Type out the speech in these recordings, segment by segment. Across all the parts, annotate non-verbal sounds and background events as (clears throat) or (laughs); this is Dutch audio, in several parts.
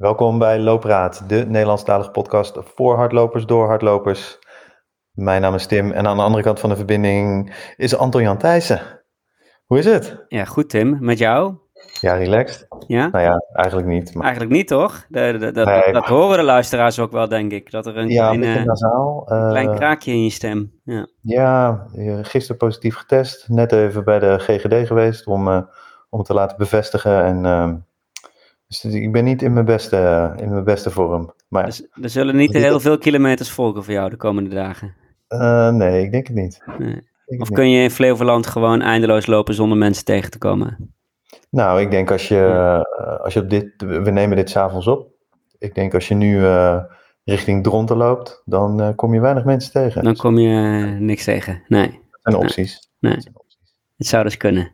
Welkom bij Loopraad, de Nederlandstalige podcast voor hardlopers, door hardlopers. Mijn naam is Tim en aan de andere kant van de verbinding is Anton Jan Thijssen. Hoe is het? Ja, goed Tim. Met jou? Ja, relaxed. Ja? Nou ja, eigenlijk niet. Maar... Eigenlijk niet, toch? De, de, dat, nee. dat, horen de luisteraars ook wel, denk ik. Dat er een ja, klein, een nasaal, uh, klein kraakje in je stem. Ja, ja gisteren positief getest. Net even bij de GGD geweest om, uh, om te laten bevestigen. En uh, dus ik ben niet in mijn beste, in mijn beste vorm. Maar, dus, er zullen niet heel veel kilometers volgen voor jou de komende dagen? Uh, nee, ik denk het niet. Nee. Of kun je in Flevoland gewoon eindeloos lopen zonder mensen tegen te komen? Nou, ik denk als je, uh, als je op dit, we nemen dit s'avonds op. Ik denk als je nu uh, richting Dronten loopt, dan uh, kom je weinig mensen tegen. Dan kom je niks tegen, nee. Dat zijn opties. Nee. nee. Het zou dus kunnen.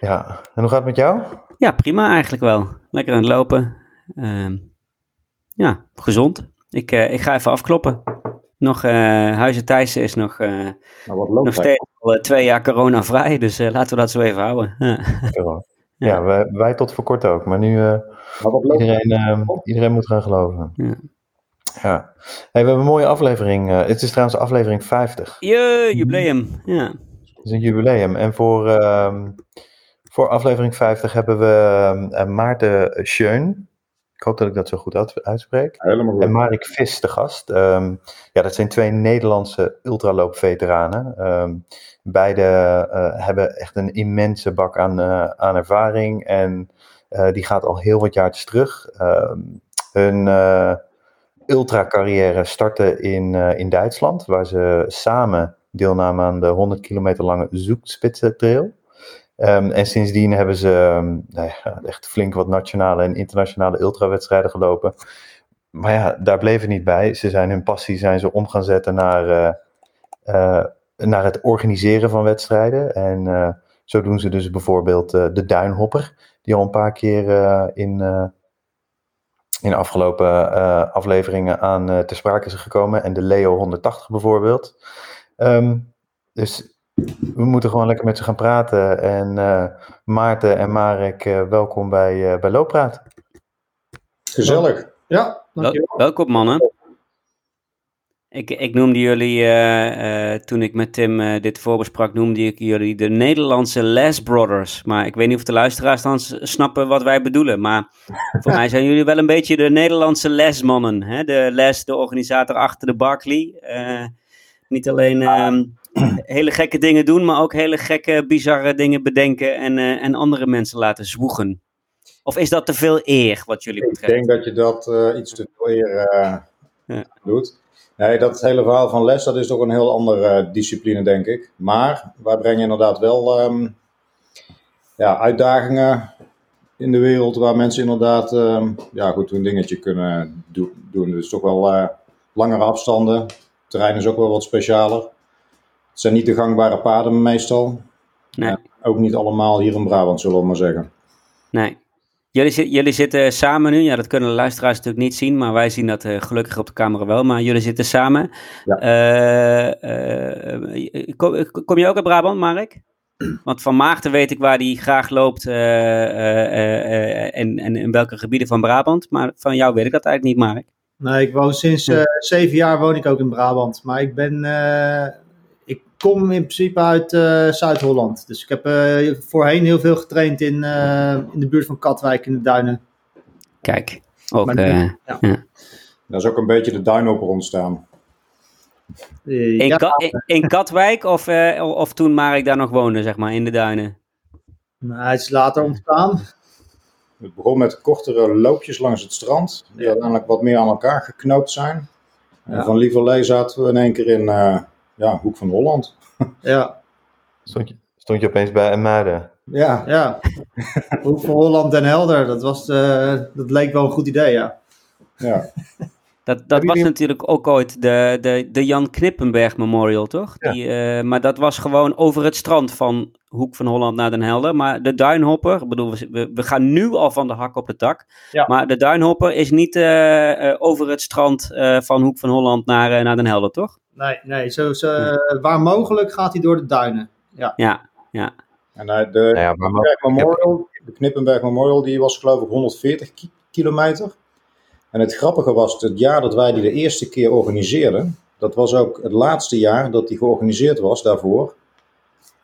Ja, en hoe gaat het met jou? Ja, prima eigenlijk wel. Lekker aan het lopen. Uh, ja, gezond. Ik, ik ga even afkloppen. Nog, Huizen Thijssen is nog, nou, nog steeds al twee jaar corona-vrij, dus laten we dat zo even houden. (laughs) Ja, ja wij, wij, tot voor kort ook. Maar nu uh, iedereen, uh, iedereen moet gaan geloven. Ja. ja. Hey, we hebben een mooie aflevering. Uh, het is trouwens aflevering 50. Je, jubileum. Ja. Het is een jubileum. En voor, ehm, voor aflevering 50 hebben we Maarten Schön. Ik hoop dat ik dat zo goed uitspreek. Helemaal goed. En Marek Vis de gast. Um, ja, dat zijn twee Nederlandse ultraloopveteranen. Um, beide uh, hebben echt een immense bak aan, uh, aan ervaring. En uh, die gaat al heel wat jaartjes terug. hun ultracarrière startte in, in Duitsland, waar ze samen deelnamen aan de 100 kilometer lange Zoekspitze-trail. Um, en sindsdien hebben ze um, nou ja, (laughs) echt flink wat nationale en internationale ultrawedstrijden gelopen. Maar ja, daar bleef het niet bij. Ze zijn hun passie zijn ze om gaan zetten naar, uh, uh, naar het organiseren van wedstrijden. En uh, zo doen ze dus bijvoorbeeld de Duinhopper, die al een paar keer in, in afgelopen afleveringen aan te sprake is gekomen. En de Leo 180 bijvoorbeeld. Um, dus we moeten gewoon lekker met ze gaan praten. En uh, Maarten en Marek, uh, welkom bij, uh, bij Looppraat. Gezellig. Ja, dankjewel. Wel, welkom mannen. Ik, ik noemde jullie, toen ik met Tim dit voorbesprak, noemde ik jullie de Nederlandse Les Brothers. Maar ik weet niet of de luisteraars dan snappen wat wij bedoelen. Maar voor (laughs) mij zijn jullie wel een beetje de Nederlandse lesmannen. Hè? De Les, de organisator achter de Barclay. niet alleen... Uh, (clears throat) hele gekke dingen doen, maar ook hele gekke, bizarre dingen bedenken en, uh, en andere mensen laten zwoegen? Of is dat te veel eer wat jullie betreft? Ik denk dat je dat uh, iets te veel eer uh, ja. doet. Nee, dat hele verhaal van les, dat is toch een heel andere discipline, denk ik. Maar wij brengen inderdaad wel um, ja, uitdagingen in de wereld waar mensen inderdaad um, ja, goed een dingetje kunnen do doen. Dus toch wel langere afstanden. Het terrein is ook wel wat specialer. Het zijn niet de gangbare paden meestal. Nee. Ook niet allemaal hier in Brabant, zullen we maar zeggen. Nee. Jullie, jullie zitten samen nu, ja dat kunnen de luisteraars natuurlijk niet zien, maar wij zien dat uh, gelukkig op de camera wel. Maar jullie zitten samen. Ja. Uh, uh, kom, kom, je ook uit Brabant, Mark? Want van Maarten weet ik waar hij graag loopt en, en in welke gebieden van Brabant. Maar van jou weet ik dat eigenlijk niet, Mark. Nee, ik woon sinds zeven jaar woon ik ook in Brabant. Maar ik ben kom in principe uit uh, Zuid-Holland. Dus ik heb uh, voorheen heel veel getraind in, uh, in de buurt van Katwijk in de duinen. Kijk, ook, nu, ja. ja. Dat is ook een beetje de duinhopper ontstaan. In, ja. Ka in, in, Katwijk of, of toen Marek daar nog woonde, zeg maar, in de duinen? Nou, hij is later ontstaan. Het begon met kortere loopjes langs het strand, die uiteindelijk wat meer aan elkaar geknoopt zijn. En van Lieverlee zaten we in één keer in ja, Hoek van Holland. (laughs) Ja. Stond je, stond je opeens bij Muiden? Ja. Ja. (laughs) Hoek van Holland en Helder, dat, was, uh, dat leek wel een goed idee, ja. Ja. (laughs) Dat, dat was natuurlijk ook ooit de, de, de Jan Knippenberg Memorial, toch? Ja. Die, uh, maar dat was gewoon over het strand van Hoek van Holland naar Den Helder. Maar de Duinhopper, ik bedoel, we, we gaan nu al van de hak op de tak. Ja. Maar de Duinhopper is niet uh, uh, over het strand van Hoek van Holland naar, naar Den Helder, toch? Nee, nee zo, zo, waar mogelijk gaat hij door de duinen. Ja, ja. ja. En de, de, ja, maar Memorial, de Knippenberg Memorial die was geloof ik 140 ki kilometer. En het grappige was, het jaar dat wij die de eerste keer organiseerden, dat was ook het laatste jaar dat die georganiseerd was daarvoor.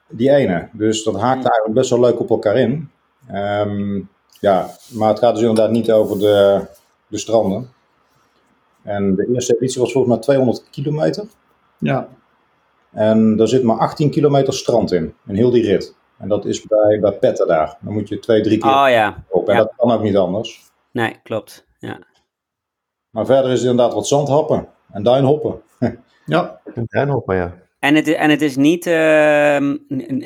Die ene. Dus dat haakte eigenlijk best wel leuk op elkaar in. Ehm, ja, maar het gaat dus inderdaad niet over de, de stranden. En de eerste editie was volgens mij 200 kilometer. Ja. En daar zit maar 18 kilometer strand in, in heel die rit. En dat is bij, bij Petten daar. Dan moet je twee, drie keer Oh ja. op. En Ja. dat kan ook niet anders. Nee, klopt. Ja. Maar verder is het inderdaad wat zandhappen en duinhoppen. (laughs) Ja. Een duinhopper, ja. En het, en het is niet, ehm,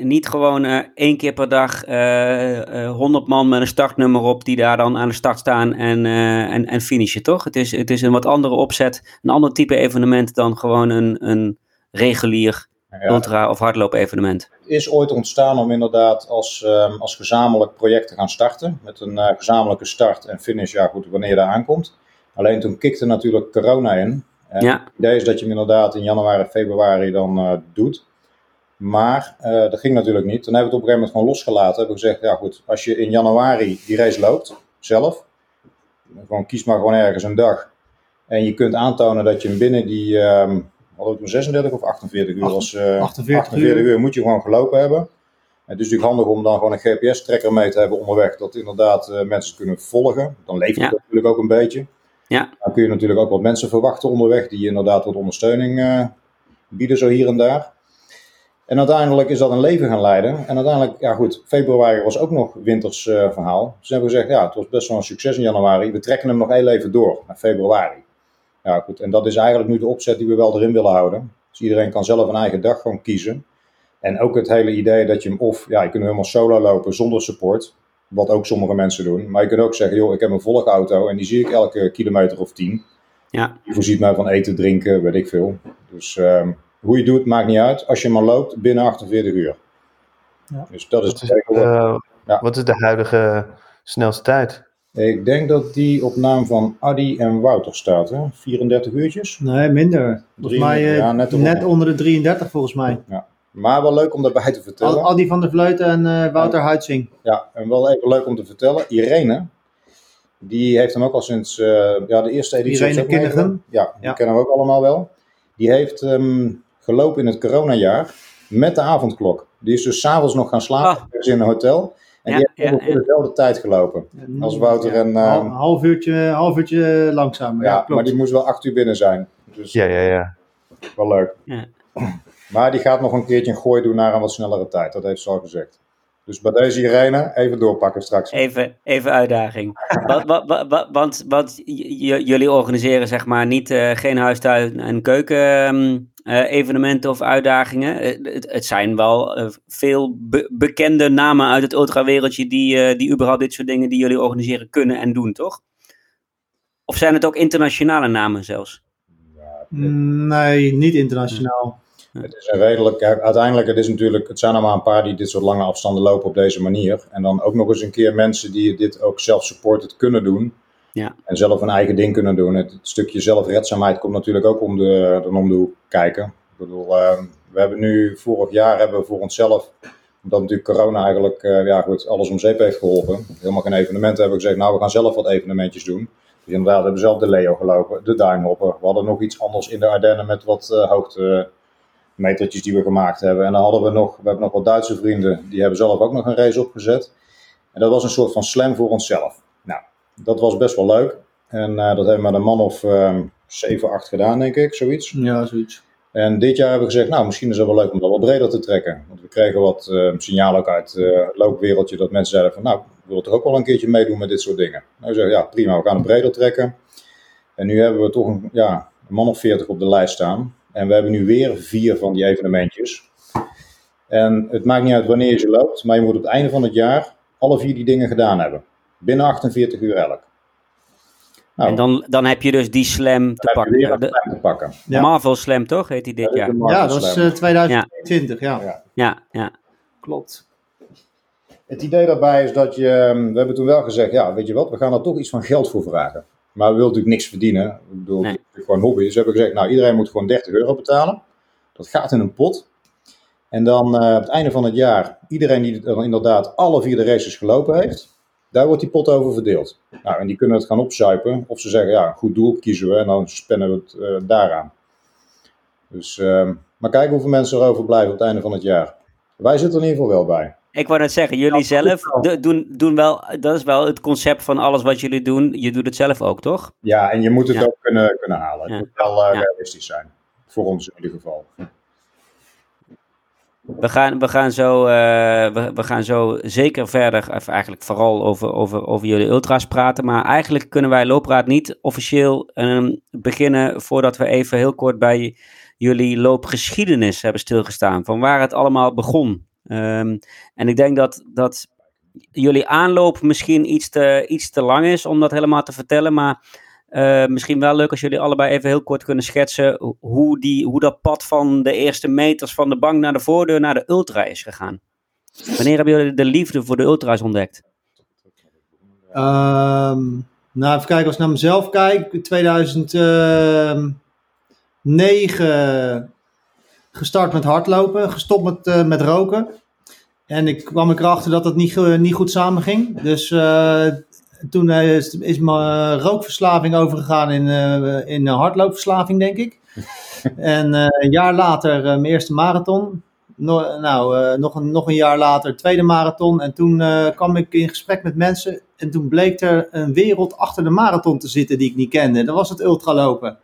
niet gewoon eh, één keer per dag eh, eh, 100 man met een startnummer op die daar dan aan de start staan en, eh, en, en finishen, toch? Het is, het is een wat andere opzet, een ander type evenement dan gewoon een, een regulier Ja, ultra- of hardloop-evenement. Het is ooit ontstaan om inderdaad als, ehm, als gezamenlijk project te gaan starten. Met een eh, gezamenlijke start en finish, ja goed, wanneer je daar aankomt. Alleen toen kikte natuurlijk corona in. En Ja. Het idee is dat je hem inderdaad in januari, februari dan eh, doet. Maar eh, dat ging natuurlijk niet. Toen hebben we het op een gegeven moment gewoon losgelaten. Hebben we gezegd, ja goed, als je in januari die race loopt, zelf. Gewoon kies maar gewoon ergens een dag. En je kunt aantonen dat je hem binnen die, ehm hadden we toen 36 of 48 uur? Eh, 48 48 uur. uur moet je gewoon gelopen hebben. Het is natuurlijk handig om dan gewoon een GPS-trekker mee te hebben onderweg, dat inderdaad eh, mensen kunnen volgen. Dan leeft het Ja. natuurlijk ook een beetje. Ja. Dan kun je natuurlijk ook wat mensen verwachten onderweg, die inderdaad wat ondersteuning eh, bieden, zo hier en daar. En uiteindelijk is dat een leven gaan leiden. En uiteindelijk, ja goed, februari was ook nog winters eh, verhaal. Dus hebben gezegd, ja, het was best wel een succes in januari. We trekken hem nog heel even door, naar februari. Ja goed, en dat is eigenlijk nu de opzet die we wel erin willen houden. Dus iedereen kan zelf een eigen dag gewoon kiezen. En ook het hele idee dat je hem of, ja, je kunt hem helemaal solo lopen zonder support. Wat ook sommige mensen doen. Maar je kunt ook zeggen, joh, ik heb een volgauto en die zie ik elke kilometer of tien. Ja. Die voorziet mij van eten, drinken, weet ik veel. Dus ehm, hoe je doet, maakt niet uit. Als je maar loopt, binnen 48 uur. Ja. Dus dat is Wat is, eh, Ja. wat is de huidige snelste tijd? Ik denk dat die op naam van Adi en Wouter staat, hè? 34 uurtjes. Nee, minder. Volgens mij eh, Ja, net net, onder de 33 volgens mij. Maar wel leuk om daarbij te vertellen. Al, Adi van der Vleuten en eh, Wouter Huitzing. Ja, en wel even leuk om te vertellen. Irene, die heeft hem ook al sinds eh, ja, de eerste editie. Irene. Ja, die Ja. kennen we ook allemaal wel. Die heeft ehm, gelopen in het coronajaar met de avondklok. Die is dus s'avonds nog gaan slapen Ah. in een hotel. En Ja, die heeft ja, ongeveer ja. dezelfde tijd gelopen. Als Wouter en... Een ehm, half uurtje, half uurtje langzamer. ja, Ja, maar die moest wel acht uur binnen zijn. Dus Ja, ja, ja. wel leuk. Maar die gaat nog een keertje een gooi doen naar een wat snellere tijd. Dat heeft ze al gezegd. Dus bij deze Irene, even doorpakken straks. Even, even uitdaging. (laughs) want, wa- wa- wa- want, jullie organiseren zeg maar niet eh, geen huistuin- en keuken ehm, eh, evenementen of uitdagingen. Eh, het, het zijn wel eh, veel be- bekende namen uit het ultrawereldje die, eh, die überhaupt dit soort dingen die jullie organiseren kunnen en doen, toch? Of zijn het ook internationale namen zelfs? Nee, niet internationaal. Het is een redelijk, uiteindelijk, het is natuurlijk, het zijn er maar een paar die dit soort lange afstanden lopen op deze manier. En dan ook nog eens een keer mensen die dit ook zelf-supported kunnen doen. Ja. En zelf een eigen ding kunnen doen. Het, het stukje zelfredzaamheid komt natuurlijk ook om de, dan om de hoek kijken. Ik bedoel, eh, we hebben nu, vorig jaar hebben we voor onszelf, omdat natuurlijk corona eigenlijk, eh, ja goed, alles om zeep heeft geholpen. Helemaal geen evenementen hebben we gezegd, nou we gaan zelf wat evenementjes doen. Dus inderdaad, we hebben zelf de Leo gelopen, de Duinhopper. We hadden nog iets anders in de Ardennen met wat eh hoogte metertjes die we gemaakt hebben. En dan hadden we nog, we hebben nog wat Duitse vrienden, die hebben zelf ook nog een race opgezet. En dat was een soort van slam voor onszelf. Nou, dat was best wel leuk. En eh, dat hebben we met een man of ehm 7, 8 gedaan, denk ik, zoiets. Ja, zoiets. En dit jaar hebben we gezegd, nou, misschien is het wel leuk om dat wat breder te trekken. Want we kregen wat eh signaal ook uit eh, het loopwereldje dat mensen zeiden van, nou, ik wil toch ook wel een keertje meedoen met dit soort dingen. Nou, we zeggen, ja, prima, we gaan het breder trekken. En nu hebben we toch een, ja, een man of 40 op de lijst staan. En we hebben nu weer vier van die evenementjes. En het maakt niet uit wanneer je ze loopt, maar je moet op het einde van het jaar alle vier die dingen gedaan hebben. Binnen 48 uur elk. Nou, En dan, dan heb je dus die slam te pakken. een De, slam te pakken. Ja. Marvel Slam toch, heet die dit Dat is jaar? Ja, dat was Slam. eh, 2020, ja. Ja. Ja, ja. Klopt. Het idee daarbij is dat je, ehm, we hebben toen wel gezegd, ja, weet je wat, we gaan er toch iets van geld voor vragen. Maar we willen natuurlijk niks verdienen. Ik bedoel, Nee. het is gewoon hobby. Dus we hebben gezegd, nou, iedereen moet gewoon 30 euro betalen. Dat gaat in een pot. En dan eh, op het einde van het jaar, iedereen die dan inderdaad alle vier de races gelopen heeft, Daar wordt die pot over verdeeld. Nou, en die kunnen het gaan opzuipen. Of ze zeggen, ja, goed doel kiezen we en dan spannen we het uh, daaraan. Dus, uh, maar kijken hoeveel mensen er overblijven op het einde van het jaar. Wij zitten er in ieder geval wel bij. Ik wou net zeggen, jullie zelf doen, doen wel, dat is wel het concept van alles wat jullie doen. Je doet het zelf ook, toch? Ja, en je moet het ook kunnen, kunnen halen. Het moet wel uh, realistisch zijn. Voor ons in ieder geval. We gaan, we, gaan zo, uh, we, we, gaan zo zeker verder, of eigenlijk vooral over, over, over jullie ultra's praten. Maar eigenlijk kunnen wij Loopraad niet officieel um, beginnen voordat we even heel kort bij jullie loopgeschiedenis hebben stilgestaan. Van waar het allemaal begon. Um, en ik denk dat, dat jullie aanloop misschien iets te, iets te lang is om dat helemaal te vertellen. Maar uh, misschien wel leuk als jullie allebei even heel kort kunnen schetsen hoe, die, hoe dat pad van de eerste meters van de bank naar de voordeur naar de ultra is gegaan. Wanneer hebben jullie de liefde voor de ultra's ontdekt? Um, nou, even kijken, als ik naar mezelf kijk. 2009 gestart met hardlopen, gestopt met, uh, met roken. En ik kwam ik erachter dat dat niet, niet goed samenging. Dus uh, toen is, is mijn rookverslaving overgegaan in, uh, in hardloopverslaving, denk ik. (laughs) en een jaar later mijn eerste marathon. No, nou, nog, een, nog een jaar later tweede marathon. En toen kwam ik in gesprek met mensen. En toen bleek er een wereld achter de marathon te zitten die ik niet kende. Dat was het ultralopen.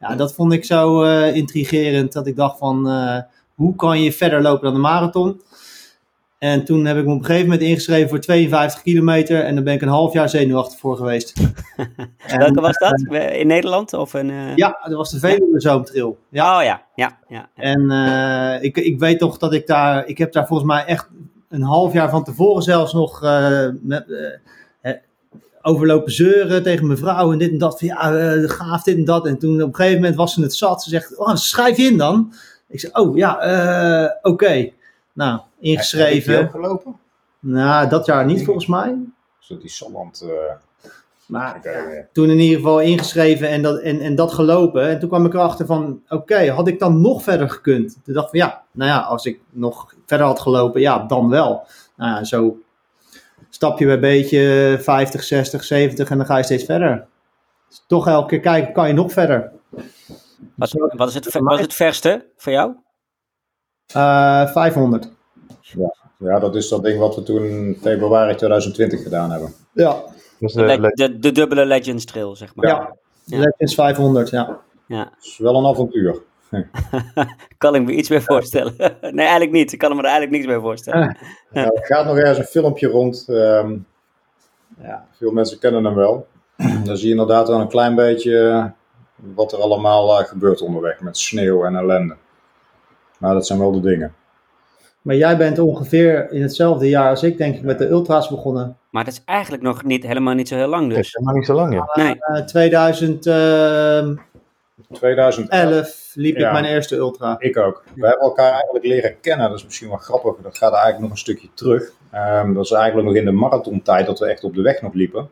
Ja, dat vond ik zo uh, intrigerend dat ik dacht van uh, hoe kan je verder lopen dan de marathon? En toen heb ik me op een gegeven moment ingeschreven voor 52 kilometer en dan ben ik een half jaar zenuwachtig voor geweest. (laughs) en, Welke was dat? In Nederland? Of een, uh... Ja, dat was de Veluwe Zoomtrail. Ja. Oh ja, ja. ja, ja. En ik, ik weet toch dat ik daar, ik heb daar volgens mij echt een half jaar van tevoren zelfs nog met, overlopen zeuren tegen mijn vrouw en dit en dat. Van, ja, uh, gaaf dit en dat. En toen op een gegeven moment was ze het zat. Ze zegt, oh, schrijf je in dan. Ik zeg, oh ja, uh, oké. Okay. Nou, ingeschreven. Heb je gelopen? Nou, dat jaar niet volgens mij. Is dat die Salland... Uh... Maar okay. toen in ieder geval ingeschreven en dat, en, en dat gelopen. En toen kwam ik erachter van, oké, okay, had ik dan nog verder gekund? Toen dacht ik van, ja, nou ja, als ik nog verder had gelopen, ja, dan wel. Nou ja, zo stap je bij beetje 50, 60, 70 en dan ga je steeds verder. Dus toch elke keer kijken, kan je nog verder. Wat, wat, is, het, wat is het verste voor jou? Uh, 500. Ja. ja, dat is dat ding wat we toen februari 2020 gedaan hebben. Ja. Dus de, de, de, dubbele Legends Trail, zeg maar. Ja, ja. Legends 500, ja. ja. Dat is wel een avontuur. (laughs) kan ik me iets meer voorstellen? (laughs) nee, eigenlijk niet. Ik kan me er eigenlijk niks meer voorstellen. nou, er gaat nog ergens een filmpje rond. Um, ja, veel mensen kennen hem wel. (clears throat) Dan zie je inderdaad wel een klein beetje wat er allemaal uh, gebeurt onderweg met sneeuw en ellende. Maar dat zijn wel de dingen. Maar jij bent ongeveer in hetzelfde jaar als ik, denk ik, met de ultra's begonnen. Maar dat is eigenlijk nog niet, helemaal niet zo heel lang dus. Dat is helemaal niet zo lang, ja. Nee. Uh, 2000... Uh, 2011 liep ik mijn eerste ultra. Ik ook. We hebben elkaar eigenlijk leren kennen. Dat is misschien wel grappig. Dat gaat eigenlijk nog een stukje terug. Um, dat is eigenlijk nog in de marathontijd dat we echt op de weg nog liepen.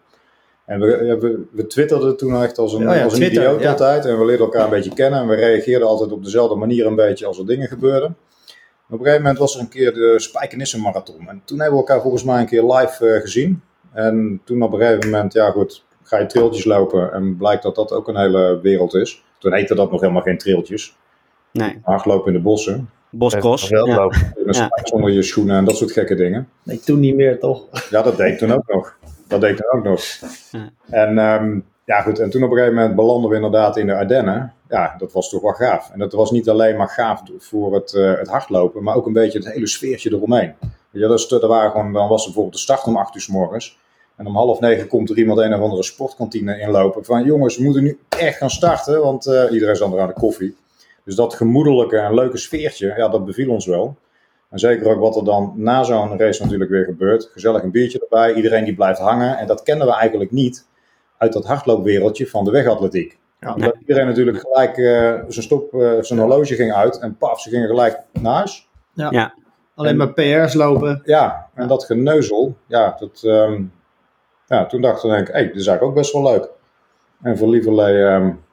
En we, we, we twitterden toen echt als een, oh ja, als een Twitter, idioot ja. altijd. En we leerden elkaar een beetje kennen. En we reageerden altijd op dezelfde manier een beetje als er dingen gebeurden. op een gegeven moment was er een keer de Spijkenissen Marathon. En toen hebben we elkaar volgens mij een keer live uh, gezien. En toen op een gegeven moment, ja goed, ga je trailtjes lopen. En blijkt dat dat ook een hele wereld is. Toen heette dat nog helemaal geen trailtjes. Nee. Hardlopen in de bossen. Boskos. Ja. Lopen. Ja. Zonder je schoenen en dat soort gekke dingen. Nee, toen niet meer toch? Ja, dat deed ik toen ook nog. Dat deed ik toen ook nog. Ja. En um, ja, goed. En toen op een gegeven moment belanden we inderdaad in de Ardennen. Ja, dat was toch wel gaaf. En dat was niet alleen maar gaaf voor het, uh, het hardlopen, maar ook een beetje het hele sfeertje eromheen. Ja, dat, er waren gewoon, dan was er bijvoorbeeld de start om 8 uur s morgens. En om half negen komt er iemand een of andere sportkantine inlopen. Van jongens, we moeten nu echt gaan starten, want uh, iedereen is dan aan de koffie. Dus dat gemoedelijke en leuke sfeertje, ja, dat beviel ons wel. En zeker ook wat er dan na zo'n race natuurlijk weer gebeurt. Gezellig een biertje erbij, iedereen die blijft hangen. En dat kennen we eigenlijk niet uit dat hardloopwereldje van de wegatletiek. Ja, omdat iedereen natuurlijk gelijk uh, zijn, stop, uh, zijn horloge ging uit en paf, ze gingen gelijk naar huis. Ja, ja. alleen en, maar PR's lopen. Ja, en dat geneuzel, ja, dat, um, ja, toen dacht ik, hé, hey, dit is eigenlijk ook best wel leuk. En voor lieverlee um,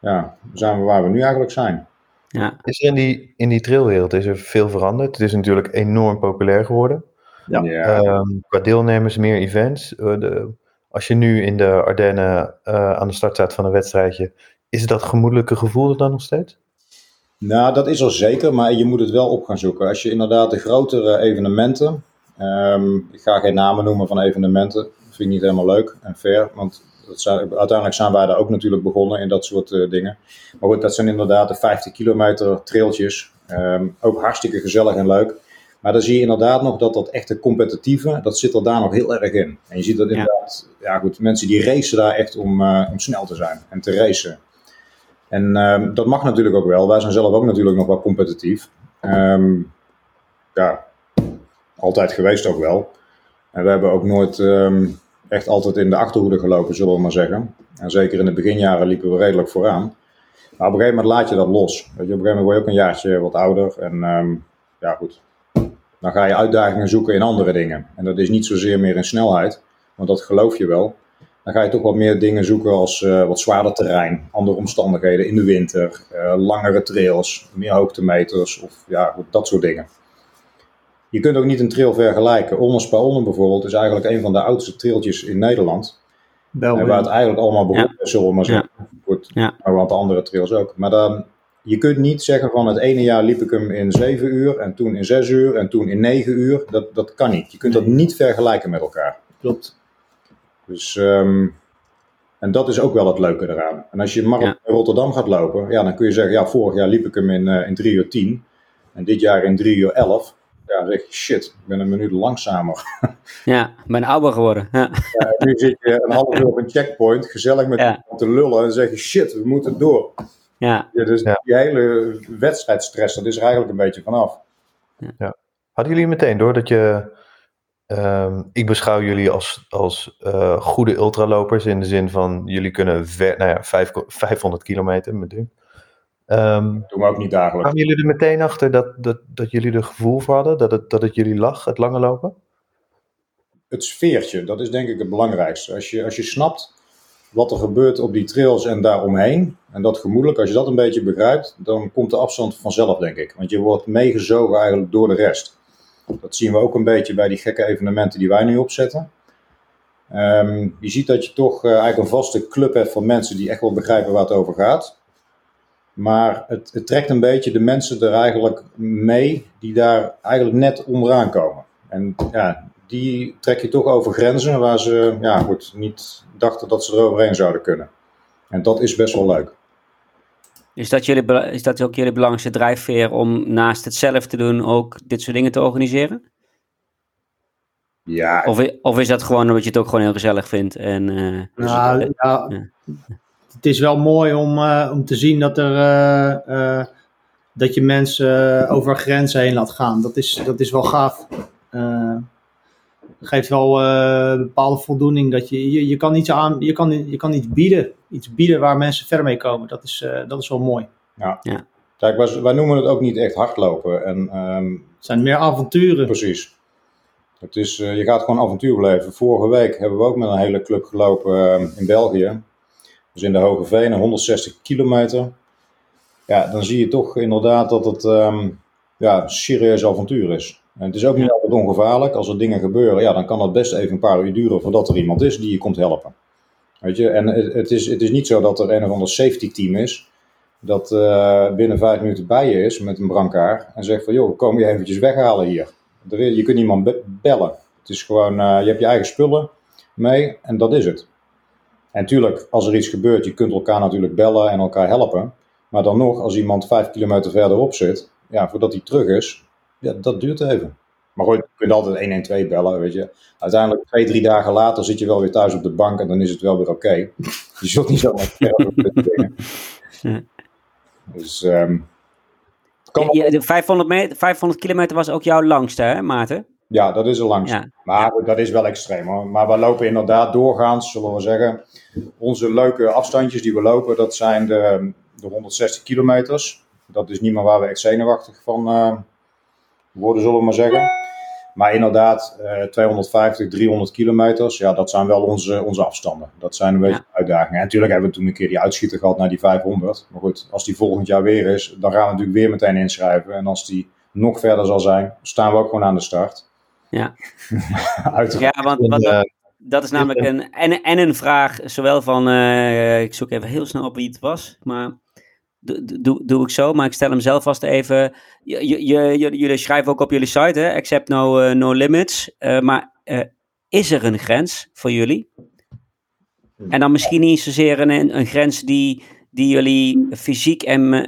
ja, zijn we waar we nu eigenlijk zijn. Ja. Is er in die, in die trailwereld is er veel veranderd? Het is natuurlijk enorm populair geworden. Ja. Ehm, qua deelnemers, meer events. Eh, de, als je nu in de Ardennen eh, aan de start staat van een wedstrijdje, is dat gemoedelijke gevoel er dan nog steeds? Nou, dat is er zeker, maar je moet het wel op gaan zoeken. Als je inderdaad de grotere evenementen, ehm, ik ga geen namen noemen van evenementen, vind ik niet helemaal leuk en fair, want dat zijn, uiteindelijk zijn wij daar ook natuurlijk begonnen in dat soort eh, dingen. Maar goed, dat zijn inderdaad de 50 kilometer trailtjes, Ehm, ook hartstikke gezellig en leuk. Maar dan zie je inderdaad nog dat dat echte competitieve, dat zit er daar nog heel erg in. En je ziet dat inderdaad, ja, goed, mensen die racen daar echt om, uh, om snel te zijn en te racen. En um, dat mag natuurlijk ook wel. Wij zijn zelf ook natuurlijk nog wel competitief. Um, ja, altijd geweest ook wel. En we hebben ook nooit um, echt altijd in de achterhoede gelopen, zullen we maar zeggen. En zeker in de beginjaren liepen we redelijk vooraan. Maar op een gegeven moment laat je dat los. Je, op een gegeven moment word je ook een jaartje wat ouder. En um, ja, goed. Dan ga je uitdagingen zoeken in andere dingen. En dat is niet zozeer meer in snelheid, want dat geloof je wel. Dan ga je toch wat meer dingen zoeken als uh, wat zwaarder terrein, andere omstandigheden in de winter, uh, langere trails, meer hoogtemeters of ja, dat soort dingen. Je kunt ook niet een trail vergelijken. Onder bijvoorbeeld is eigenlijk een van de oudste trailtjes in Nederland. België. waar het eigenlijk allemaal begonnen ja. is, zullen we maar zeggen. Ja. Goed, ja. maar wat andere trails ook. Maar dan, je kunt niet zeggen van het ene jaar liep ik hem in 7 uur en toen in 6 uur en toen in 9 uur. Dat, dat kan niet. Je kunt dat niet vergelijken met elkaar. Klopt. Dus, um, en dat is ook wel het leuke eraan. En als je marathon ja. in Rotterdam gaat lopen, ja, dan kun je zeggen, ja, vorig jaar liep ik hem in, uh, in 3 uur 10 en dit jaar in 3 uur 11 ja, dan zeg je, shit, ik ben een minuut langzamer. Ja, ik ben ouder geworden. Ja. ja nu zit je een half uur op een checkpoint, gezellig met ja. te lullen en dan zeg je, shit, we moeten door. Ja. ja dus ja. die hele wedstrijdstress, dat is er eigenlijk een beetje vanaf. Ja. Hadden jullie meteen door dat je, um, ik beschouw jullie als, als uh, goede ultralopers in de zin van, jullie kunnen ver, nou ja, vijf, 500 kilometer met u. Um, doen we ook niet dagelijks. Kwamen jullie er meteen achter dat, dat, dat jullie er gevoel voor hadden? Dat het, dat het jullie lag, het lange lopen? Het sfeertje, dat is denk ik het belangrijkste. Als je, als je snapt wat er gebeurt op die trails en daaromheen, en dat gemoedelijk, als je dat een beetje begrijpt, dan komt de afstand vanzelf, denk ik. Want je wordt meegezogen eigenlijk door de rest. Dat zien we ook een beetje bij die gekke evenementen die wij nu opzetten. Um, je ziet dat je toch uh, eigenlijk een vaste club hebt van mensen die echt wel begrijpen waar het over gaat. Maar het, het, trekt een beetje de mensen er eigenlijk mee die daar eigenlijk net onderaan komen. En ja, die trek je toch over grenzen waar ze ja, goed, niet dachten dat ze er overheen zouden kunnen. En dat is best wel leuk. Is dat, jullie, is dat ook jullie belangrijkste drijfveer om naast het zelf te doen ook dit soort dingen te organiseren? Ja. Of, of is dat gewoon omdat je het ook gewoon heel gezellig vindt? En, uh, nou, ja, ja het is wel mooi om, uh, om te zien dat, er, uh, uh, dat je mensen over grenzen heen laat gaan. Dat is, dat is wel gaaf. Het geeft wel een bepaalde voldoening dat je, je, je, kan iets aan, je, kan, je kan iets bieden. Iets bieden waar mensen verder mee komen. Dat is, dat is wel mooi. Ja. ja. Kijk, wij, wij, noemen het ook niet echt hardlopen. En, um, het zijn meer avonturen. Precies. Het is, je gaat gewoon avontuur beleven. Vorige week hebben we ook met een hele club gelopen in België. Dus in de Hoge Venen, 160 kilometer. Ja, dan zie je toch inderdaad dat het um, ja, een serieus avontuur is. En het is ook niet altijd ongevaarlijk. Als er dingen gebeuren, ja, dan kan het best even een paar uur duren voordat er iemand is die je komt helpen. Weet je, en het, is, het is niet zo dat er een of ander safety team is. Dat uh, binnen vijf minuten bij je is met een brancard. En zegt van, joh, kom je eventjes weghalen hier. Je kunt niemand be bellen. Het is gewoon, uh, je hebt je eigen spullen mee en dat is het. En natuurlijk, als er iets gebeurt, je kunt elkaar natuurlijk bellen en elkaar helpen. Maar dan nog, als iemand vijf kilometer verderop zit, ja, voordat hij terug is, ja, dat duurt even. Maar goed, je kunt altijd 112 bellen, weet je. Uiteindelijk, twee, drie dagen later zit je wel weer thuis op de bank en dan is het wel weer oké. Okay. (laughs) Je zult niet zomaar verder dingen. Dus, um, ja, de 500, meter, 500 kilometer was ook jouw langste, hè, Maarten? Ja, dat is er langs. Ja. Maar dat is wel extreem hoor. Maar we lopen inderdaad doorgaans, zullen we zeggen. Onze leuke afstandjes die we lopen, dat zijn de, de 160 kilometers. Dat is niet meer waar we echt zenuwachtig van uh, worden, zullen we maar zeggen. Maar inderdaad, uh, 250, 300 kilometers, ja, dat zijn wel onze, onze afstanden. Dat zijn een beetje ja. uitdagingen. En natuurlijk hebben we toen een keer die uitschieter gehad naar die 500. Maar goed, als die volgend jaar weer is, dan gaan we natuurlijk weer meteen inschrijven. En als die nog verder zal zijn, staan we ook gewoon aan de start. Ja, (laughs) Uiteraard. ja want, want dat, is namelijk een, en, en een vraag, zowel van, eh, ik zoek even heel snel op wie het was, maar doe, doe, doe ik zo, maar ik stel hem zelf vast even. Je, je- jullie schrijven ook op jullie site, hè? accept no, eh, no limits, Eh, maar is er een grens voor jullie? En dan misschien niet zozeer een, een grens die, die jullie fysiek, en,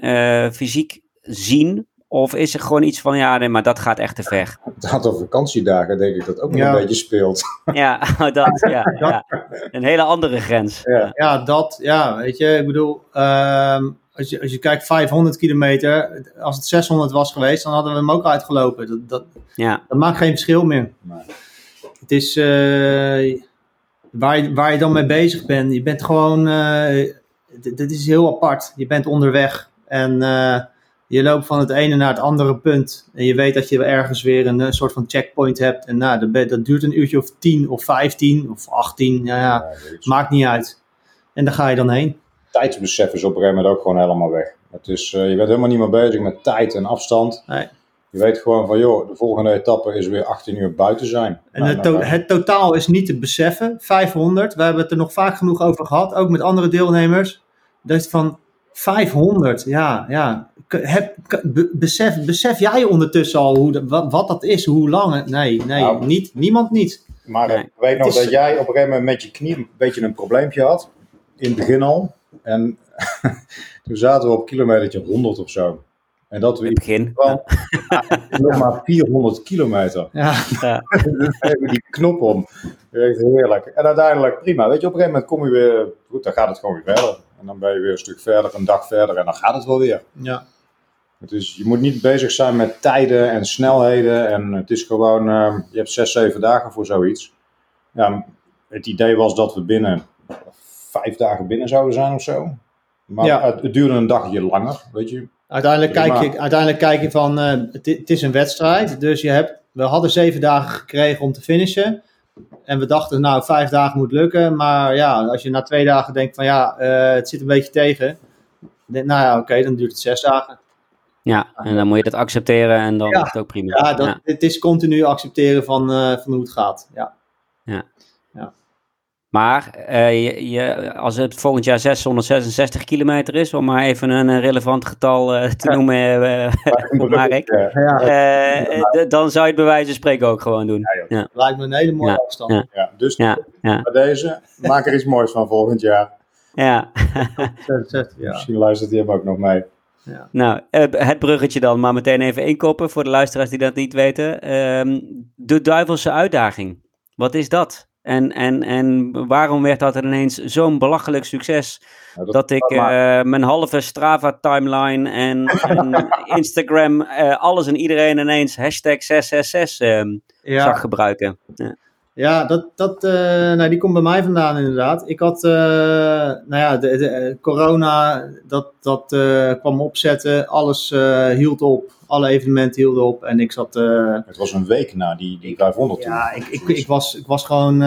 fysiek zien, of is er gewoon iets van, ja, nee, maar dat gaat echt te ver. Het aantal vakantiedagen denk ik dat ook nog Ja. een beetje speelt. (laughs) Ja, (laughs) dat, ja, (laughs) ja. Een hele andere grens. Ja. Ja, dat, ja, weet je, ik bedoel, ehm, als, je, als je kijkt 500 kilometer, als het 600 was geweest, dan hadden we hem ook uitgelopen. Dat, dat, Ja, dat maakt geen verschil meer. Nee. Het is eh, waar, je, waar je dan mee bezig bent. Je bent gewoon, eh, d- dit is heel apart. Je bent onderweg en eh, je loopt van het ene naar het andere punt. En je weet dat je ergens weer een, eh, soort van checkpoint hebt. En nou, dat, dat duurt een uurtje of 10 of 15 of 18. Ja, ja, maakt niet uit. En daar ga je dan heen. tijdsbesef is op een gegeven moment ook gewoon helemaal weg. Het is, eh, je bent helemaal niet meer bezig met tijd en afstand. Nee. Je weet gewoon van, joh, de volgende etappe is weer 18 uur buiten zijn. En Nou, het, nou, to- het totaal is niet te beseffen. 500, we hebben het er nog vaak genoeg over gehad, ook met andere deelnemers. Dat is van 500, ja, ja. Heb, besef, besef jij ondertussen al hoe de- wat, wat dat is, hoe lang? het- Nee, nee, Nou. niet, niemand niet. Maar Nee. ik weet nog is- dat jij op een gegeven moment met je knie een beetje een probleempje had. In het begin al. En (laughs) toen zaten we op kilometertje 100 of zo. En dat we in het begin. nog maar 400 kilometer. Ja, Ja, (laughs) Dan hebben we die knop om. Echt heerlijk. En uiteindelijk prima. Weet je, op een gegeven moment kom je weer, goed, dan gaat het gewoon weer verder. En dan ben je weer een stuk verder, een dag verder en dan gaat het wel weer. ja. Dus je moet niet bezig zijn met tijden en snelheden. En het is gewoon, eh, je hebt zes, zeven dagen voor zoiets. Ja, het idee was dat we binnen vijf dagen binnen zouden zijn of zo. Maar Ja. het, het duurde een dagje langer, weet je. Uiteindelijk, kijk je, uiteindelijk kijk je van, eh, het, is een wedstrijd, dus je hebt, we hadden zeven dagen gekregen om te finishen. En we dachten, nou, vijf dagen moet lukken. Maar ja, als je na twee dagen denkt van, ja, eh, het zit een beetje tegen. dan- Nou ja, oké, dan duurt het zes dagen. Ja, en dan moet je dat accepteren en dan Ja. is het ook prima. Ja, dat, het is continu accepteren van, eh, van hoe het gaat. Ja. Maar eh, je, je- als het volgend jaar 666 kilometer is, om maar even een eh, relevant getal eh, te noemen, eh, Marek, Ja, Ja, eh, (laughs) dan zou je het bij wijze van spreken ook gewoon doen. ja, lijkt me een hele mooie Ja, afstand. ja. ja. Dus Ja, ja, bij deze, maak er iets moois van volgend jaar. ja. (laughs) 66, ja. Misschien luistert hij hem ook nog mee. Nou, eh, het bruggetje dan, maar meteen even inkoppen voor de luisteraars die dat niet weten. Ehm, de duivelse uitdaging, wat is dat? En, en, en waarom werd dat ineens zo'n belachelijk succes Nou, dat ik eh, mijn halve Strava-timeline en, en (laughs) Instagram, eh, alles en iedereen ineens hashtag 666 ehm, Ja. zag gebruiken. Ja, dat, dat, eh, nou, die komt bij mij vandaan inderdaad. Ik had, eh, nou ja, de, de, corona, dat, dat eh, kwam opzetten. Alles hield op. Alle evenementen hielden op. En ik zat, Het was een week na die, die 500 toen. ja, ik, ik, ik, was, ik was gewoon,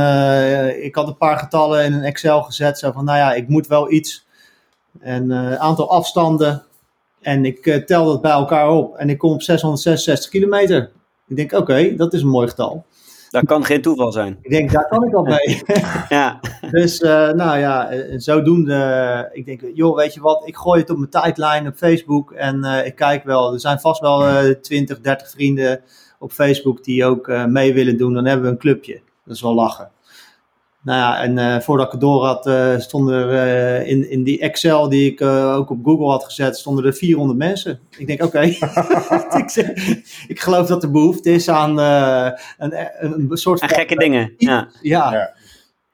ik had een paar getallen in een Excel gezet. Zo van, nou ja, ik moet wel iets. En een aantal afstanden. En ik tel dat bij elkaar op. En ik kom op 666 kilometer. Ik denk, oké, dat is een mooi getal. Dat kan geen toeval zijn. Ik denk, daar kan ik al mee. (laughs) Ja, Dus eh, nou ja, eh, zodoende, eh, ik denk, joh, weet je wat, ik gooi het op mijn tijdlijn op Facebook en ik kijk wel. Er zijn vast wel eh 20, 30 vrienden op Facebook die ook mee willen doen. Dan hebben we een clubje. Dat is wel lachen. Nou ja, en eh, voordat ik het door had, eh, stonden er eh, in, in die Excel die ik eh, ook op Google had gezet, stonden er 400 mensen. Ik denk, oké, (laughs) ik, zeg, ik geloof dat er behoefte is aan eh, een, een, een soort en van... gekke dingen. Ja. Ja, Ja.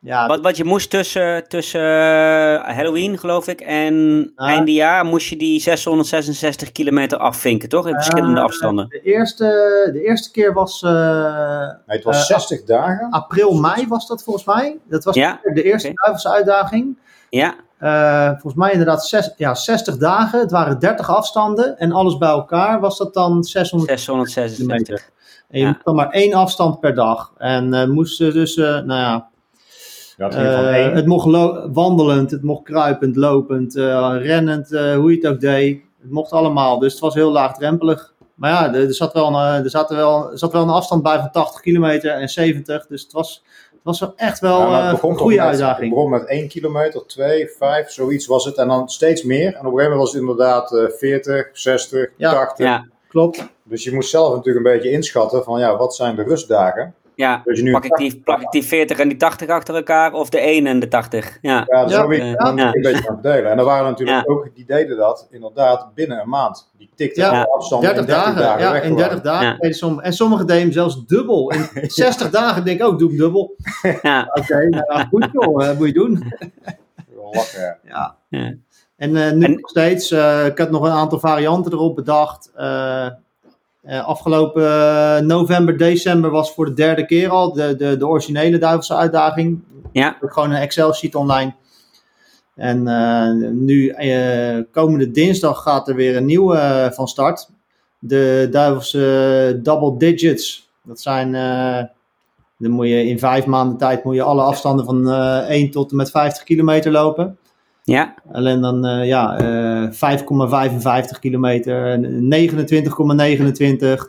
Ja, Wat, wat je moest tussen, tussen eh, Halloween, geloof ik, en Ah. einde jaar moest je die 666 kilometer afvinken, toch? In verschillende Eh, afstanden. De eerste, de eerste keer was eh, Nee, het was Eh, 60 dagen. april, mei was dat volgens mij. Dat was Ja, de eerste duivelse uitdaging. Ja, Eh, volgens mij inderdaad zes, ja, 60 dagen. Het waren 30 afstanden. En alles bij elkaar was dat dan 600 666. kilometer. En je Ja. moest dan maar één afstand per dag. En eh moesten dus, eh, nou ja, Ja, het eh, het mocht wandelend, het mocht kruipend, lopend, eh, rennend, eh, hoe je het ook deed. Het mocht allemaal. Dus het was heel laagdrempelig. Maar ja, er, zat wel een, er zat wel, er zat wel een afstand bij van 80 kilometer en 70. Dus het was, het was wel echt wel Ja, een goede met- Het uitdaging. begon met 1 kilometer, 2, 5, zoiets was het. En dan steeds meer. En op een gegeven moment was het inderdaad eh 40, 60, Ja. 80. Ja, Klopt. Dus je moest zelf natuurlijk een beetje inschatten van ja, wat zijn de rustdagen? Ja. Dus nu Pak ik, die, plak ik die 40 en die 80 achter elkaar of de 1 en de 80? Ja. Ja, dat is Ja, ook weer een beetje aan het verdelen. En er waren natuurlijk ook, die deden dat inderdaad binnen een maand. Die tikten Ja. alle afstanden 30 in 30 dagen, ja, in gewoon. 30 dagen. Ja. deden sommige- en sommigen deden hem zelfs dubbel. In (laughs) 60 dagen denk ik ook, doe hem dubbel. (laughs) Ja. Oké, nou, goed joh, dat moet je doen. (laughs) Lachen, ja. Ja. Ja. En eh, nu En- nog steeds, eh, ik had nog een aantal varianten erop bedacht. Eh, eh, afgelopen eh, november, december was voor de derde keer al de, de, de originele Duivelse uitdaging. Ja. Ook gewoon een Excel-sheet online. En eh, nu, komende dinsdag gaat er weer een nieuwe van start. De Duivelse Double Digits. Dat zijn, dan moet je in vijf maanden tijd moet je alle afstanden van eh 1 tot en met 50 kilometer lopen. Ja. Alleen dan eh, ja, eh 5,55 kilometer, 29,29,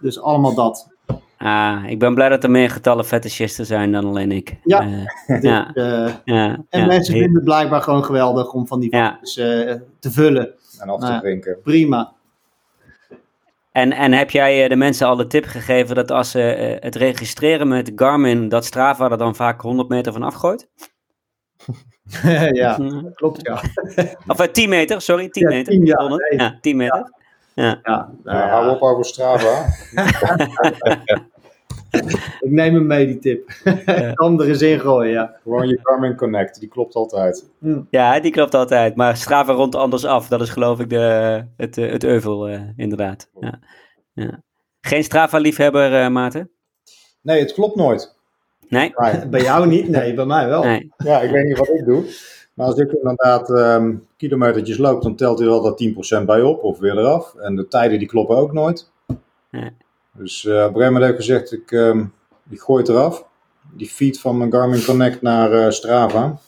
dus allemaal dat. Ah, ik ben blij dat er meer getallen fetischisten zijn dan alleen ik. Ja. Eh, (laughs) ja. Dus, eh, ja. en ja. mensen vinden het blijkbaar gewoon geweldig om van die Ja. vakjes eh, te vullen. En af te ja. drinken. Prima. En, en heb jij eh, de mensen al de tip gegeven dat als ze eh, het registreren met Garmin, dat Strava er dan vaak 100 meter van afgooit? (laughs) ja, Mhm. klopt ja. Of eh, 10 meter, sorry, 10 Ja, meter. 10, ja, 100. nee. ja 10 meter. Ja. ja, nou Ja, hou op over Strava. (laughs) Ik neem hem mee, die tip. Ik kan er eens in gooien, ja. Gewoon je Garmin Connect, die klopt altijd. Hm. ja, die klopt altijd. Maar Strava rondt anders af. Dat is geloof ik de, het, eh, het euvel, eh, inderdaad. Ja. Ja. Geen Strava-liefhebber, eh Maarten? Nee, het klopt nooit. Nee? Maar, (laughs) Bij jou niet? Nee, bij mij wel. Nee. ja, ik weet niet wat ik doe. Maar als ik inderdaad ehm kilometertjes loop, dan telt hij er altijd 10% bij op of weer eraf. En de tijden die kloppen ook nooit. Nee. Dus eh, op een gegeven moment heb ik gezegd, ik, ehm, ik gooi het eraf. Die feed van mijn Garmin Connect naar eh, Strava.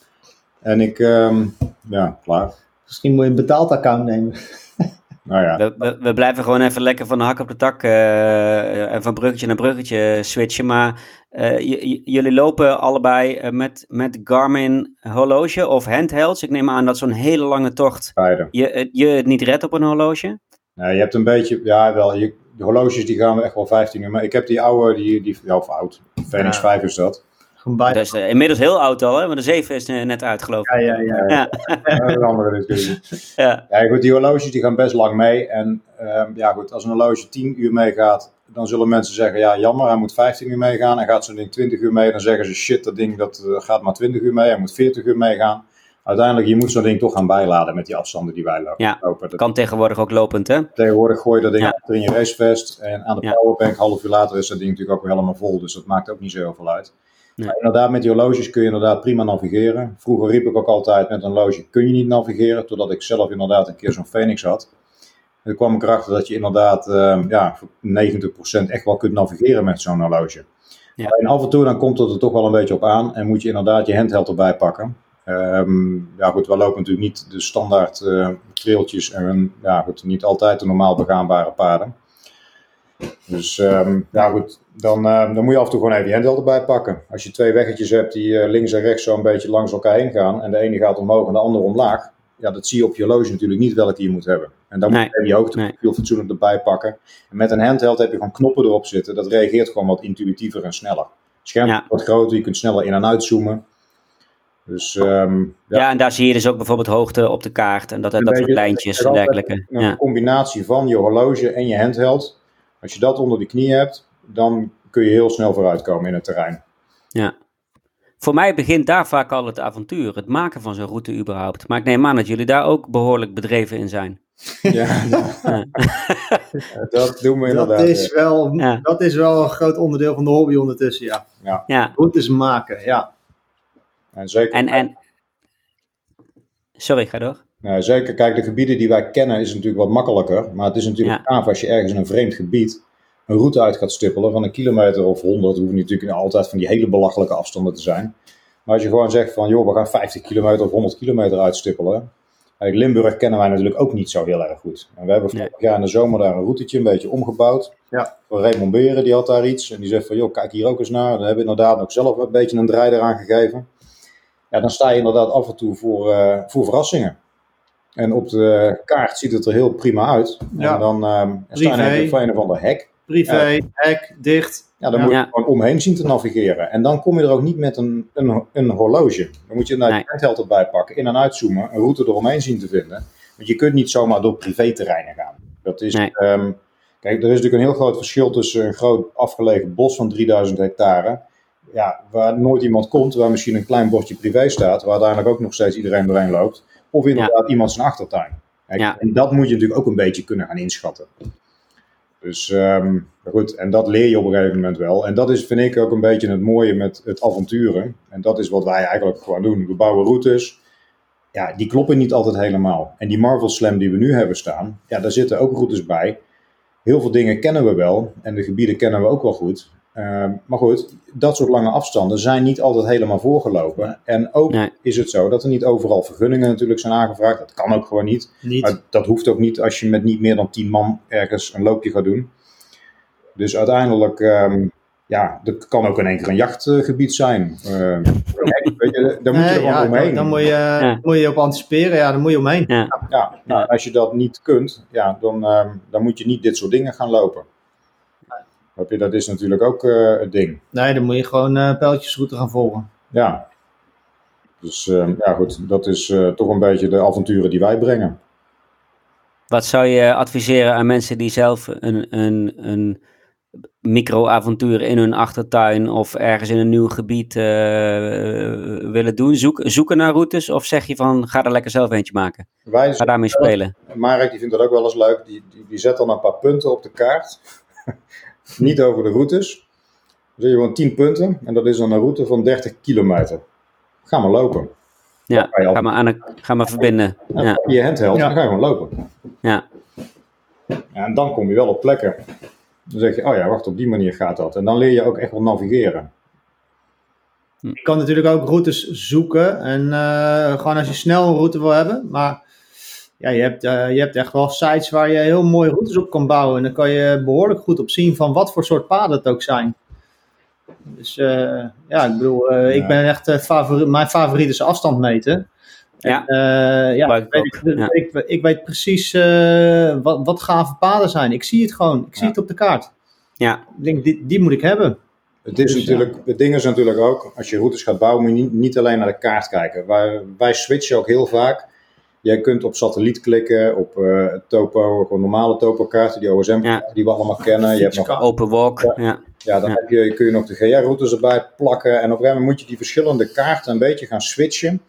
En ik, ehm, ja, klaar. Misschien moet je een betaald account nemen. (laughs) Nou ja, We, we, we blijven gewoon even lekker van de hak op de tak eh, en van bruggetje naar bruggetje switchen. Maar eh, jullie lopen allebei eh, met, met Garmin horloge of handhelds. Ik neem aan dat zo'n hele lange tocht beide. je, het- je het niet redt op een horloge. Nou, je hebt een beetje, ja wel, je, de horloges die gaan we echt wel 15 uur. Maar ik heb die oude, die, die ja, of oud, Phoenix Ja. 5 is dat. Dat is eh, inmiddels heel oud al, hè? want de 7 is eh, net uit, geloof ik. Ja, ja, ja. Ja, Ja, een andere discussie. (laughs) ja, Ja, goed, die horloges die gaan best lang mee. En ehm, ja, goed, als een horloge 10 uur meegaat, dan zullen mensen zeggen: ja, jammer, hij moet 15 uur meegaan. En gaat zo'n ding 20 uur mee, dan zeggen ze: shit, dat ding dat, eh, gaat maar 20 uur mee, hij moet 40 uur meegaan. Uiteindelijk, je moet zo'n ding toch gaan bijladen met die afstanden die wij lopen. Ja. Dat- kan tegenwoordig ook lopend, hè? Tegenwoordig gooi je dat ding Ja. in je racevest. En aan de Ja. powerbank, half uur later, is dat ding natuurlijk ook weer helemaal vol. Dus dat maakt ook niet zo heel veel uit. Nee. Maar inderdaad, met die horloges kun je inderdaad prima navigeren. Vroeger riep ik ook altijd, met een horloge kun je niet navigeren. Totdat ik zelf inderdaad een keer zo'n Phoenix had. En toen kwam ik erachter dat je inderdaad ehm, ja, voor 90% echt wel kunt navigeren met zo'n horloge. Ja. En af en toe dan komt het er toch wel een beetje op aan. En moet je inderdaad je handheld erbij pakken. Ehm, ja goed, we lopen natuurlijk niet de standaard eh trailtjes en ja goed, niet altijd de normaal begaanbare paden. Dus ehm, ja goed, dan, dan moet je af en toe gewoon even je handheld erbij pakken. Als je twee weggetjes hebt die eh, links en rechts zo een beetje langs elkaar heen gaan en de ene gaat omhoog en de andere omlaag, ja, dat zie je op je horloge natuurlijk niet welke je moet hebben. En dan Nee, moet je je hoogteprofiel fatsoenlijk erbij pakken. En met een handheld heb je gewoon knoppen erop zitten, dat reageert gewoon wat intuïtiever en sneller. Het scherm Ja. wat groter, je kunt sneller in en uitzoomen. Dus ehm, ja, Ja. en daar zie je dus ook bijvoorbeeld hoogte op de kaart en dat, dat Een soort lijntjes en dergelijke. Een Ja. combinatie van je horloge en je handheld. Als je dat onder de knie hebt, dan kun je heel snel vooruitkomen in het terrein. Voor mij begint daar vaak al het avontuur, het maken van zo'n route überhaupt. Maar ik neem aan dat jullie daar ook behoorlijk bedreven in zijn. (laughs) Ja, Ja. (laughs) dat doen we inderdaad. Dat is, wel, Ja. dat is wel een groot onderdeel van de hobby ondertussen, ja. Ja, Routes maken, ja. En zeker, en, en... Sorry, ga door. nou, zeker, kijk, de gebieden die wij kennen is natuurlijk wat makkelijker. Maar het is natuurlijk Ja. gaaf als je ergens in een vreemd gebied een route uit gaat stippelen van een kilometer of honderd. hoeven natuurlijk altijd van die hele belachelijke afstanden te zijn. Maar als je gewoon zegt van, joh, we gaan 50 kilometer of 100 kilometer uitstippelen. Limburg kennen wij natuurlijk ook niet zo heel erg goed. En we hebben vorig jaar in de zomer daar een routetje een beetje omgebouwd. Ja. Voor Raymond Beren, die had daar iets. En die zegt van, joh, kijk hier ook eens naar. Dan hebben we inderdaad ook zelf een beetje een draai eraan gegeven. Ja, dan sta je inderdaad af en toe voor, eh, voor verrassingen. En op de kaart ziet het er heel prima uit. Ja. En dan uh, sta je even voor een of ander hek. Privé, hek, dicht. Ja, dan Ja. moet je gewoon omheen zien te navigeren. En dan kom je er ook niet met een, een, een horloge. Dan moet je naar Nee. je erbij pakken, in- en uitzoomen, een route eromheen zien te vinden. Want je kunt niet zomaar door privéterreinen gaan. Dat is, Nee. ehm, kijk, er is natuurlijk een heel groot verschil tussen een groot afgelegen bos van 3000 hectare. Ja, waar nooit iemand komt, waar misschien een klein bosje privé staat, waar uiteindelijk ook nog steeds iedereen doorheen loopt. Of inderdaad iemand zijn achtertuin. Kijk, Ja. En dat moet je natuurlijk ook een beetje kunnen gaan inschatten. Dus ehm, goed, en dat leer je op een gegeven moment wel. En dat is, vind ik, ook een beetje het mooie met het avonturen. En dat is wat wij eigenlijk gewoon doen. We bouwen routes. Ja, die kloppen niet altijd helemaal. En die Marvel Slam die we nu hebben staan, ja, daar zitten ook routes bij. Heel veel dingen kennen we wel. En de gebieden kennen we ook wel goed. Ehm, maar goed, dat soort lange afstanden zijn niet altijd helemaal voorgelopen. En ook Nee. is het zo dat er niet overal vergunningen natuurlijk zijn aangevraagd. Dat kan ook gewoon niet. Niet. Maar dat hoeft ook niet als je met niet meer dan 10 man ergens een loopje gaat doen. Dus uiteindelijk, ehm, ja, dat kan ook in één keer een jachtgebied zijn. Ehm, (laughs) weet je, daar moet je Nee, gewoon ja, omheen. dan, dan moet je, moet je op anticiperen. Ja, dan moet je omheen. Ja. Ja, nou, als je dat niet kunt, ja, dan, ehm, dan moet je niet dit soort dingen gaan lopen. Snap je, Dat is natuurlijk ook eh, het ding. Nee, dan moet je gewoon eh pijltjesroute gaan volgen. Ja. Dus ehm, ja, goed, dat is eh, toch een beetje de avonturen die wij brengen. Wat zou je adviseren aan mensen die zelf een, een, een micro-avontuur in hun achtertuin of ergens in een nieuw gebied eh, willen doen? Zoek, zoeken naar routes of zeg je van ga er lekker zelf eentje maken? Wij Ga daarmee spelen. Marek die vindt dat ook wel eens leuk. Die, die, die zet dan een paar punten op de kaart. Niet over de routes. Dan zet je gewoon 10 punten. En dat is dan een route van 30 kilometer. Ga maar lopen. Ja, ga maar, aan de, ga maar verbinden. En Ja, je handheld Ja. dan ga je gewoon lopen. ja, Ja, en dan kom je wel op plekken. Dan zeg je, oh ja, wacht, op die manier gaat dat. En dan leer je ook echt wel navigeren. Je kan natuurlijk ook routes zoeken. En eh, gewoon als je snel een route wil hebben. Maar ja, je, hebt, eh, je hebt echt wel sites waar je heel mooie routes op kan bouwen. En dan kan je behoorlijk goed op zien van wat voor soort paden het ook zijn. Dus eh, ja, ik bedoel, eh, ik ben echt, eh, favori- mijn favoriet is afstand meten. Ja. En, eh, ja, ik weet ik, ja. ik, ik weet precies eh, wat, wat gave paden zijn. Ik zie het gewoon. Ik zie het op de kaart. ja, Ik denk, die, die moet ik hebben. Het, is Dus, natuurlijk, het ding is natuurlijk ook, als je routes gaat bouwen, moet je niet, niet alleen naar de kaart kijken. Wij, wij switchen ook heel vaak. Jij kunt op satelliet klikken, op eh, topo, gewoon normale topokaarten, die OSM Ja. die we allemaal kennen. Je hebt nog, open walk. Ja. Ja, ja, dan Ja. Heb je, kun je nog de GR-routes erbij plakken. En op een gegeven moment moet je die verschillende kaarten een beetje gaan switchen.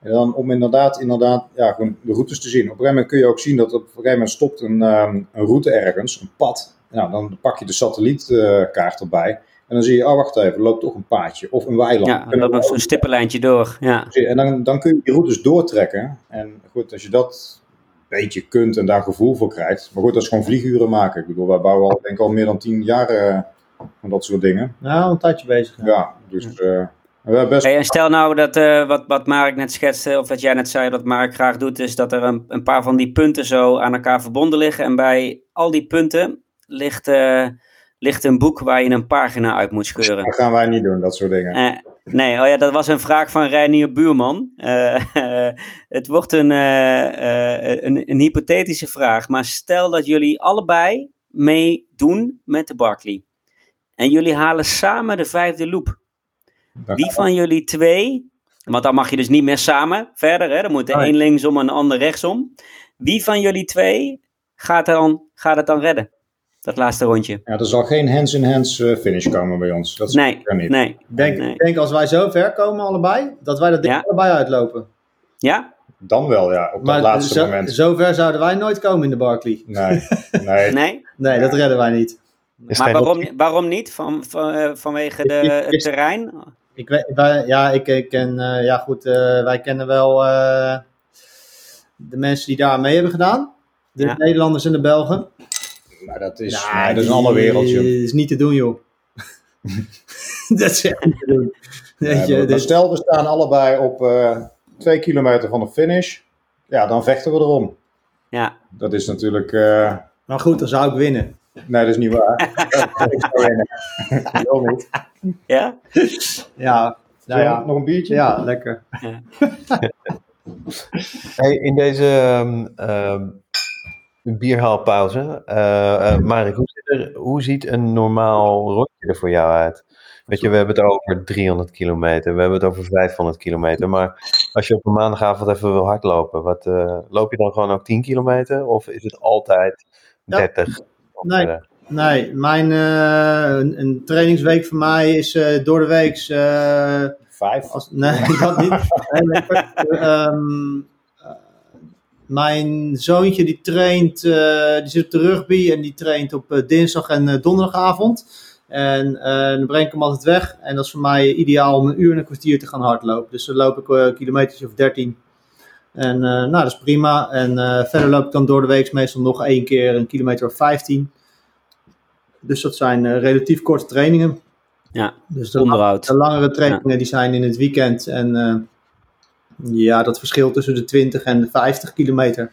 En dan om inderdaad, inderdaad ja, gewoon de routes te zien. Op een gegeven moment kun je ook zien dat op een gegeven moment stopt een, ehm, een route ergens, een pad. Nou, dan pak je de satellietkaart erbij. En dan zie je, oh wacht even, er loopt toch een paadje of een weiland. ja dan we nog zo'n stippenlijntje door. Ja, En dan, dan kun je die routes doortrekken. En goed, als je dat een beetje kunt en daar gevoel voor krijgt. Maar goed, dat is gewoon vlieguren maken. Ik bedoel, wij bouwen al, denk ik al meer dan tien jaar eh, van dat soort dingen. Nou, een tijdje bezig. ja. Ja, dus eh, we hebben best... Hey, en stel nou dat eh, wat, wat Mark net schetste, of dat jij net zei dat Mark graag doet, is dat er een, een paar van die punten zo aan elkaar verbonden liggen. En bij al die punten ligt, eh, ligt een boek waar je een pagina uit moet scheuren. Dat gaan wij niet doen, dat soort dingen. Eh, nee, oh ja, dat was een vraag van Reinier Buurman. Eh, (laughs) het wordt een, eh, een, een hypothetische vraag, maar stel dat jullie allebei meedoen met de Barclay. En jullie halen samen de vijfde loop. Wie van jullie twee, want dan mag je dus niet meer samen verder, hè? dan moet de een linksom en de ander rechtsom. Wie van jullie twee gaat, dan, gaat het dan redden? Dat laatste rondje. Ja, er zal geen hands-in-hands eh, finish komen bij ons. Dat Nee, zeker niet. nee. Ik denk, Nee. ik denk als wij zo ver komen allebei, dat wij dat ding Ja. allebei uitlopen. Ja? Dan wel, ja, op dat laatste zo, moment. zo ver zouden wij nooit komen in de Barclay. Nee, nee. (laughs) Nee? Nee, dat redden wij niet. Is Maar waarom, waarom niet? Van, van, eh, vanwege de, Ik- ik- het terrein? Ik weet, wij, ja, ik, ik ken, eh, ja goed, eh, wij kennen wel eh, de mensen die daar mee hebben gedaan. De Ja. Nederlanders en de Belgen. Maar dat is, nee, dat is een ander wereldje. Dat is niet te doen, joh. (laughs) dat is echt niet te doen. Weet Ja, je, maar dit- stel, we staan allebei op eh, twee kilometer van de finish. ja, dan vechten we erom. Ja. Dat is natuurlijk... Uh... Maar goed, dan zou ik winnen. Nee, dat is niet waar. (laughs) ik zou winnen. Wel niet. Ja? Ja. Nou ja. Nog een biertje? Ja, lekker. Ja. (laughs) hey, in deze um, um, bierhaalpauze, uh, uh, Marek, hoe, er, hoe ziet een normaal rondje er voor jou uit? Weet je, we hebben het over 300 kilometer, we hebben het over 500 kilometer. Maar als je op een maandagavond even wil hardlopen, wat, uh, loop je dan gewoon ook 10 kilometer? Of is het altijd 30? Ja. Nee, nee, mijn, uh, een, een, trainingsweek voor mij is door de week. Vijf? Als, (laughs) nee, dat niet. nee, um, (laughs) mijn zoontje die traint, die zit op de rugby en die traint op dinsdag en donderdagavond. En dan breng ik hem altijd weg. En dat is voor mij ideaal om een uur en een kwartier te gaan hardlopen. Dus dan loop ik uh, kilometers of 13. En uh, nou, dat is prima. En verder loop ik dan door de week meestal nog één keer een kilometer of 15. Dus dat zijn relatief korte trainingen. Ja, dus de, onderhoud. de langere trainingen ja. die zijn in het weekend. En ja, dat verschilt tussen de 20 en de 50 kilometer.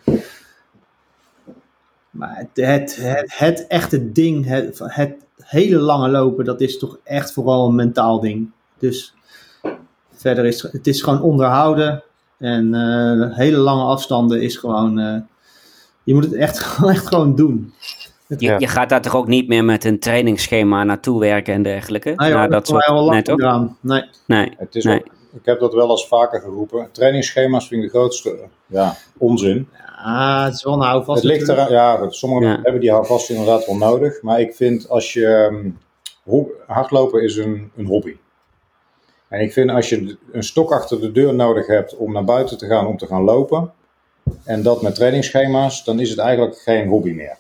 Maar het, het, het, het echte ding, het, het hele lange lopen, dat is toch echt vooral een mentaal ding. Dus verder is het is gewoon onderhouden. En uh, hele lange afstanden is gewoon. Uh, je moet het echt, (laughs) echt gewoon doen. Je, je, gaat daar toch ook niet meer met een trainingsschema naartoe werken en dergelijke? Nee, nou, dat is wel net ook. Gedaan. Nee. Nee. Het is nee. Ook, ik heb dat wel eens vaker geroepen. Trainingsschema's vind ik de grootste ja, onzin. Ah, het is wel een houvast. Het ligt eraan, ja, sommigen ja. hebben die houvast inderdaad wel nodig. Maar ik vind als je. Um, hardlopen is een, een hobby. En ik vind als je een stok achter de deur nodig hebt om naar buiten te gaan om te gaan lopen. En dat met trainingsschema's, dan is het eigenlijk geen hobby meer.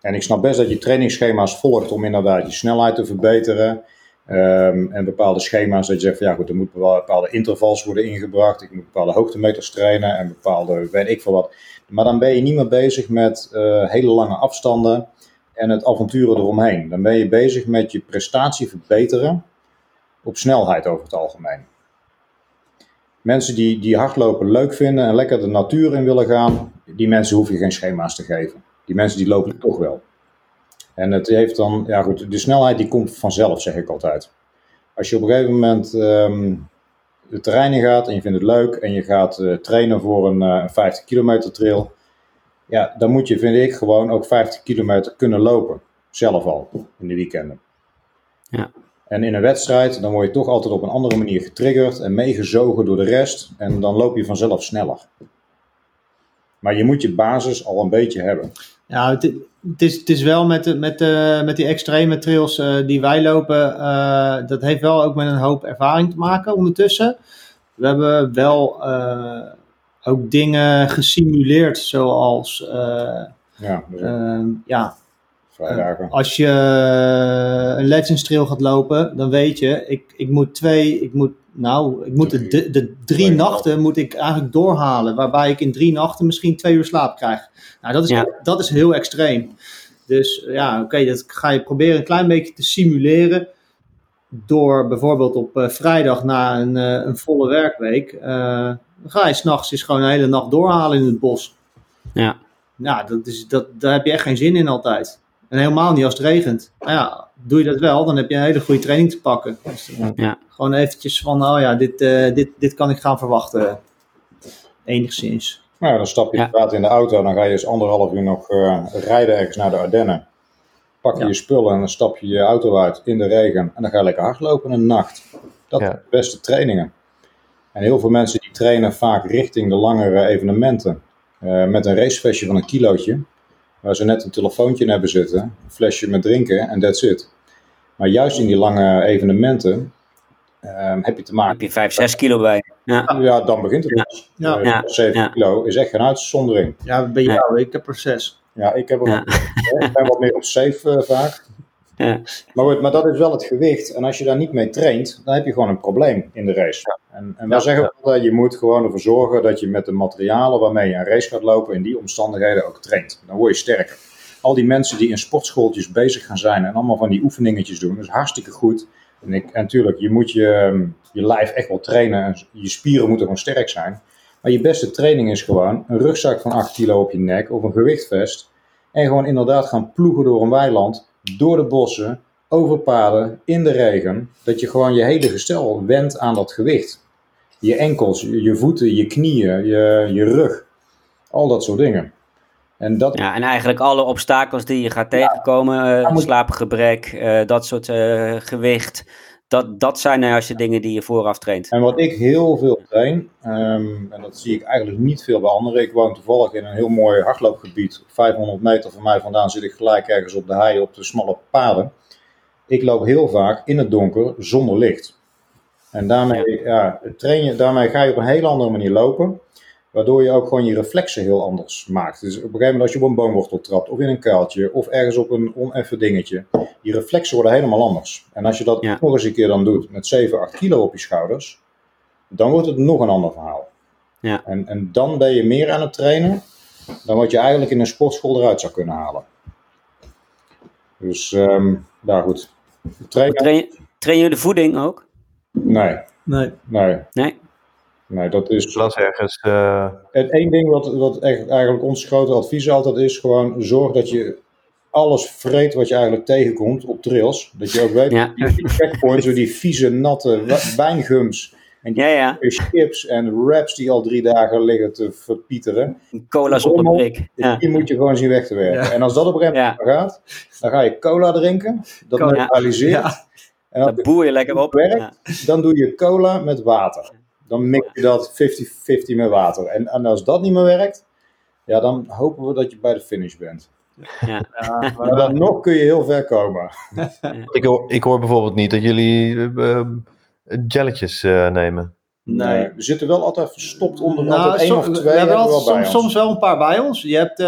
En ik snap best dat je trainingsschema's volgt om inderdaad je snelheid te verbeteren. Um, en bepaalde schema's dat je zegt van ja goed, er moeten bepaalde intervals worden ingebracht. Ik moet bepaalde hoogtemeters trainen en bepaalde weet ik veel wat. Maar dan ben je niet meer bezig met uh, hele lange afstanden en het avonturen eromheen. Dan ben je bezig met je prestatie verbeteren op snelheid over het algemeen. Mensen die, die hardlopen leuk vinden en lekker de natuur in willen gaan, die mensen hoef je geen schema's te geven. Die mensen die lopen toch wel. En het heeft dan, ja goed, de snelheid die komt vanzelf, zeg ik altijd. Als je op een gegeven moment um, de terrein in gaat en je vindt het leuk en je gaat uh, trainen voor een uh, 50 kilometer trail, ja, dan moet je, vind ik, gewoon ook 50 kilometer kunnen lopen. Zelf al, in de weekenden. Ja. En in een wedstrijd, dan word je toch altijd op een andere manier getriggerd en meegezogen door de rest. En dan loop je vanzelf sneller. Maar je moet je basis al een beetje hebben. Ja, het, het, is, het is wel met, de, met, de, met die extreme trails uh, die wij lopen, uh, dat heeft wel ook met een hoop ervaring te maken ondertussen. We hebben wel uh, ook dingen gesimuleerd, zoals ja, ja, vrijdagen. als je een Legends trail gaat lopen, dan weet je, ik, ik moet twee, ik moet nou, ik moet de, de, de drie nachten moet ik eigenlijk doorhalen. Waarbij ik in drie nachten misschien twee uur slaap krijg. Nou, dat is, Ja. dat is heel extreem. Dus ja, oké, dat ga je proberen een klein beetje te simuleren. Door bijvoorbeeld op eh, vrijdag na een, eh, een volle werkweek. eh, dan ga je s'nachts eens gewoon een hele nacht doorhalen in het bos. Ja. Nou, dat is, dat, daar heb je echt geen zin in altijd. En helemaal niet als het regent. Maar ja, doe je dat wel, dan heb je een hele goede training te pakken. Dus, eh, Ja. Gewoon eventjes van, oh ja, dit, eh, dit, dit kan ik gaan verwachten. Enigszins. Nou, ja, dan stap je inderdaad in de auto, dan ga je eens anderhalf uur nog eh, rijden ergens naar de Ardennen. Pak je Ja. je spullen en dan stap je je auto uit in de regen en dan ga je lekker hardlopen een nacht. Dat Ja. zijn de beste trainingen. En heel veel mensen die trainen vaak richting de langere evenementen. eh, met een racevestje van een kilootje, waar ze net een telefoontje in hebben zitten, een flesje met drinken en that's it. Maar juist in die lange evenementen eh, heb je te maken Heb je 5, 6 kilo bij. Ja. ja, dan begint het Ja. pas. Ja. Eh, Ja. 7 Ja. kilo is echt geen uitzondering. Ja, bij jou, ik heb er zes. Ja, ik, heb ook, Ja. ik ben wat meer op safe eh, vaak. Ja. Maar, goed, maar dat is wel het gewicht. En als je daar niet mee traint, dan heb je gewoon een probleem in de race. En, en wij Ja. zeggen altijd, je moet gewoon ervoor zorgen dat je met de materialen waarmee je een race gaat lopen, in die omstandigheden ook traint. Dan word je sterker. Al die mensen die in sportschooltjes bezig gaan zijn en allemaal van die oefeningetjes doen, dat is hartstikke goed. En, ik, en natuurlijk, je moet je, ehm, je lijf echt wel trainen en je spieren moeten gewoon sterk zijn. Maar je beste training is gewoon een rugzak van 8 kilo op je nek of een gewichtvest. En gewoon inderdaad gaan ploegen door een weiland, door de bossen, over paden, in de regen. Dat je gewoon je hele gestel wendt aan dat gewicht. Je enkels, je voeten, je knieën, je, je rug. Al dat soort dingen. En dat, Ja, en eigenlijk alle obstakels die je gaat tegenkomen, eh moet- slaapgebrek, eh, dat soort eh, gewicht, dat, dat zijn nou juist de dingen die je vooraf traint. En wat ik heel veel train, ehm, en dat zie ik eigenlijk niet veel bij anderen. Ik woon toevallig in een heel mooi hardloopgebied. Op 500 meter van mij vandaan zit ik gelijk ergens op de hei op de smalle paden. Ik loop heel vaak in het donker zonder licht. En daarmee, ja. train je, daarmee ga je op een hele andere manier lopen. Waardoor je ook gewoon je reflexen heel anders maakt. Dus op een gegeven moment als je op een boomwortel trapt, of in een kuiltje, of ergens op een oneffen dingetje. Je reflexen worden helemaal anders. En als je dat Ja. nog eens een keer dan doet met 7, 8 kilo op je schouders, dan wordt het nog een ander verhaal. Ja. En, en dan ben je meer aan het trainen dan wat je eigenlijk in een sportschool eruit zou kunnen halen. Dus, ehm ja goed. Trainen? Train, train je de voeding ook? Nee, Nee. nee, Nee? Nee, dat is... Ik las ergens. eh, Het één ding wat, wat echt eigenlijk ons grote advies altijd is, gewoon zorg dat je alles vreet wat je eigenlijk tegenkomt op trails. Dat je ook weet, Ja. die, checkpoints, die vieze, natte wijngums en die Ja, ja. chips en wraps die al drie dagen liggen te verpieteren. Cola zonder Rommel. prik. Ja. Die moet je gewoon zien weg te werken. Ja. En als dat op een gegeven moment gaat, dan ga je cola drinken. Dat Cola. neutraliseert. Ja. En als Dat boer je lekker op. werkt, Ja. dan doe je cola met water. Dan mix je dat 50-50 met water. En, en als dat niet meer werkt, ja, dan hopen we dat je bij de finish bent. Ja. Ja, Maar dan nog kun je heel ver komen. ik, hoor, ik hoor bijvoorbeeld niet dat jullie eh, eh, jelletjes eh, nemen. Nee. we zitten wel altijd verstopt onder Nou, altijd één som- of twee. we hebben wel bij soms, ons. soms wel een paar bij ons. Je hebt, eh,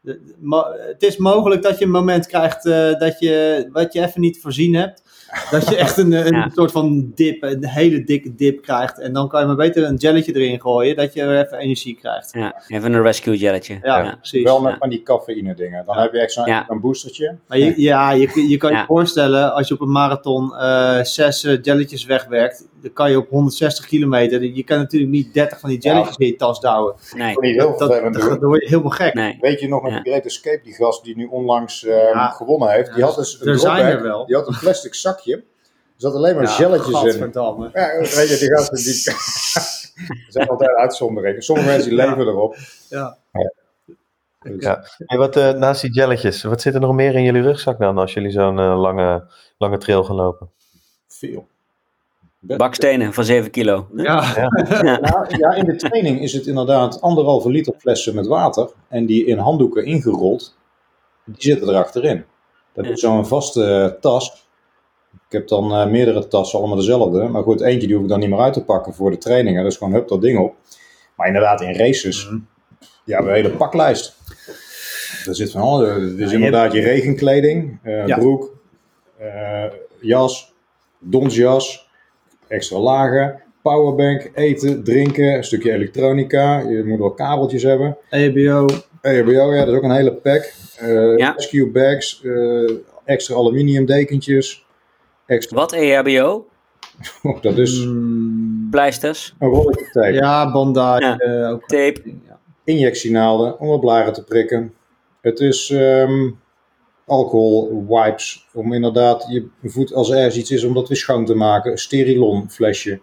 de- mo- het is mogelijk dat je een moment krijgt eh, dat je wat je even niet voorzien hebt. (laughs) Dat je echt een, een Ja. soort van dip, een hele dikke dip krijgt. En dan kan je maar beter een jelletje erin gooien, dat je even energie krijgt. Ja, even een rescue jelletje. Ja, Ja. precies. Wel met Ja. van die cafeïne dingen. Dan heb je echt zo'n Ja. een boostertje. Maar je, ja, je, je kan je voorstellen, als je op een marathon eh, zes eh, jelletjes wegwerkt, dan kan je op 160 kilometer, je kan natuurlijk niet 30 van die jelletjes in je tas douwen. Nee, Niet heel Dat, dat, word je helemaal gek. nee. Weet je nog met Ja. de Great Escape, die gast die nu onlangs eh, Ja. gewonnen heeft, die Ja, had dus een zijn dropback, wel. Die had een plastic zakje. Er zat alleen maar Ja, gelletjes in. Ja, weet je, die gasten die. (laughs) er zijn altijd uitzonderingen. Sommige (laughs) mensen die Ja. leven erop. Ja. Ja. Hey, wat, eh, naast die jelletjes, wat zit er nog meer in jullie rugzak dan als jullie zo'n eh, lange, lange trail gaan lopen? Veel. Bakstenen van 7 kilo. Ja. Nou, (laughs) ja, in de training is het inderdaad anderhalve liter flessen met water. En die in handdoeken ingerold. Die zitten er achterin. Dat is zo'n vaste eh, tas. Ik heb dan eh, meerdere tassen, allemaal dezelfde. Maar goed, eentje die hoef ik dan niet meer uit te pakken voor de trainingen. Dus gewoon hup dat ding op. Maar inderdaad, in races, Mhm. ja, we hebben een hele paklijst. Er zit van alles. Is je inderdaad je regenkleding, eh, Ja. broek, eh, jas, donsjas, extra lagen, powerbank, eten, drinken, een stukje elektronica. Je moet wel kabeltjes hebben. EBO. EHBO, ja, dat is ook een hele pack. Eh, Ja. Rescue bags, eh, extra aluminium dekentjes. Extra, Wat EHBO? (laughs) oh, dat is Mm, Pleisters, een rolletje tape. ja, bandage. Ja. eh, ook. tape. Injectienaalden om op blaren te prikken. Het is ehm, alcohol wipes om inderdaad je voet als er ergens iets is om dat weer schoon te maken. Een Sterilon flesje.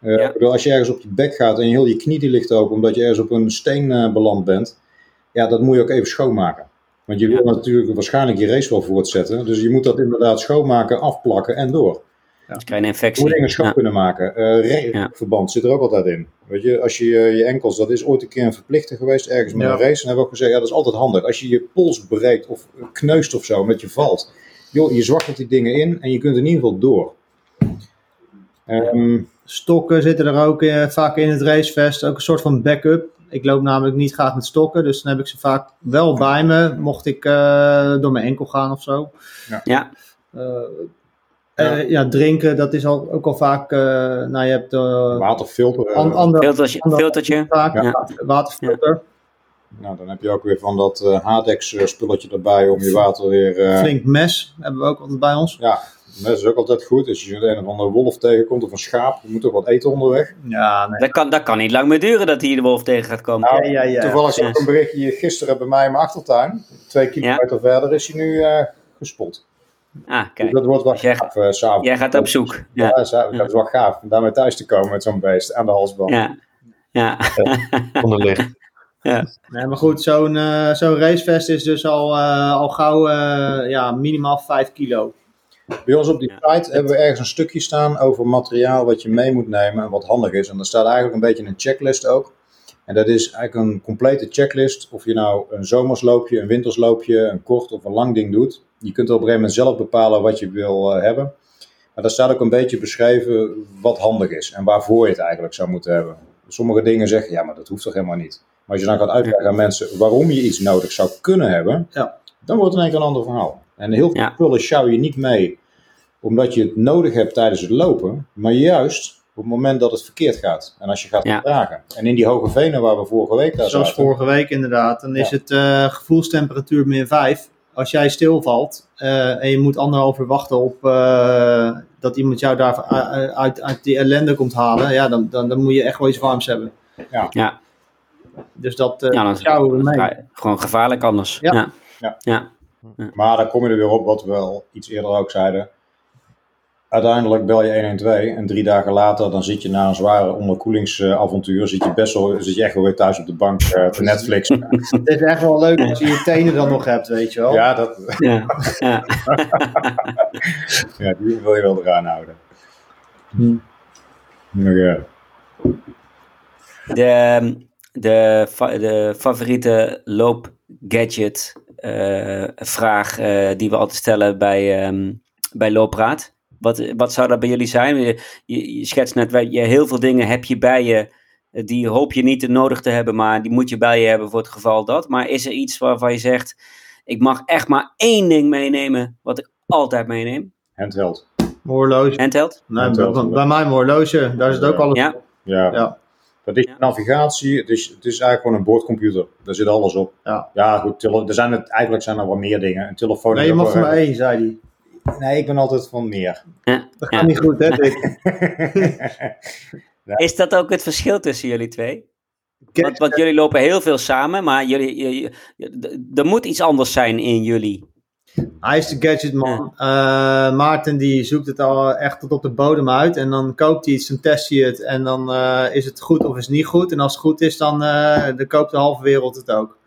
Ja. bedoel, als je ergens op je bek gaat en je heel je knie die ligt open omdat je ergens op een steen eh, beland bent. Ja, dat moet je ook even schoonmaken. Want je wil natuurlijk waarschijnlijk je race wel voortzetten. Dus je moet dat inderdaad schoonmaken, afplakken en door. Dus krijg je een Hoe dingen infectie. Ja. kunnen maken. Eh Ja. verband zit er ook altijd in. Weet je, als je eh, je enkels, dat is ooit een keer een verplichte geweest ergens met Ja. een race. En hebben we ook gezegd, ja, dat is altijd handig. Als je je pols breekt of kneust of zo, omdat je valt. Joh, je zwakkelt die dingen in en je kunt in ieder geval door. Ehm, Stokken zitten er ook eh, vaak in het racevest. Ook een soort van backup. Ik loop namelijk niet graag met stokken. Dus dan heb ik ze vaak wel bij me. Mocht ik eh, door mijn enkel gaan of zo. Ja, Eh, eh, ja, drinken, dat is al, ook al vaak. eh, nou, je hebt. eh waterfilter. an- ander, filtertje. ander- filtertje. vaak Ja. waterfilter. Nou, dan heb je ook weer van dat uh, Hadex spulletje erbij om je water weer... Uh... Flink mes hebben we ook altijd bij ons. Ja, mes is ook altijd goed. Als je een of andere wolf tegenkomt of een schaap, je moet toch wat eten onderweg. Ja, nee. dat, kan, dat kan niet lang meer duren dat hij de wolf tegen gaat komen. Nou, ja, ja, ja. Toevallig zag ik een berichtje gisteren bij mij in mijn achtertuin. Twee kilometer verder is hij nu gespot. Ah, kijk. Dus dat wordt wel jij, gaaf, uh, s'avonds. Jij gaat op zoek. Ja, ja, ja. dat is wel gaaf om daarmee thuis te komen met zo'n beest aan de halsband. Ja, ja. Onder (laughs) licht. Ja. Nee, maar goed, zo'n uh, zo'n racevest is dus al, uh, al gauw uh, ja, minimaal 5 kilo. Bij ons op die ja. site hebben we ergens een stukje staan over materiaal wat je mee moet nemen en wat handig is. En daar staat eigenlijk een beetje een checklist ook. En dat is eigenlijk een complete checklist. Of je nou een zomersloopje, een wintersloopje, een kort of een lang ding doet. Je kunt op een gegeven moment zelf bepalen wat je wil uh, hebben. Maar daar staat ook een beetje beschreven wat handig is en waarvoor je het eigenlijk zou moeten hebben. Sommige dingen zeggen, ja, maar dat hoeft toch helemaal niet. Maar als je dan gaat uitleggen aan mensen waarom je iets nodig zou kunnen hebben, ja. dan wordt het in één keer een ander verhaal. En heel veel spullen sjouw je niet mee omdat je het nodig hebt tijdens het lopen, maar juist op het moment dat het verkeerd gaat. En als je gaat dragen. En in die hoge venen waar we vorige week daar Zoals zaten, vorige week inderdaad, dan is het uh, gevoelstemperatuur min 5 als jij stilvalt uh, en je moet anderhalf uur wachten op uh, dat iemand jou daar uit, uit die ellende komt halen, ja, dan, dan, dan moet je echt wel iets warms hebben. Ja. ja. Dus dat uh, ja, dan sjouwen we mee. Gewoon gevaarlijk anders. Ja. Ja. Ja. ja. Maar dan kom je er weer op wat we al iets eerder ook zeiden. Uiteindelijk bel je 112 en drie dagen later dan zit je na een zware onderkoelingsavontuur, zit je best wel, zit je echt wel weer thuis op de bank uh, te Netflix. (laughs) Het is echt wel leuk als je je tenen dan nog hebt, weet je wel. Ja, dat, Ja. ja. (laughs) ja die wil je wel eraan houden. Hm. Ja. De, de, fa- de favoriete loopgadget eh, vraag eh, die we altijd stellen bij, ehm, bij Looppraat. Wat, wat zou dat bij jullie zijn? Je, je, je schetst net, je, heel veel dingen heb je bij je, eh, die hoop je niet nodig te hebben, maar die moet je bij je hebben voor het geval dat. Maar is er iets waarvan je zegt, ik mag echt maar één ding meenemen, wat ik altijd meeneem? Handheld. Mijn horloge. Handheld? Nee, Handheld. bij, bij mij mijn horloge, daar zit ook alles Ja. op. Ja. Ja. Dat is Ja. navigatie, het is, het is eigenlijk gewoon een boordcomputer. Daar zit alles op. Ja. ja goed, er zijn het, eigenlijk zijn er wel meer dingen. Een telefoon Nee, je mag er maar één, zei hij. Nee, ik ben altijd van meer. Ja. Dat Ja. gaat niet goed, hè? (laughs) (laughs) Is dat ook het verschil tussen jullie twee? Want, want jullie lopen heel veel samen, maar jullie, er moet iets anders zijn in jullie. Hij is de gadgetman. Eh, Maarten die zoekt het al echt tot op de bodem uit. En dan koopt hij iets, dan test hij het. En dan eh, is het goed of is het niet goed. En als het goed is, dan, eh, dan koopt de halve wereld het ook.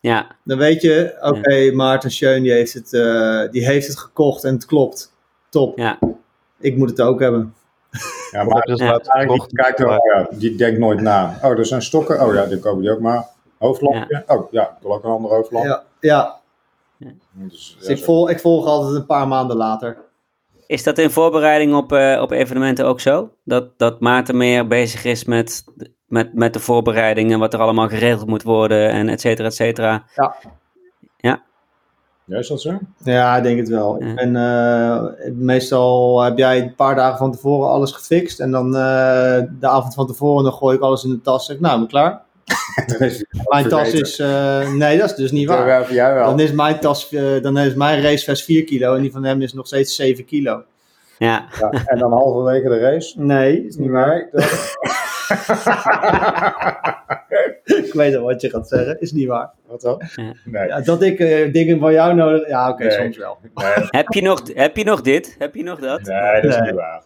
Ja, Dan weet je, oké, Maarten Schön die heeft, het, eh, die heeft het gekocht en het klopt. Top. ja, Ik moet het ook hebben. Ja, maar Dus Ja. die kijkt er, oh ja, die denkt nooit na. Oh, er zijn stokken. Oh ja, die kopen die ook maar. Hoofdlampje. Oh ja, ik wil ook een ander hoofdlamp. Ja, ja. Dus, Dus ja, ik, volg, ik volg altijd een paar maanden later. Is dat in voorbereiding op, eh, op evenementen ook zo? Dat, dat Maarten meer bezig is met, met, met de voorbereiding en wat er allemaal geregeld moet worden en et cetera, et cetera. Ja, is dat zo? Ja, ik denk het wel. Ja. Ik ben, eh, meestal heb jij een paar dagen van tevoren alles gefixt. En dan eh, de avond van tevoren dan gooi ik alles in de tas. Zeg ik, nou, ben ik klaar. (laughs) Is Mijn tas is... eh, nee, dat is dus niet waar. Ja, jij wel. Dan is mijn tas, eh, dan is mijn racevest 4 kilo en die van hem is nog steeds 7 kilo. Ja, Ja, en dan halverwege de race. Nee, is niet waar. Dat... (laughs) (laughs) Ik weet al wat je gaat zeggen, is niet waar. Wat dan? Ja. Nee. Ja, dat ik eh, dingen van jou nodig... Ja, oké, Nee. soms wel. Nee, (laughs) heb je nog, heb je nog dit? Heb je nog dat? nee, dat is Nee. niet waar.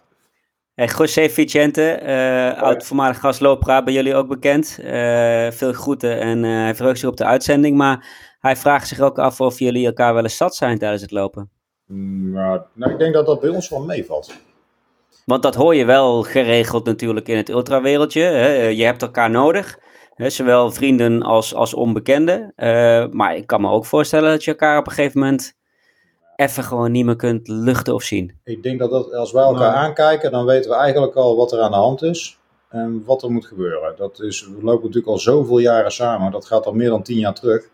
Hey, José Vicente, eh, oud voormalig gastloopra, bij jullie ook bekend. Eh, veel groeten en eh, hij verheugt zich op de uitzending. Maar hij vraagt zich ook af of jullie elkaar wel eens zat zijn tijdens het lopen. Nou, nou, ik denk dat dat bij ons wel meevalt. Want dat hoor je wel geregeld natuurlijk in het ultrawereldje. Hè? Je hebt elkaar nodig. Hè? Zowel vrienden als, als onbekenden. Eh, maar ik kan me ook voorstellen dat je elkaar op een gegeven moment even gewoon niet meer kunt luchten of zien. Ik denk dat, dat als wij elkaar aankijken, dan weten we eigenlijk al wat er aan de hand is. En wat er moet gebeuren. Dat is, we lopen natuurlijk al zoveel jaren samen. Dat gaat al meer dan tien jaar terug.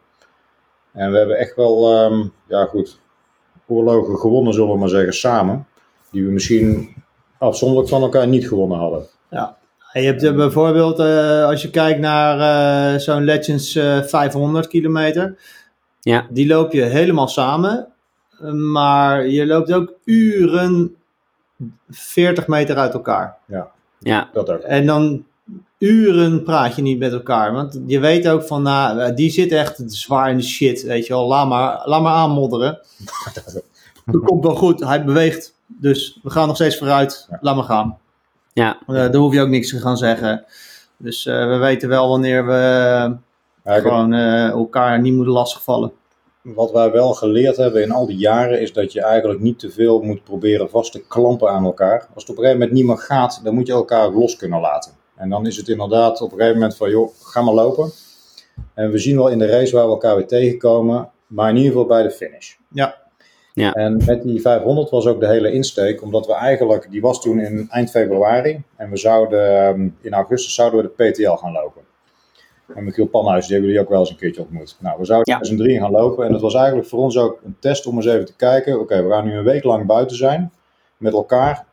En we hebben echt wel, ehm, ja goed, oorlogen gewonnen, zullen we maar zeggen, samen. Die we misschien afzonderlijk van elkaar niet gewonnen hadden. Je hebt uh, bijvoorbeeld, uh, als je kijkt naar uh, zo'n Legends 500 kilometer, ja. die loop je helemaal samen. Maar je loopt ook uren 40 meter uit elkaar. Ja, ja. dat ook. En dan uren praat je niet met elkaar. Want je weet ook van, nou, die zit echt zwaar in de shit, weet je wel. Laat maar, laat maar aanmodderen. (laughs) Dat komt wel goed, hij beweegt. Dus we gaan nog steeds vooruit, Ja. laat maar gaan. Ja. Uh, daar hoef je ook niks te gaan zeggen. Dus uh, we weten wel wanneer we gewoon uh, elkaar niet moeten lastigvallen. Wat wij wel geleerd hebben in al die jaren is dat je eigenlijk niet te veel moet proberen vast te klampen aan elkaar. Als het op een gegeven moment niet meer gaat, dan moet je elkaar los kunnen laten. En dan is het inderdaad op een gegeven moment van, joh, ga maar lopen. En we zien wel in de race waar we elkaar weer tegenkomen, maar in ieder geval bij de finish. Ja. Ja. En met die 500 was ook de hele insteek, omdat we eigenlijk, die was toen in eind februari, en we zouden, um, in augustus zouden we de PTL gaan lopen. En Michiel Panhuis, die hebben jullie ook wel eens een keertje ontmoet. Nou, we zouden Ja. met drieën gaan lopen en dat was eigenlijk voor ons ook een test om eens even te kijken, oké, we gaan nu een week lang buiten zijn, met elkaar.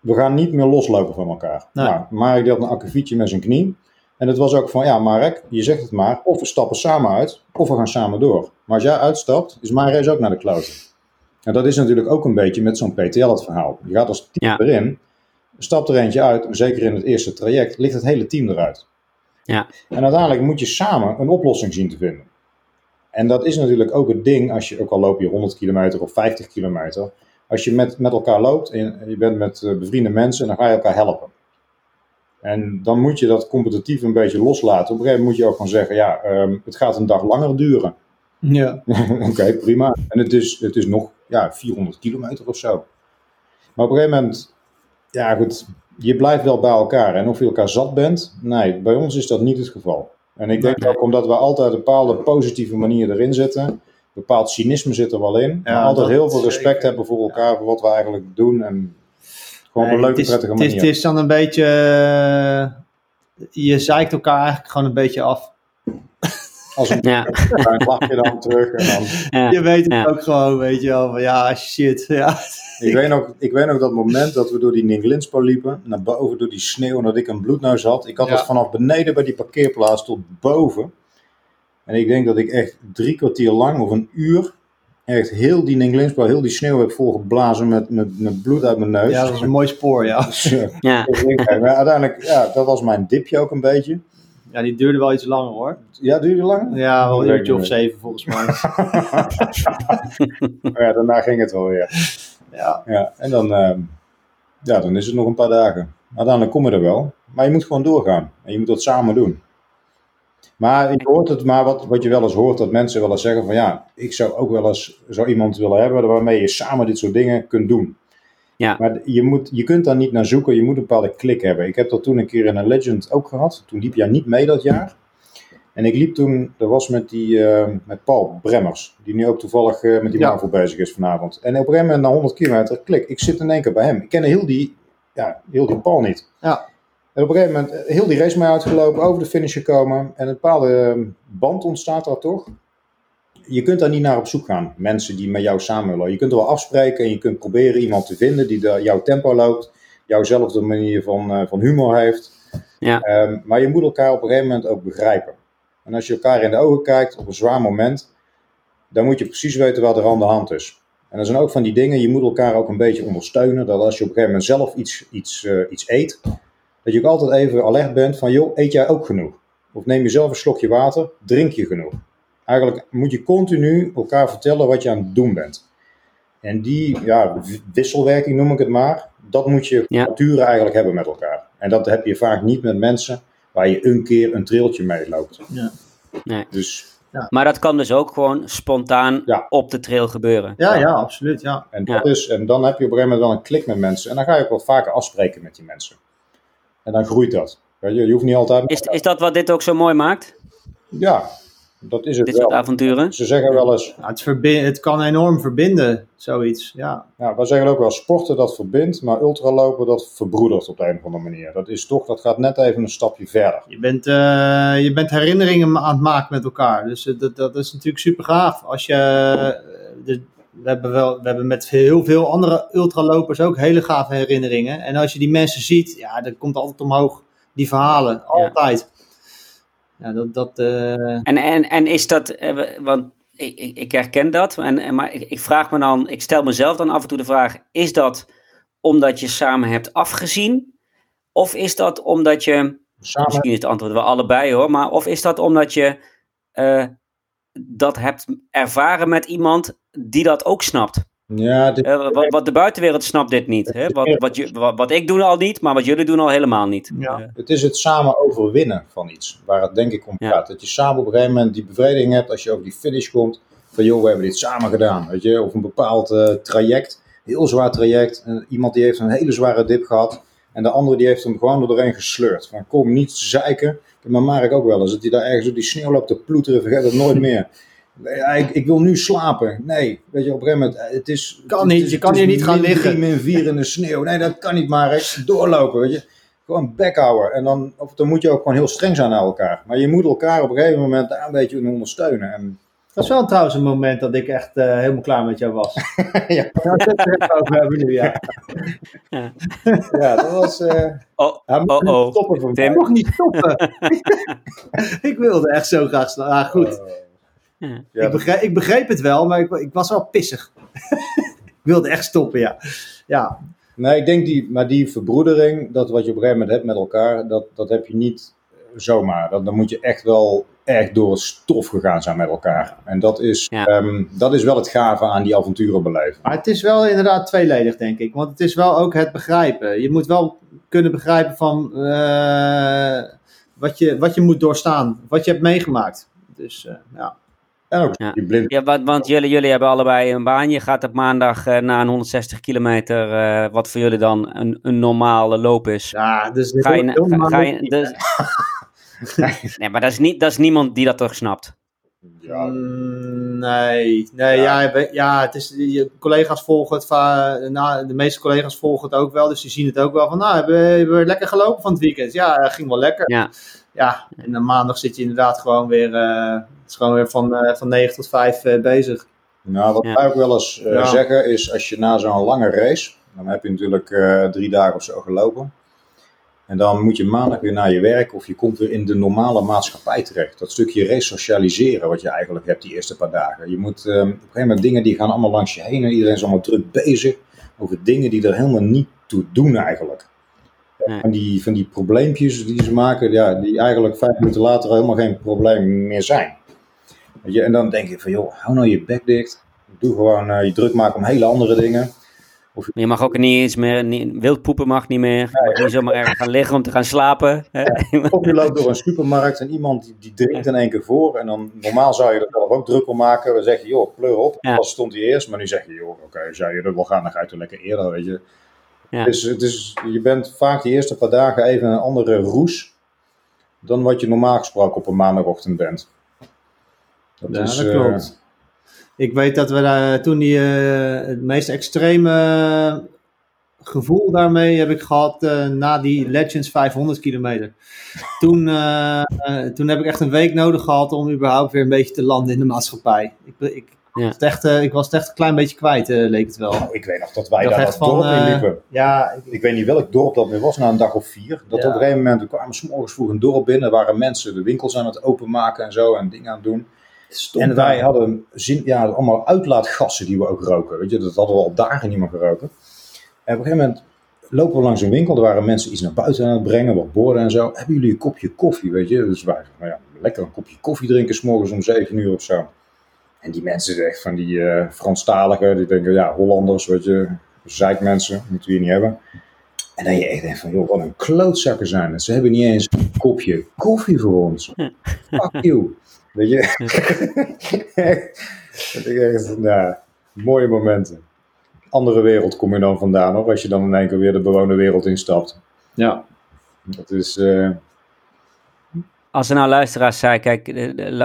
We gaan niet meer loslopen van elkaar. Nee. Nou, Marek had een akkefietje met zijn knie. En het was ook van, ja Marek, je zegt het maar, of we stappen samen uit, of we gaan samen door. Maar als jij uitstapt, is mijn race ook naar de kloten. En dat is natuurlijk ook een beetje met zo'n PTL het verhaal. Je gaat als team Ja. erin, stapt er eentje uit, zeker in het eerste traject, ligt het hele team eruit. Ja. En uiteindelijk moet je samen een oplossing zien te vinden. En dat is natuurlijk ook het ding, als je, ook al loop je 100 kilometer of 50 kilometer, als je met, met elkaar loopt en je bent met eh, bevriende mensen, dan ga je elkaar helpen. En dan moet je dat competitief een beetje loslaten. Op een gegeven moment moet je ook gewoon zeggen, ja, ehm, het gaat een dag langer duren. Ja. (laughs) Oké, prima. En het is, het is nog ja, 400 kilometer of zo. Maar op een gegeven moment, ja goed, je blijft wel bij elkaar. En of je elkaar zat bent, nee, bij ons is dat niet het geval. En ik denk ook omdat we altijd een bepaalde positieve manier erin zitten. Bepaald cynisme zit er wel in. Ja, maar altijd heel veel respect zeker. hebben voor elkaar, voor wat we eigenlijk doen. En gewoon op een leuke, is, prettige het is, manier. het is dan een beetje. eh, je zeikt elkaar eigenlijk gewoon een beetje af. Als een Ja. (laughs) lachje dan terug. En dan, Ja. Je weet het Ja. ook gewoon, weet je wel. Van, ja, shit. Ja. Ik weet, nog, ik weet nog dat moment dat we door die Ninglinspo liepen, naar boven door die sneeuw en dat ik een bloedneus had. Ik had Ja. het vanaf beneden bij die parkeerplaats tot boven. En ik denk dat ik echt drie kwartier lang of een uur echt heel die Ninglinspo, heel die sneeuw heb volgeblazen met, met, met bloed uit mijn neus. ja, dat is een mooi spoor, ja. (laughs) Eh, Ja. maar uiteindelijk, ja, dat was mijn dipje ook een beetje. Ja, die duurde wel iets langer hoor. Ja, duurde lang? Ja, wel een ik uurtje of zeven volgens mij. Maar (laughs) ja, daarna ging het wel weer. Ja. Ja, en dan, ehm, ja, dan is het nog een paar dagen. Uiteindelijk kom je er wel. Maar je moet gewoon doorgaan. En je moet dat samen doen. Maar je hoort het, maar wat, wat je wel eens hoort, dat mensen wel eens zeggen van ja, ik zou ook wel eens zo iemand willen hebben waarmee je samen dit soort dingen kunt doen. Ja. Maar je, moet, je kunt daar niet naar zoeken, je moet een bepaalde klik hebben. Ik heb dat toen een keer in een Legend ook gehad. Toen liep jij niet mee dat jaar. En ik liep toen, dat was met, die, eh, met Paul Bremmers, die nu ook toevallig eh, met die Ja. Bezig is vanavond. En op een gegeven moment, na 100 kilometer, klik, ik zit in één keer bij hem. Ik kende heel die, ja, heel die Paul niet. Ja. En op een gegeven moment, eh, heel die race mee uitgelopen, over de finish gekomen. En een bepaalde band ontstaat daar toch. Je kunt daar niet naar op zoek gaan, mensen die met jou samen willen. Je kunt er wel afspreken en je kunt proberen iemand te vinden die de, jouw tempo loopt. Jouwzelfde manier van, eh, van humor heeft. Ja. Ehm, maar je moet elkaar op een gegeven moment ook begrijpen. En als je elkaar in de ogen kijkt op een zwaar moment, dan moet je precies weten wat er aan de hand is. En dat zijn ook van die dingen, je moet elkaar ook een beetje ondersteunen. Dat als je op een gegeven moment zelf iets, iets, eh, iets eet, dat je ook altijd even alert bent van, joh, eet jij ook genoeg? Of neem je zelf een slokje water, drink je genoeg? Eigenlijk moet je continu elkaar vertellen wat je aan het doen bent. En die ja, wisselwerking noem ik het maar, dat moet je Ja. nature eigenlijk hebben met elkaar. En dat heb je vaak niet met mensen waar je een keer een trailtje mee loopt. Ja. Nee. Dus, Maar dat kan dus ook gewoon spontaan Ja. op de trail gebeuren. Ja, ja, absoluut. Ja. en, Ja. dat is, en dan heb je op een gegeven moment wel een klik met mensen. En dan ga je ook wel vaker afspreken met die mensen. En dan groeit dat. Weet je, je hoeft niet altijd... Is, is dat wat dit ook zo mooi maakt? Ja, dat is het Dit soort wel. avonturen? Ze zeggen wel eens, Ja, het, het kan enorm verbinden, zoiets. Ja. Nou, wij zeggen ook wel sporten dat verbindt, maar ultralopen dat verbroedert op de een of andere manier. Dat is toch, dat gaat net even een stapje verder. Je, bent, eh, je bent herinneringen aan het maken met elkaar. Dus eh, dat, dat is natuurlijk super gaaf. Als je, eh, de- we, hebben wel, we hebben met heel veel andere ultralopers ook hele gave herinneringen. En als je die mensen ziet, ja, dat komt altijd omhoog. die verhalen, altijd. Ja, dat... dat En, en, en is dat, want ik, ik, ik herken dat, en, maar ik, ik vraag me dan, ik stel mezelf dan af en toe de vraag, is dat omdat je samen hebt afgezien? Of is dat omdat je, samen... misschien is het antwoord wel allebei hoor, maar of is dat omdat je dat hebt ervaren met iemand die dat ook snapt? Ja, wat, wat, de buitenwereld snapt dit niet. Hè? Wat, wat, je, wat, ik doe al niet, maar wat jullie doen al helemaal niet. Ja. Het is het samen overwinnen van iets, waar het denk ik om gaat. Dat je samen op een gegeven moment die bevrediging hebt als je over die finish komt. Van joh, we hebben dit samen gedaan. Weet je? Of een bepaald uh, traject, heel zwaar traject. En iemand die heeft een hele zware dip gehad. En de andere die heeft hem gewoon er doorheen gesleurd. Van kom niet zeiken. Maar Mark ook wel eens. Dat hij daar ergens op die sneeuw loopt te ploeteren. Vergeet het nooit meer. Ja, ik, ik, wil nu slapen. Nee, weet je, op een gegeven moment, eh, het is... Kan niet, je kan hier niet gaan liggen. min 4 in de sneeuw. Nee, dat kan niet, maar doorlopen, weet je. Gewoon backhouden. En dan, of, dan moet je ook gewoon heel streng zijn naar elkaar. Maar je moet elkaar op een gegeven moment daar een beetje in ondersteunen. En, dat is wel trouwens een moment dat ik echt uh, helemaal klaar met jou was. (laughs) ja. Dat nu, ja. ja. ja, dat was... Uh, oh, oh, oh. Stoppen voor Tim. Nog niet stoppen. (laughs) ik wilde echt zo graag slaan. Ah, goed. Oh. Ja. Ik, begreep, ik, begreep, het wel, maar ik, ik was wel pissig. (laughs) ik wilde echt stoppen, ja. ja. Nee, ik denk die, maar die verbroedering, dat wat je op een gegeven moment hebt met elkaar, dat, dat heb je niet zomaar. Dat, dan moet je echt wel echt door het stof gegaan zijn met elkaar. En dat is, ehm, dat is wel het gave aan die avonturen beleven. Maar het is wel inderdaad tweeledig, denk ik. Want het is wel ook het begrijpen. Je moet wel kunnen begrijpen van uh, wat, je, wat je moet doorstaan, wat je hebt meegemaakt. Dus uh, ja. En ook ja. blind. Ja, want, want, jullie, jullie hebben allebei een baan. Je gaat op maandag uh, na een 160 kilometer, uh, wat voor jullie dan een, een normale loop is. Ja, dus ga je, ga, ga je, dus, (laughs) nee, maar dat is, niet, dat is niemand die dat toch snapt. Ja. Mm, nee, nee ja. ja. Ja, het is, je collega's volgen het, nou, de meeste collega's volgen het ook wel, dus die zien het ook wel van, nou, hebben we lekker gelopen van het weekend? Ja, dat ging wel lekker. Ja. Ja, en dan maandag zit je inderdaad gewoon weer, uh, het is gewoon weer van, uh, van 9 tot 5 uh, eh, bezig. Nou, wat wij ook wel eens zeggen is, als je na zo'n lange race, dan heb je natuurlijk drie dagen of zo gelopen. En dan moet je maandag weer naar je werk of je komt weer in de normale maatschappij terecht. Dat stukje resocialiseren wat je eigenlijk hebt die eerste paar dagen. Je moet um, op een gegeven moment dingen die gaan allemaal langs je heen en iedereen is allemaal druk bezig over dingen die er helemaal niet toe doen eigenlijk. En die, van die probleempjes die ze maken, ja, die eigenlijk vijf minuten later helemaal geen probleem meer zijn. Weet je, en dan denk je van joh, hou nou je bek dicht. Doe gewoon uh, je druk maken om hele andere dingen. Of... Je mag ook niet eens meer, niet, wild poepen mag niet meer. Je mag niet zomaar ergens gaan liggen om te gaan slapen. Ja, (laughs) of je loopt door een supermarkt en iemand die, die drinkt in één keer voor. En dan normaal zou je er zelf ook druk om maken. We zeggen, joh, pleur op. Ja. stond hij eerst. Maar nu zeg je, joh, oké, okay, zou je er wel gaan, dan ga je toch lekker eerder, weet je. Ja. Dus het is, je bent vaak de eerste paar dagen even een andere roes dan wat je normaal gesproken op een maandagochtend bent. Dat ja, is, dat klopt. Uh, ik weet dat we daar toen die, uh, het meest extreme gevoel daarmee heb ik gehad uh, na die Legends 500 kilometer. (laughs) Toen, uh, toen heb ik echt een week nodig gehad om überhaupt weer een beetje te landen in de maatschappij. Ik, ik, ja. was echt, ik was het echt een klein beetje kwijt, leek het wel. Nou, ik weet nog dat wij daar dat dorp in liepen. Ja, ik, ik, weet niet welk dorp dat weer was, na een dag of vier. Dat op een gegeven moment, we kwamen s morgens vroeg een dorp binnen, waren mensen de winkels aan het openmaken en zo en dingen aan het doen en wij hadden zin, ja, allemaal uitlaatgassen die we ook roken. Weet je, dat hadden we al dagen niet meer geroken. En op een gegeven moment lopen we langs een winkel. Er waren mensen iets naar buiten aan het brengen, wat borden en zo. Hebben jullie een kopje koffie, weet je? Dus wij nou ja, lekker een kopje koffie drinken, s'morgens om 7 uur of zo. En die mensen, echt van die uh, Franstaligen, die denken, ja, Hollanders, weet je, zeikmensen, moeten we hier niet hebben. En dan je echt denkt van, joh, wat een klootzakken zijn het. Ze hebben niet eens een kopje koffie voor ons. Fuck you. Weet je? (laughs) dat ik echt, nou, mooie momenten. Andere wereld kom je dan vandaan hoor, als je dan in één keer weer de bewoonde wereld instapt. Ja. Dat is... Uh... Als er nou luisteraars zijn, kijk,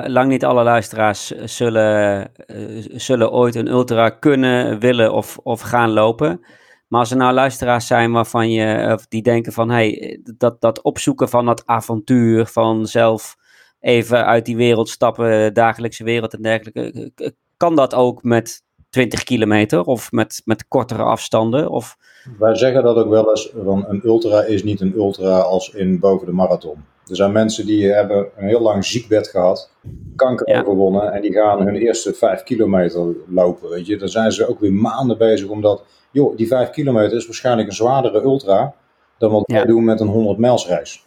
lang niet alle luisteraars zullen, uh, zullen ooit een ultra kunnen, willen of, of gaan lopen. Maar als er nou luisteraars zijn waarvan je, of die denken van, hey, dat, dat opzoeken van dat avontuur, van zelf even uit die wereld stappen, dagelijkse wereld en dergelijke. Kan dat ook met 20 kilometer of met, met kortere afstanden? Of... Wij zeggen dat ook wel eens, van een ultra is niet een ultra als in boven de marathon. Er zijn mensen die hebben een heel lang ziekbed gehad, kanker Ja. overwonnen en die gaan hun eerste vijf kilometer lopen. Weet je. Dan zijn ze ook weer maanden bezig omdat, joh, die vijf kilometer is waarschijnlijk een zwaardere ultra dan wat Ja. wij doen met een 100 mijls reis.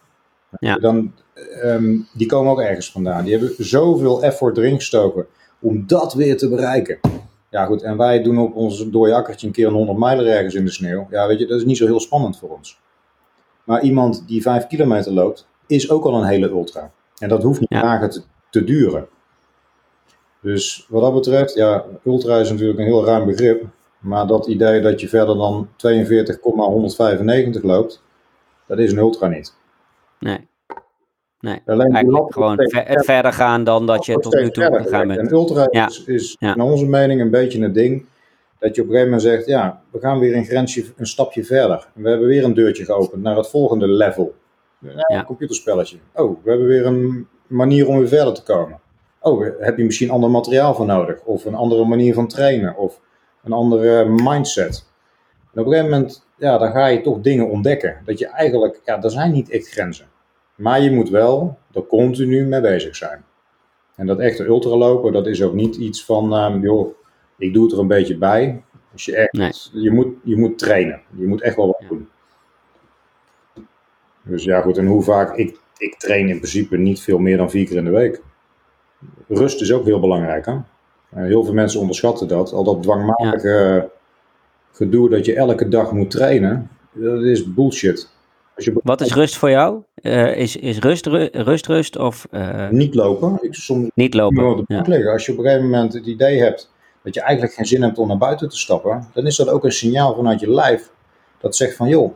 Ja. Dan, ehm, die komen ook ergens vandaan. Die hebben zoveel effort erin gestoken om dat weer te bereiken. Ja goed, en wij doen op ons dode akkertje een keer een 100 mijler ergens in de sneeuw. Ja weet je, dat is niet zo heel spannend voor ons. Maar iemand die 5 kilometer loopt, is ook al een hele ultra. En dat hoeft niet Ja. dagen te, te duren. Dus wat dat betreft, ja, ultra is natuurlijk een heel ruim begrip. Maar dat idee dat je verder dan 42,195 loopt, dat is een ultra niet. Nee. Nee. Alleen Eigenlijk gewoon ver- verder gaan dan dat je tot nu toe gegaan bent. En ultra Ja. is, is Ja. naar onze mening een beetje een ding. Dat je op een gegeven moment zegt, ja, we gaan weer een grensje, een stapje verder. We hebben weer een deurtje geopend naar het volgende level. Ja, Ja. Een computerspelletje. Oh, we hebben weer een manier om weer verder te komen. Oh, heb je misschien ander materiaal voor nodig? Of een andere manier van trainen? Of een andere mindset? En op een gegeven moment, ja, dan ga je toch dingen ontdekken. Dat je eigenlijk, ja, er zijn niet echt grenzen. Maar je moet wel er continu mee bezig zijn. En dat echte ultralopen, dat is ook niet iets van, ehm, joh, ik doe het er een beetje bij. Als je, echt, Nee. je, moet, je moet trainen. Je moet echt wel wat doen. Dus ja, goed. En hoe vaak? Ik, ik train in principe niet veel meer dan vier keer in de week. Rust is ook heel belangrijk. Hè? Eh, heel veel mensen onderschatten dat. Al dat dwangmatige gedoe dat je elke dag moet trainen, dat is bullshit. Als je Wat is rust voor jou? Eh, is, is rust, ru- rust rust of eh, niet lopen, ik soms niet lopen? op de bank Ja. liggen. Als je op een gegeven moment het idee hebt dat je eigenlijk geen zin hebt om naar buiten te stappen, dan is dat ook een signaal vanuit je lijf dat zegt van joh,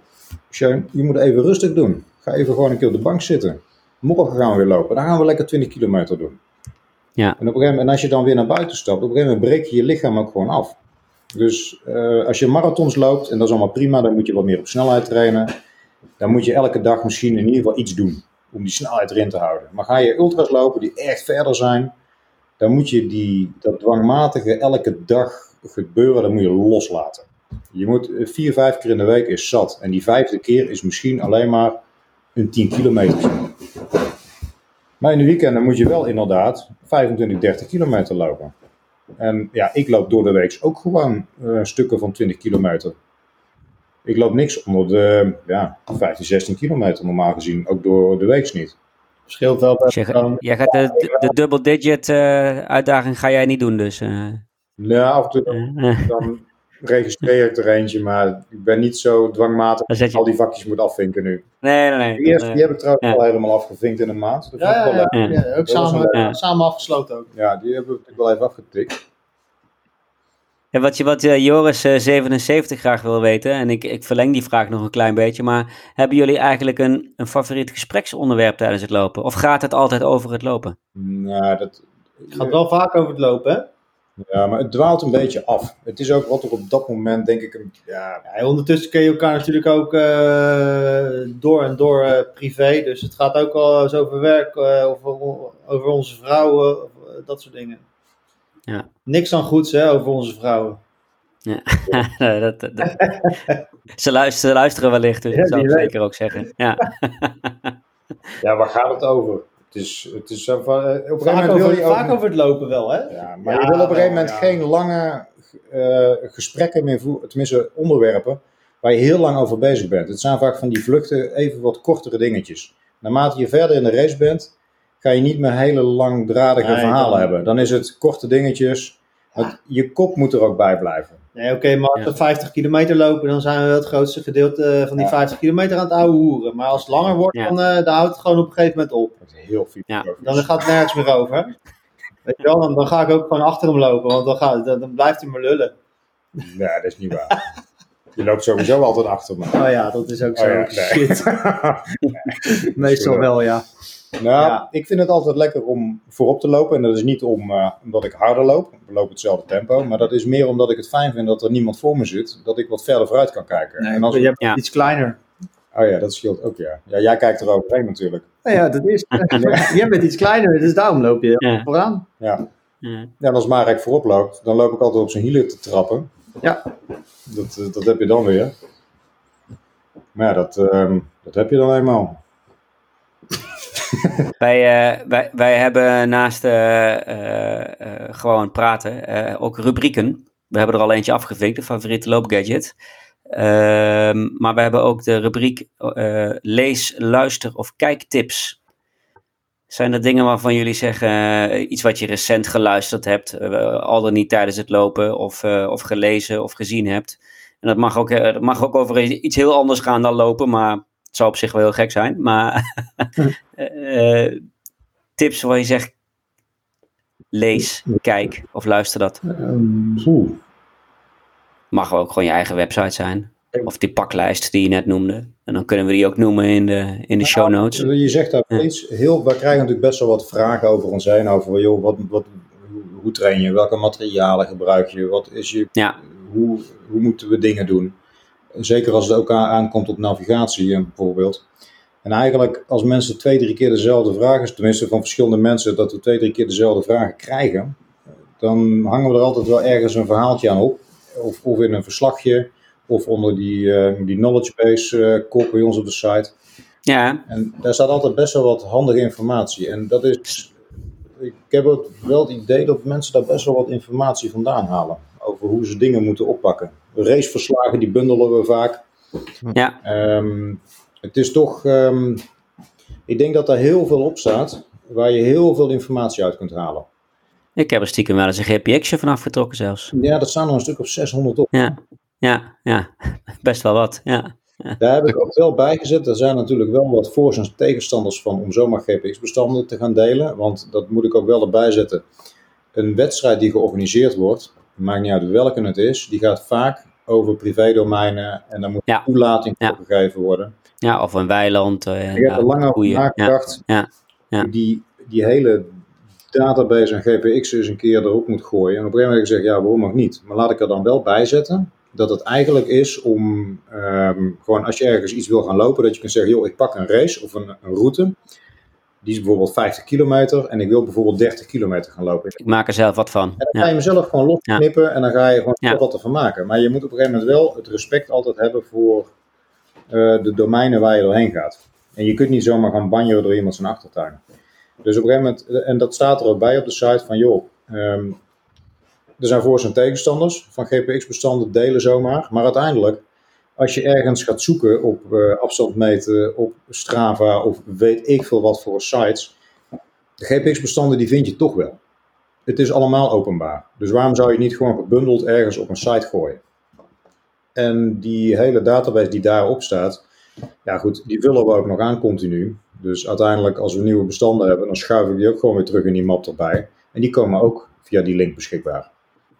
Je moet even rustig doen. Ga even gewoon een keer op de bank zitten. Morgen gaan we weer lopen. Dan gaan we lekker 20 kilometer doen. Ja. En, op een gegeven moment, en als je dan weer naar buiten stapt, op een gegeven moment breek je je lichaam ook gewoon af. Dus eh, als je marathons loopt, en dat is allemaal prima, dan moet je wat meer op snelheid trainen. Dan moet je elke dag misschien in ieder geval iets doen om die snelheid erin te houden. Maar ga je ultras lopen die echt verder zijn, dan moet je die, dat dwangmatige elke dag gebeuren, moet je loslaten. Je moet eh, vier, vijf keer in de week is zat. En die vijfde keer is misschien alleen maar een 10 kilometer. Maar in de weekenden moet je wel inderdaad 25, 30 kilometer lopen. En ja, ik loop door de week ook gewoon eh, stukken van 20 kilometer. Ik loop niks onder de ja, 15, 16 kilometer normaal gezien, ook door de week niet. Scheelt wel. Jij, jij gaat de, de, double digit eh, uitdaging ga jij niet doen dus. eh. Ja, af en toe dan registreer ik er eentje, maar ik ben niet zo dwangmatig dat je- al die vakjes moet afvinken nu. nee, nee, nee. Die eerste Eh, die heb ik trouwens ja. al helemaal afgevinkt in een maand. Dat ik Ja, wel ja, leuk. ja, ja, ook samen, samen afgesloten ook. Ja, die hebben we wel even afgetikt. En wat, je, wat eh, Joris eh, 77 graag wil weten, en ik, ik verleng die vraag nog een klein beetje, maar hebben jullie eigenlijk een, een favoriet gespreksonderwerp tijdens het lopen? Of gaat het altijd over het lopen? Nou, dat, Het gaat wel vaak over het lopen, hè? Ja, maar het dwaalt een beetje af. Het is ook wat er op dat moment, denk ik, een, ja, Ja, ondertussen ken je elkaar natuurlijk ook eh, door en door eh, privé. Dus het gaat ook al eens over werk, eh, of o- over onze vrouwen, of, dat soort dingen. Ja. Niks dan goeds hè, over onze vrouwen. (laughs) Nee, dat, dat- dat- (laughs) ze, luisteren, ze luisteren wellicht, dus Ja, dat zou ik zeker ook zeggen. Ja, (laughs) ja, waar gaat het over? Het is, het is zo van, eh, op een gegeven Vaak moment wil over, je vaak ook, over het lopen wel, hè? ja, maar Ja, je wil op een gegeven moment ja. geen lange eh, gesprekken meer voeren, tenminste onderwerpen, waar je heel lang over bezig bent. Het zijn vaak van die vluchten, even wat kortere dingetjes. Naarmate je verder in de race bent, ga je niet meer hele langdradige Nee, verhalen dan- hebben. Dan is het korte dingetjes. Want je kop moet er ook bij blijven. Nee, oké, maar als Ja. we 50 kilometer lopen, dan zijn we het grootste gedeelte eh, van die Ja. 50 kilometer aan het ouwe hoeren. Maar als het langer wordt, Ja. dan, eh, dan houdt het gewoon op een gegeven moment op. Dat is heel filosofisch. Dan gaat het nergens meer over. Weet je wel, dan, dan ga ik ook gewoon achter hem lopen, want dan, gaat, dan, dan blijft hij maar lullen. Nee, dat is niet waar. Je loopt sowieso altijd achter me. Oh ja, dat is ook zo. Oh ja, nee. Shit. (laughs) Meestal wel, ja. Nou, Ja. ik vind het altijd lekker om voorop te lopen. En dat is niet om, eh, omdat ik harder loop. We lopen hetzelfde tempo. Maar dat is meer omdat ik het fijn vind dat er niemand voor me zit. Dat ik wat verder vooruit kan kijken. en als, je hebt Ja. iets kleiner. oh ja, dat scheelt ook, ja. Ja, jij kijkt er overheen natuurlijk. Nou ja, dat is. (laughs) (laughs) Jij bent iets kleiner, dus daarom loop je Ja. vooraan. Ja. Ja. Ja, en als Marek voorop loopt, dan loop ik altijd op zijn hielen te trappen. Ja. Dat, eh, dat heb je dan weer. Maar ja, dat, ehm, dat heb je dan eenmaal. (laughs) Wij, eh, wij, wij hebben naast eh, eh, gewoon praten ook rubrieken. We hebben er al eentje afgevinkt, de favoriete loopgadget. Ehm, maar we hebben ook de rubriek lees, luister of kijktips. Zijn er dingen waarvan jullie zeggen, iets wat je recent geluisterd hebt, al dan niet tijdens het lopen, of, of gelezen of gezien hebt? En dat mag, ook, dat mag ook over iets heel anders gaan dan lopen, maar het zou op zich wel heel gek zijn. Maar (laughs) eh, eh, tips waar je zegt, lees, kijk of luister dat. Oeh. Mag ook gewoon je eigen website zijn. Of die paklijst die je net noemde. En dan kunnen we die ook noemen in de, in de show notes. Je zegt daar Ja. iets heel. Wij krijgen natuurlijk best wel wat vragen over ons heen. Over joh, wat, wat, hoe, hoe train je? Welke materialen gebruik je? Wat is je Ja, hoe, hoe moeten we dingen doen? Zeker als het ook aan- aankomt op navigatie eh, bijvoorbeeld. En eigenlijk als mensen twee, drie keer dezelfde vragen, tenminste van verschillende mensen, dat we twee, drie keer dezelfde vragen krijgen, dan hangen we er altijd wel ergens een verhaaltje aan op. Of, of in een verslagje, of onder die, eh, die knowledge base eh kop bij ons op de site. ja, En daar staat altijd best wel wat handige informatie. En dat is. Ik heb wel het idee dat mensen daar best wel wat informatie vandaan halen. Over hoe ze dingen moeten oppakken. Raceverslagen, die bundelen we vaak. ja, Ehm, het is toch. ehm, ik denk dat daar heel veel op staat. Waar je heel veel informatie uit kunt halen. ik heb er stiekem wel eens een GPX'je van afgetrokken zelfs. Ja, dat staan er een stuk of 600 op. Ja, ja, ja, (laughs) best wel wat, ja. Daar heb ik ook wel bij gezet. Er zijn natuurlijk wel wat voor's en tegenstanders van om zomaar GPX-bestanden te gaan delen. Want dat moet ik ook wel erbij zetten. Een wedstrijd die georganiseerd wordt, maakt niet uit welke het is, die gaat vaak over privédomeinen en daar moet Ja. toelating Ja. gegeven worden. Ja, of een weiland. eh, Ik heb ja, er lang over nagedacht. ja. Die, die hele database aan GPX eens een keer erop moet gooien. En op een gegeven moment heb ik gezegd, ja, waarom ook niet? Maar laat ik er dan wel bij zetten dat het eigenlijk is om, ehm, gewoon als je ergens iets wil gaan lopen, dat je kunt zeggen, joh, ik pak een race of een, een route. Die is bijvoorbeeld 50 kilometer en ik wil bijvoorbeeld 30 kilometer gaan lopen. ik maak er zelf wat van. En dan ga je hem zelf gewoon losknippen en dan ga je gewoon Ja. wat ervan maken. Maar je moet op een gegeven moment wel het respect altijd hebben voor eh, de domeinen waar je doorheen gaat. En je kunt niet zomaar gaan banjeren door iemand zijn achtertuin. Dus op een gegeven moment, en dat staat er ook bij op de site van joh, ehm, er zijn voor's en tegenstanders van GPX-bestanden delen zomaar. Maar uiteindelijk, als je ergens gaat zoeken op eh, afstand meten, op Strava of weet ik veel wat voor sites, de GPX-bestanden die vind je toch wel. Het is allemaal openbaar. Dus waarom zou je niet gewoon gebundeld ergens op een site gooien? En die hele database die daarop staat, ja goed, die vullen we ook nog aan continu. Dus uiteindelijk als we nieuwe bestanden hebben, dan schuif ik die ook gewoon weer terug in die map erbij. En die komen ook via die link beschikbaar.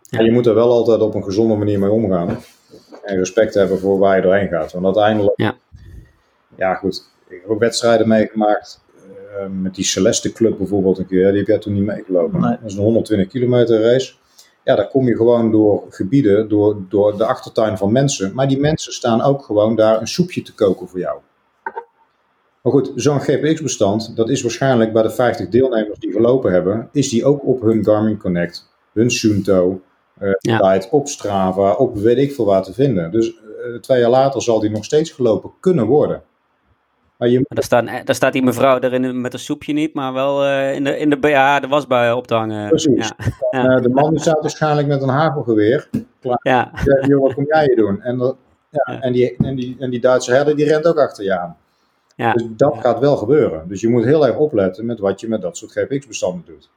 Ja. En je moet er wel altijd op een gezonde manier mee omgaan. En respect hebben voor waar je doorheen gaat. Want uiteindelijk, Ja. ja goed, ik heb ook wedstrijden meegemaakt. eh, met die Celeste Club bijvoorbeeld een keer, die heb jij toen niet meegelopen. Nee. Dat is een 120 kilometer race. Ja, daar kom je gewoon door gebieden, door, door de achtertuin van mensen. Maar die mensen staan ook gewoon daar een soepje te koken voor jou. Maar goed, zo'n GPX-bestand, dat is waarschijnlijk bij de 50 deelnemers die gelopen hebben, is die ook op hun Garmin Connect, hun Sunto, eh Ja. site, op Strava, op weet ik veel waar te vinden. Dus eh, twee jaar later zal die nog steeds gelopen kunnen worden. Maar je Daar, staan, eh, daar staat die mevrouw erin met een soepje niet, maar wel eh, in, de, in de BH de wasbui op te hangen. Precies. Ja, ja. Eh, de man staat waarschijnlijk met een hagelgeweer. ja, Ja, wat kom jij hier doen? En, dat- ja, Ja. en, die, en, die, en die Duitse herder die rent ook achter je aan. ja. Dus dat gaat wel gebeuren. Dus je moet heel erg opletten met wat je met dat soort GPX-bestanden doet.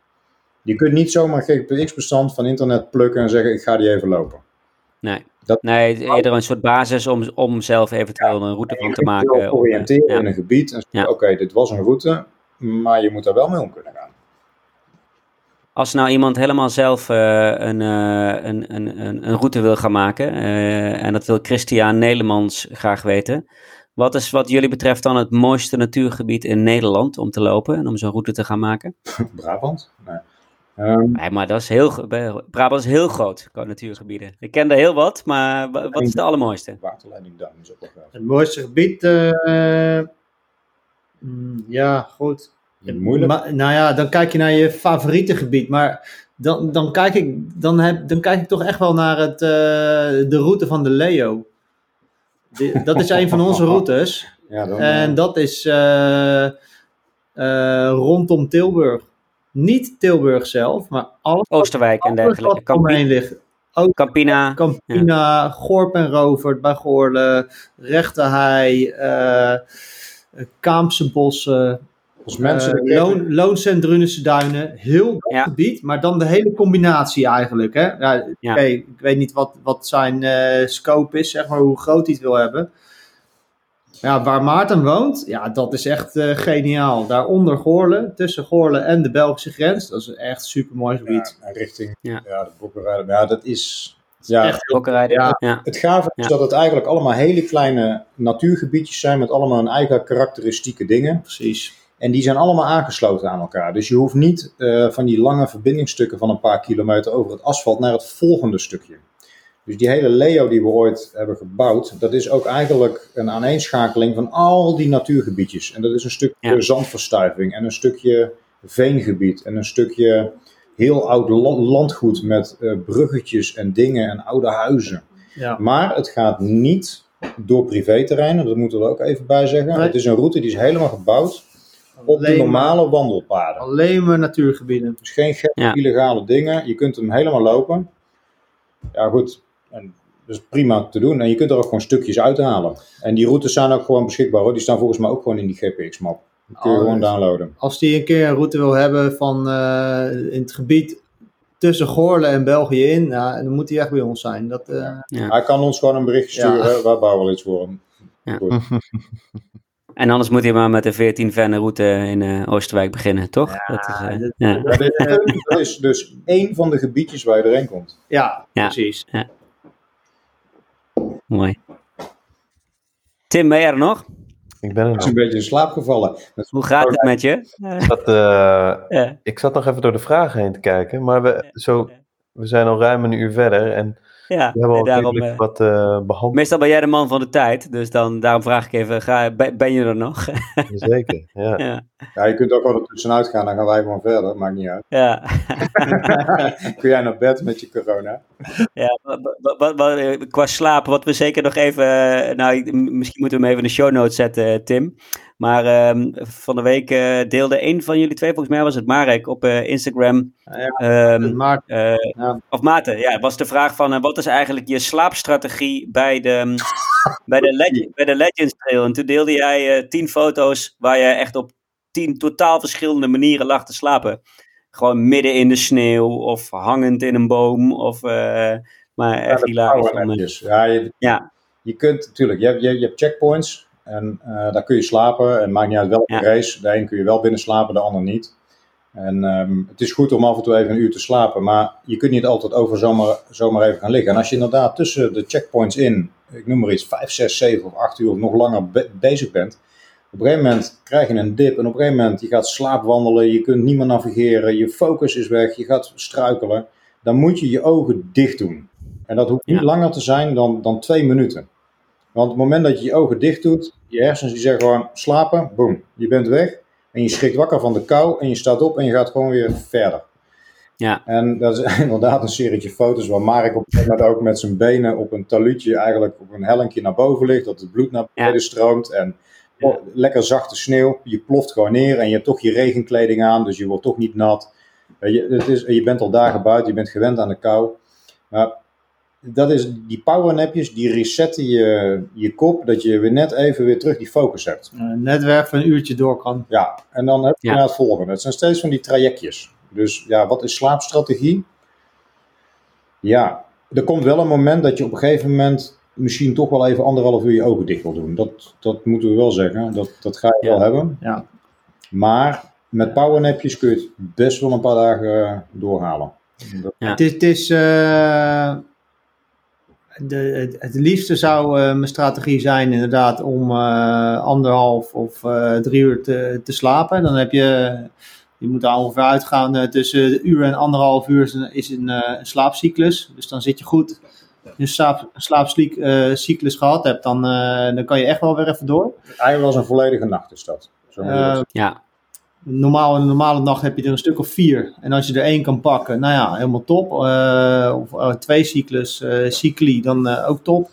Je kunt niet zomaar GPX-bestand van internet plukken en zeggen: Ik ga die even lopen. Nee. Dat- nee, eerder een soort basis om, om zelf eventueel een route van te maken. of, eh, oriënteren ja. in een gebied en zeggen: Ja. Oké, dit was een route, maar je moet daar wel mee om kunnen gaan. Als nou iemand helemaal zelf eh, een, eh, een, een, een, een route wil gaan maken, eh, en dat wil Christian Nelemans graag weten, wat is wat jullie betreft dan het mooiste natuurgebied in Nederland om te lopen en om zo'n route te gaan maken? (laughs) Brabant? Nee. Ehm, Nee, maar dat is heel, Brabant is heel groot qua natuurgebieden. Ik ken er heel wat, maar wa- wat is de allermooiste? waterleiding Duin is ook wel. Het mooiste gebied, eh, mm, ja, goed. Moeilijk. Maar, nou ja, dan kijk je naar je favoriete gebied. Maar dan, dan, kijk, ik, dan, heb, dan kijk ik toch echt wel naar het, eh, de route van de Leo. Dat is een van onze (laughs) routes. Ja, dan, En eh, dat is eh, eh, rondom Tilburg. Niet Tilburg zelf, maar alles, Oosterwijk en dergelijke. Campi- ligt. Ook Campina. Campina, Gorp en Rovert bij Goorle, Rechterhei, eh Kaamse Bossen, als mensen eh, Loon, Drunense Duinen. Heel dat Ja. gebied, maar dan de hele combinatie eigenlijk. Hè? Ja, Ja. oké, ik weet niet wat, wat zijn eh, scope is, zeg maar, hoe groot hij het wil hebben. Ja, waar Maarten woont, ja, dat is echt eh, geniaal. Daaronder Goorle, tussen Goorle en de Belgische grens. Dat is echt een super mooi gebied. ja, richting Ja. ja. de Bokkerij. Ja, dat is... Ja, Echt Bokkerij. Ja. Ja. Het gave is dat het eigenlijk allemaal hele kleine natuurgebiedjes zijn met allemaal hun eigen karakteristieke dingen. Precies. En die zijn allemaal aangesloten aan elkaar. Dus je hoeft niet eh, van die lange verbindingsstukken van een paar kilometer over het asfalt naar het volgende stukje. Dus die hele Leo die we ooit hebben gebouwd, dat is ook eigenlijk een aaneenschakeling van al die natuurgebiedjes. En dat is een stukje Ja. zandverstuiving en een stukje veengebied en een stukje heel oud la- landgoed met eh, bruggetjes en dingen en oude huizen. Ja. Maar het gaat niet door privéterreinen, dat moeten we er ook even bij zeggen. Nee. Het is een route die is helemaal gebouwd op de Alleen normale wandelpaden. Alleen maar natuurgebieden. Dus geen gekke Ja. illegale dingen. Je kunt hem helemaal lopen. Ja, goed. En dat is prima te doen. En je kunt er ook gewoon stukjes uithalen. En die routes zijn ook gewoon beschikbaar hoor. Die staan volgens mij ook gewoon in die GPX-map. Die kun je Oh, gewoon dus- downloaden. Als die een keer een route wil hebben van eh, in het gebied tussen Goorle en België in, ja, dan moet hij echt bij ons zijn. Dat, eh, Ja. Hij kan ons gewoon een berichtje Ja. sturen. Waar bouwen we iets voor hem? Ja. (laughs) En anders moet hij maar met de 14 vennen route in eh, Oosterwijk beginnen, toch? dat is, eh, dit- ja. Dat, is, dat is dus één van de gebiedjes waar je erin komt. ja, Ja. Mooi. Tim, ben jij er nog? Ik ben er nog. een beetje in slaap gevallen. Met Hoe gaat het met je? Eh, Dat, (laughs) eh, ja. ik zat nog even door de vragen heen te kijken, maar we, zo, we zijn al ruim een uur verder en Ja, we hebben al daarom, eh, wat eh behandeld. meestal ben jij de man van de tijd, dus dan, daarom vraag ik even, ga, ben, je er nog? (laughs) Zeker, ja. ja, Ja, je kunt ook wel ertussenuit gaan. Dan gaan wij gewoon verder. Maakt niet uit. ja. (laughs) Kun jij naar bed met je corona? Ja, wat, wat, eh, qua slapen, wat we zeker nog even, nou, misschien moeten we hem even in de show notes zetten, Tim. Maar ehm, van de week eh, deelde een van jullie twee, volgens mij was het Marek, op eh, Instagram. Ja, ehm, eh, Ja. Of Maarten, ja, het was de vraag van wat is eigenlijk je slaapstrategie bij de, bij, de Leg- (laughs) bij de Legends Trail? En toen deelde jij tien foto's waar je echt op tien totaal verschillende manieren lag te slapen. Gewoon midden in de sneeuw of hangend in een boom. Of, maar echt de hilarisch. Ja, je, Ja. je kunt natuurlijk, je hebt, je, je hebt checkpoints en eh, daar kun je slapen. En maakt niet uit welke Ja. race. De een kun je wel binnen slapen, de ander niet. En ehm, het is goed om af en toe even een uur te slapen, maar je kunt niet altijd over zomaar, zomaar even gaan liggen. En als je inderdaad tussen de checkpoints in, ik noem maar iets, 5, 6, 7 of 8 uur of nog langer be- bezig bent, op een gegeven moment krijg je een dip en op een gegeven moment je gaat slaapwandelen, je kunt niet meer navigeren, je focus is weg, je gaat struikelen. Dan moet je je ogen dicht doen. En dat hoeft niet Ja. langer te zijn dan, dan twee minuten. Want op het moment dat je je ogen dicht doet, je hersens die zeggen gewoon slapen, boom, je bent weg. En je schrikt wakker van de kou en je staat op en je gaat gewoon weer verder. Ja. En dat is (laughs) inderdaad een serietje foto's waar Mark op een gegeven moment ook met zijn benen op een taluutje eigenlijk op een hellinkje naar boven ligt, dat het bloed naar beneden Ja. stroomt en Ja. oh, lekker zachte sneeuw, je ploft gewoon neer en je hebt toch je regenkleding aan, dus je wordt toch niet nat. Je, het is, je bent al dagen buiten, je bent gewend aan de kou. Maar dat is, die powernapjes, die resetten je, je kop, dat je weer net even weer terug die focus hebt. eh, netwerk van een uurtje door kan. Ja, en dan heb je Ja. naar het volgende. Het zijn steeds van die trajectjes. Dus ja, wat is slaapstrategie? Ja, er komt wel een moment dat je op een gegeven moment misschien toch wel even anderhalf uur je ogen dicht wil doen. Dat, dat moeten we wel zeggen. Dat, dat ga je Ja. wel hebben. Ja. Maar met powernapjes kun je het best wel een paar dagen eh, doorhalen. Dat- Ja. Het is, het, is eh, de, het, het liefste zou eh, mijn strategie zijn inderdaad om eh, anderhalf of eh, drie uur te, te slapen. Dan heb je, je moet daar ongeveer uitgaan eh, tussen de uur en anderhalf uur is een, is een, eh, een slaapcyclus. Dus dan zit je goed. Als je een slaap, slaapcyclus gehad hebt, dan, eh, dan kan je echt wel weer even door. Eigenlijk was een volledige nacht is dat. Zo Eh. Ja, normaal, een normale nacht heb je er een stuk of vier. En als je er één kan pakken, nou ja, helemaal top. Uh, of uh, twee cyclus, uh, cycli, dan ook top.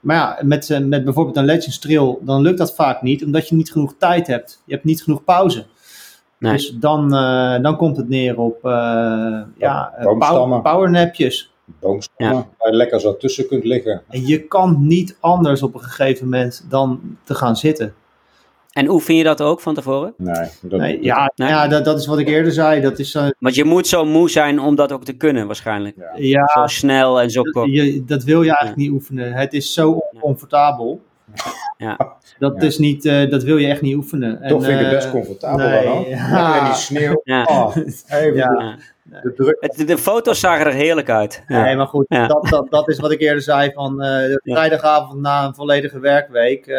Maar ja, met, met bijvoorbeeld een Legends Trail, dan lukt dat vaak niet, omdat je niet genoeg tijd hebt. Je hebt niet genoeg pauze. Nee. Dus dan, dan komt het neer op ja, power, powernapjes. Boomstammen, ja. waar je lekker zo tussen kunt liggen. En je kan niet anders op een gegeven moment dan te gaan zitten. En oefen je dat ook van tevoren? Nee. Dat, nee ja, nee? ja dat, dat is wat ik eerder zei. Dat is, uh, Want je moet zo moe zijn om dat ook te kunnen, waarschijnlijk. Ja. ja zo snel en zo kort. Je, dat wil je eigenlijk niet oefenen. Het is zo oncomfortabel. Ja. (laughs) Dat, is niet, uh, dat wil je echt niet oefenen. Toch en, vind ik het best comfortabel nee, dan. Ja. En die (laughs) sneeuw. Ja. Oh, even ja. De, druk. Het, de foto's zagen er heerlijk uit. Ja. Nee, maar goed, ja. dat, dat, dat is wat ik eerder zei van uh, vrijdagavond na een volledige werkweek. Uh,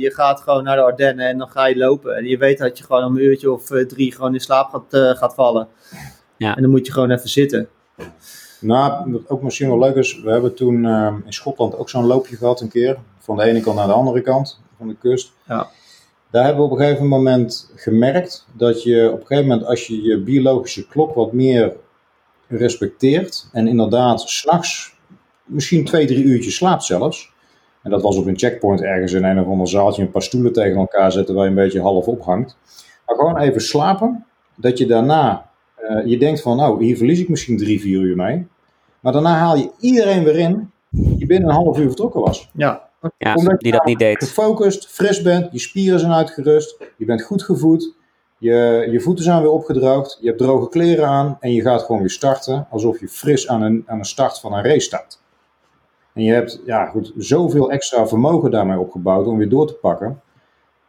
je gaat gewoon naar de Ardennen en dan ga je lopen. En je weet dat je gewoon om een uurtje of uh, drie gewoon in slaap gaat, uh, gaat vallen. Ja. En dan moet je gewoon even zitten. Nou, wat ook misschien wel leuk is, we hebben toen in Schotland ook zo'n loopje gehad een keer. Van de ene kant naar de andere kant van de kust. Ja. Daar hebben we op een gegeven moment gemerkt dat je op een gegeven moment, als je je biologische klok wat meer respecteert en inderdaad s'nachts misschien twee, drie uurtjes slaapt zelfs. En dat was op een checkpoint ergens in een of ander zaaltje een paar stoelen tegen elkaar zetten waar je een beetje half ophangt. Maar gewoon even slapen, dat je daarna, uh, je denkt van nou, hier verlies ik misschien drie, vier uur mee. Maar daarna haal je iedereen weer in die binnen een half uur vertrokken was. Ja, ja, Omdat die dat niet deed. gefocust, fris bent, je spieren zijn uitgerust, je bent goed gevoed, je, je voeten zijn weer opgedroogd, je hebt droge kleren aan en je gaat gewoon weer starten alsof je fris aan een, aan een start van een race staat. En je hebt ja, goed, zoveel extra vermogen daarmee opgebouwd om weer door te pakken.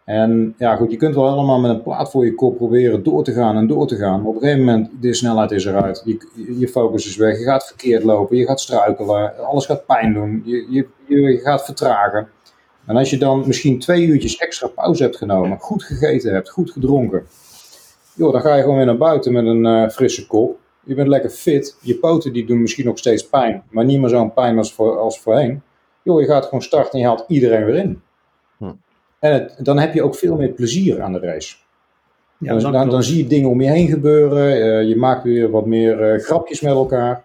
En ja, goed, je kunt wel allemaal met een plaat voor je kop proberen door te gaan en door te gaan. Maar op een gegeven moment, de snelheid is eruit. Je, je focus is weg. Je gaat verkeerd lopen. Je gaat struikelen. Alles gaat pijn doen. Je, je, je gaat vertragen. En als je dan misschien twee uurtjes extra pauze hebt genomen, goed gegeten hebt, goed gedronken. Joh, dan ga je gewoon weer naar buiten met een uh, frisse kop. Je bent lekker fit. Je poten die doen misschien nog steeds pijn, maar niet meer zo'n pijn als, voor, als voorheen. Joh, je gaat gewoon starten en je haalt iedereen weer in. En het, dan heb je ook veel meer plezier aan de race. Ja, dan, dan, dan, zie je dingen om je heen gebeuren. Uh, je maakt weer wat meer uh, grapjes met elkaar.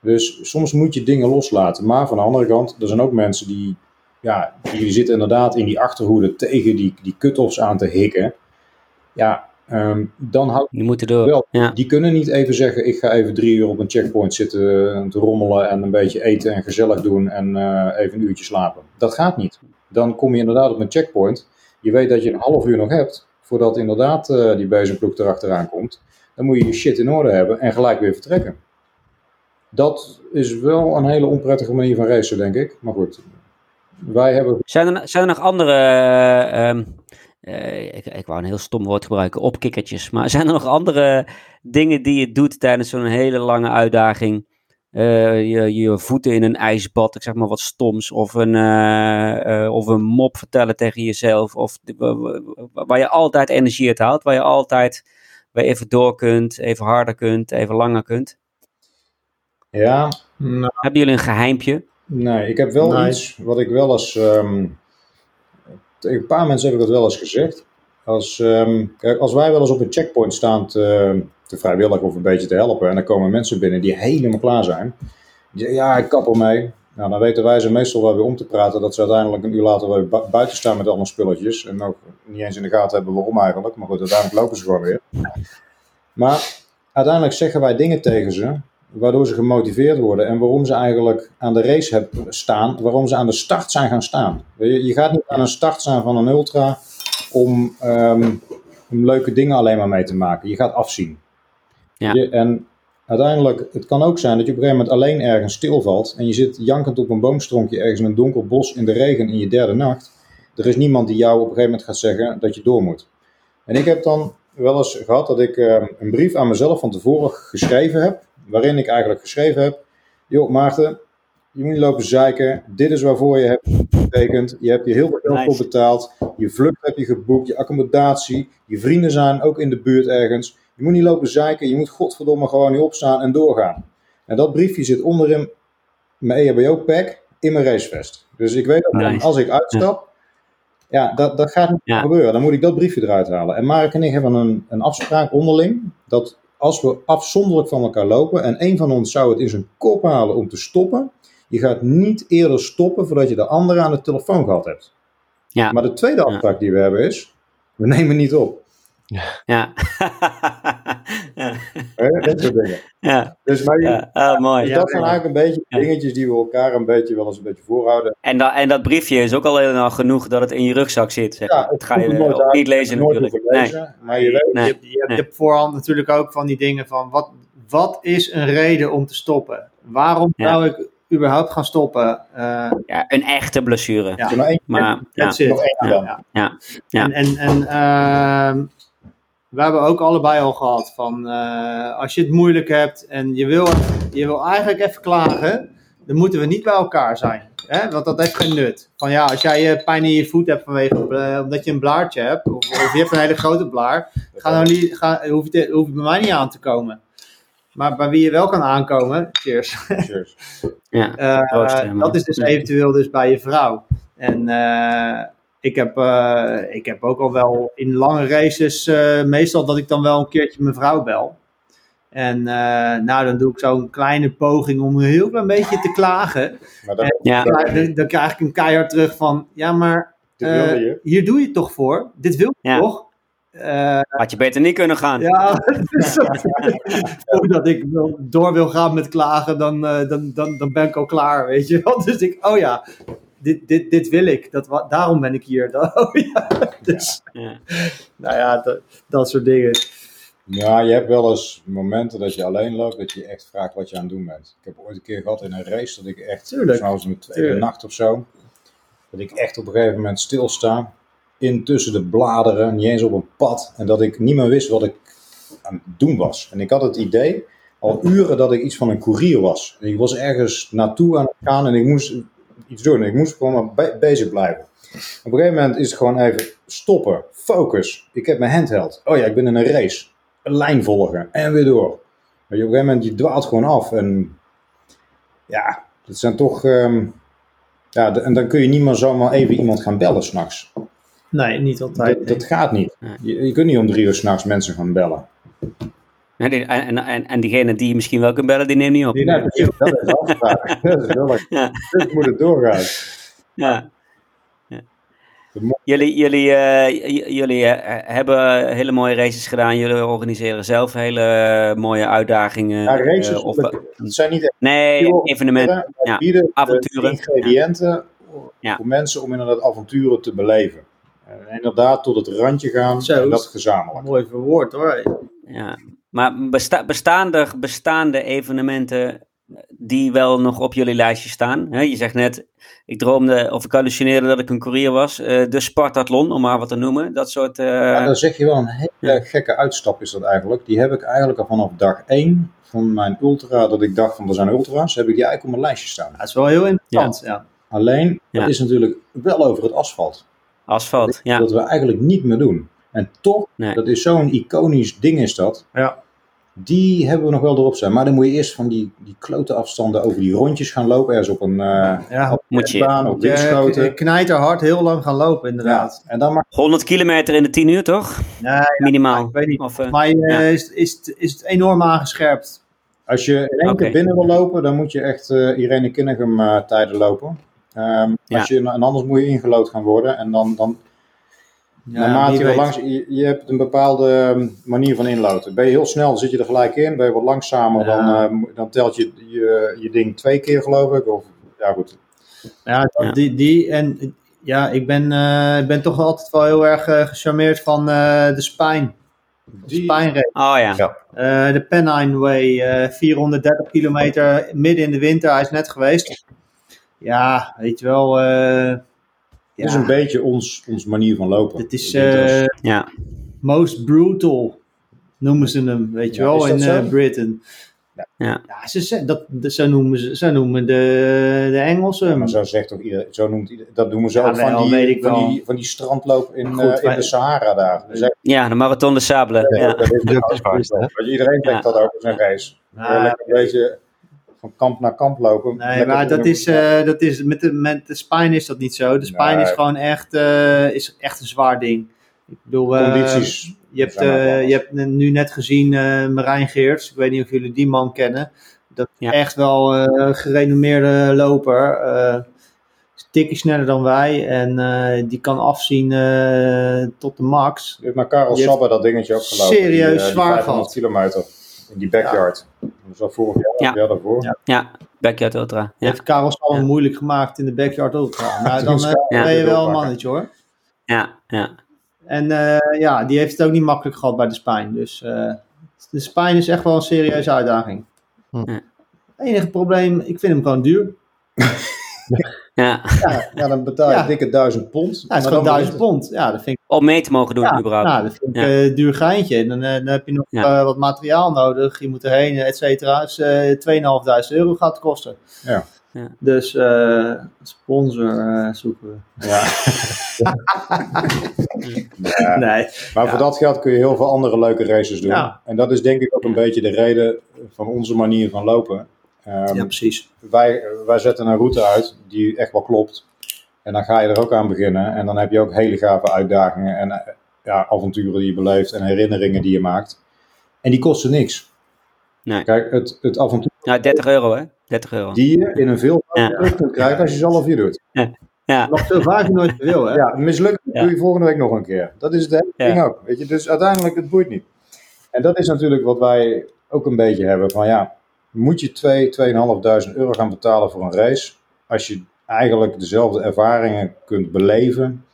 Dus soms moet je dingen loslaten. Maar van de andere kant, er zijn ook mensen die, ja, die zitten inderdaad in die achterhoede tegen die, die cut-offs aan te hikken. Ja, um, dan houdt die moeten door. Wel, ja. Die kunnen niet even zeggen: ik ga even drie uur op een checkpoint zitten te rommelen en een beetje eten en gezellig doen en uh, even een uurtje slapen. Dat gaat niet dan kom je inderdaad op een checkpoint. Je weet dat je een half uur nog hebt voordat inderdaad uh, die bezemploeg erachteraan komt. Dan moet je je shit in orde hebben en gelijk weer vertrekken. Dat is wel een hele onprettige manier van racen, denk ik. Maar goed, wij hebben... Zijn er, zijn er nog andere... Uh, uh, ik, ik wou een heel stom woord gebruiken, opkikkertjes. Maar zijn er nog andere dingen die je doet tijdens zo'n hele lange uitdaging... Uh, je, je voeten in een ijsbad, ik zeg maar wat stoms, of een, uh, uh, of een mop vertellen tegen jezelf, of waar je altijd energie uit haalt, waar je altijd weer even door kunt, even harder kunt, even langer kunt. Ja. Nou, Hebben jullie een geheimpje? Nee, ik heb wel nee. iets wat ik wel eens, um, tegen een paar mensen heb ik dat wel eens gezegd. Als, um, kijk, als wij wel eens op een checkpoint staan te, te vrijwillig of een beetje te helpen. En dan komen mensen binnen die helemaal klaar zijn. Ja, ik kap ermee. Nou, dan weten wij ze meestal wel weer om te praten dat ze uiteindelijk een uur later weer bu buiten staan met allemaal spulletjes. En ook niet eens in de gaten hebben waarom eigenlijk. Maar goed, uiteindelijk lopen ze gewoon weer. Maar uiteindelijk zeggen wij dingen tegen ze, waardoor ze gemotiveerd worden. En waarom ze eigenlijk aan de race hebben staan, waarom ze aan de start zijn gaan staan. Je, je gaat niet aan een start staan van een ultra om, um, om leuke dingen alleen maar mee te maken. Je gaat afzien. Ja. Je, en uiteindelijk, het kan ook zijn dat je op een gegeven moment alleen ergens stilvalt en je zit jankend op een boomstronkje ergens in een donker bos in de regen in je derde nacht. Er is niemand die jou op een gegeven moment gaat zeggen dat je door moet. En ik heb dan wel eens gehad dat ik uh, een brief aan mezelf van tevoren geschreven heb, waarin ik eigenlijk geschreven heb, joh Maarten, je moet niet lopen zeiken, dit is waarvoor je hebt getekend, je hebt je heel veel geld nice. voor betaald, je vlucht heb je geboekt, je accommodatie, je vrienden zijn ook in de buurt ergens. Je moet niet lopen zeiken, je moet godverdomme gewoon niet opstaan en doorgaan. En dat briefje zit onderin mijn EHBO-pack in mijn racevest. Dus ik weet dat nice. als ik uitstap, Ja, dat, dat gaat niet Ja. gebeuren. Dan moet ik dat briefje eruit halen. En Mark en ik hebben een, een afspraak onderling. Dat als we afzonderlijk van elkaar lopen. en een van ons zou het in zijn kop halen om te stoppen. Je gaat niet eerder stoppen voordat je de andere aan de telefoon gehad hebt. Ja. Maar de tweede afspraak die we hebben is. We nemen niet op. Ja. ja. (laughs) Hè? Dat soort dingen. (laughs) Ja. Dus, maar je- Ja. Ah, mooi. dus dat zijn eigenlijk een beetje Ja. dingetjes die we elkaar een beetje wel eens een beetje voorhouden. En, dat, en dat briefje is ook al helemaal genoeg dat het in je rugzak zit. Zeg. maar. dat ga je nooit ook niet lezen Nooit natuurlijk. Nee. Maar je weet, Nee. Je, hebt- je, Nee. je hebt voorhand natuurlijk ook van die dingen van wat, wat is een reden om te stoppen? Waarom Ja. zou ik überhaupt gaan stoppen? Eh, Ja, een echte blessure. Ja. maar één, Maar ja. Ja. dan. Ja. Ja. En, en, en ehm, we hebben ook allebei al gehad van eh, als je het moeilijk hebt en je wil, je wil eigenlijk even klagen, dan moeten we niet bij elkaar zijn. Hè? Want dat heeft geen nut. Van ja, als jij pijn in je voet hebt vanwege, omdat je een blaartje hebt, of, of je hebt een hele grote blaar, ga nou niet, ga, hoef, je, hoef je bij mij niet aan te komen. Maar bij wie je wel kan aankomen, cheers. Cheers. (laughs) Ja. Eh, man. dat is dus eventueel dus bij je vrouw. En eh, ik, heb, eh, ik heb ook al wel in lange races, eh, meestal dat ik dan wel een keertje mijn vrouw bel. En eh, nou, dan doe ik zo'n kleine poging om een heel klein beetje te klagen. Maar dat, Ja. Dan, dan krijg ik een keihard terug van, ja maar eh, hier doe je het toch voor? Dit wil je Ja. toch? Eh, Had je beter niet kunnen gaan. ja, dus (laughs) dat- voordat ik wil, door wil gaan met klagen, dan, eh, dan, dan, dan ben ik al klaar, weet je wel. (laughs) Dus ik, oh ja, dit, dit, dit wil ik. Dat, daarom ben ik hier. (laughs) Oh ja, dus, Ja. nou ja, dat, dat soort dingen. Ja, je hebt wel eens momenten dat je alleen loopt, dat je echt vraagt wat je aan het doen bent. Ik heb ooit een keer gehad in een race dat ik echt, Tuurlijk. zoals een tweede nacht of zo, dat ik echt op een gegeven moment stilsta, in tussen de bladeren, niet eens op een pad, en dat ik niet meer wist wat ik aan het doen was. En ik had het idee, al uren, dat ik iets van een koerier was. En ik was ergens naartoe aan het gaan en ik moest iets doen. Ik moest gewoon maar be- bezig blijven. Op een gegeven moment is het gewoon even stoppen, focus. Ik heb mijn handheld. Oh ja, ik ben in een race. Een lijn volgen en weer door. Je, op een gegeven moment, je dwaalt gewoon af. En ja, dat zijn toch... ehm, ja, en dan kun je niet meer zomaar even iemand gaan bellen s'nachts. Nee, niet altijd. Dat, dat gaat niet. Je, je kunt niet om drie uur s'nachts mensen gaan bellen. En, en, en, en diegene die je misschien wel kunt bellen, die neemt niet op. Nee, precies, dat is de afspraak. (laughs) Dat is heel erg. Ja. Dus moet het doorgaan. Ja. Jullie, jullie, eh, jullie eh, hebben hele mooie races gedaan. Jullie organiseren zelf hele mooie uitdagingen. Ja, races, eh, of, het zijn niet echt nee, evenementen. Ja, bieden de avonturen. ingrediënten Ja. voor mensen om inderdaad avonturen te beleven. En inderdaad tot het randje gaan Zo. en dat gezamenlijk. Mooi verwoord hoor. Ja. Maar besta bestaande, bestaande evenementen die wel nog op jullie lijstje staan. Hè? Je zegt net, ik droomde of ik hallucineerde dat ik een courier was. Eh, de Spartathlon, om maar wat te noemen. Dat soort... eh, Ja, dan zeg je wel een hele gekke uitstap is dat eigenlijk. Die heb ik eigenlijk al vanaf dag 1 van mijn ultra, dat ik dacht van er zijn ultra's, heb ik die eigenlijk op mijn lijstje staan. Dat is wel heel interessant. Ja. Alleen, Ja. dat is natuurlijk wel over het asfalt. asfalt, ja. Dat we eigenlijk niet meer doen. En toch, Nee. dat is zo'n iconisch ding is dat. Ja. Die hebben we nog wel erop staan. Maar dan moet je eerst van die, die klote afstanden over die rondjes gaan lopen. Ergens op een eh, Ja, Moet je. baan, op je windschoten. knijter hard heel lang gaan lopen Ja, inderdaad. en dan mag 100 kilometer in de 10 uur, toch? Nee, Minimaal. ik weet niet. Of, eh, Maar eh, Ja. is, is, het- is het enorm aangescherpt. Als je in één keer binnen wil lopen, dan moet je echt eh Irene Kinnegem eh, tijden lopen. Ehm, Ja. als je, en anders moet je ingelood gaan worden. En dan, dan Ja, naarmate je, weet. langs, je, je hebt een bepaalde ehm, manier van inloten. Ben je heel snel, dan zit je er gelijk in. Ben je wat langzamer, Ja. dan, eh, mo- dan telt je, je je ding twee keer geloof ik. Of, ja goed. Ja. Die, die en ja, ik ben, eh, ik ben toch altijd wel heel erg eh, gecharmeerd van eh, de Spijn. De Spijnrace. Oh ja. Ja. Eh, de Pennine Way, eh, 430 kilometer midden in de winter. Hij is net geweest. Ja, weet je wel. Dat is ja, een beetje ons, ons manier van lopen. het is dat eh, Ja. most brutal, noemen ze hem, weet je Ja, wel, is dat in eh, Britain. Ja. Ja, ze, ze- dat, dat, zo noemen, ze, zo noemen de, de Engelsen hem. maar zo zegt toch iedereen, zo noemt iedereen, dat doen we zo Ja, ook van, wel, die, weet ik van, wel. die, van die strandloop in, Goed, eh, in de Sahara daar. Ja, de Marathon de Sable. Ja. dat is (laughs) Dat is? Want Iedereen Ja. dat ook in zijn race. Ah, Lekker een beetje van kamp naar kamp lopen. Nee, maar dat is, eh, dat is met, de, met de spine is dat niet zo. De spine Nee. is gewoon echt, eh, is echt een zwaar ding. Ik bedoel, eh, Condities. je hebt, eh, je hebt nu net gezien eh, Marijn Geerts. Ik weet niet of jullie die man kennen. Dat is Ja. echt wel eh, een gerenommeerde loper. eh is een tikje sneller dan wij. En eh, die kan afzien eh, tot de max. Je hebt naar Karel Sabbe dat dingetje ook gelopen. serieus die, die zwaar 500 gehad. kilometer in die backyard. Dat was al vorig jaar, Ja. ja. jaar daarvoor. Ja. Ja, Backyard Ultra. Ja, Heeft Karel al Ja. moeilijk gemaakt in de backyard ultra. Nou, Toen dan eh, Ja. ben je wel een mannetje hoor. ja, ja. En eh, ja, die heeft het ook niet makkelijk gehad bij de spijn. Dus eh, de spijn is echt wel een serieuze uitdaging. Hm. Ja. Het enige probleem, ik vind hem gewoon duur. (laughs) ja. Ja, ja, dan betaal je Ja. dikke duizend pond. Ja, het is gewoon 1000 pond. Ja, dat vind ik, Om mee te mogen doen, ja, überhaupt. ja, dat vind ik Ja. eh, een duur geintje. En dan, eh, dan heb je nog Ja. eh, wat materiaal nodig. Je moet erheen, et cetera. Dus eh 2.500 euro gaat het kosten. Ja. Ja. Dus eh, sponsor eh, zoeken we. Ja. (laughs) Nee. Maar Ja. voor dat geld kun je heel veel andere leuke races doen. Ja. En dat is denk ik ook een beetje de reden van onze manier van lopen. Ehm, Ja, precies. wij, wij zetten een route uit die echt wel klopt. En dan ga je er ook aan beginnen. En dan heb je ook hele gave uitdagingen en eh, ja, avonturen die je beleeft en herinneringen die je maakt. En die kosten niks. Nee. Kijk, het, het avontuur Ja, 30 euro, hè? 30 euro. die je in een veel Ja. kunt krijgen als je ze half uur doet. Ja, Nog zo vaak je nooit wil, hè? Ja, mislukt Ja. doe je volgende week nog een keer. Dat is het hele Ja. ding ook. Weet je? Dus uiteindelijk, het boeit niet. En dat is natuurlijk wat wij ook een beetje hebben. Van ja, moet je 2, 2.500 euro gaan betalen voor een race? Als je eigenlijk dezelfde ervaringen kunt beleven.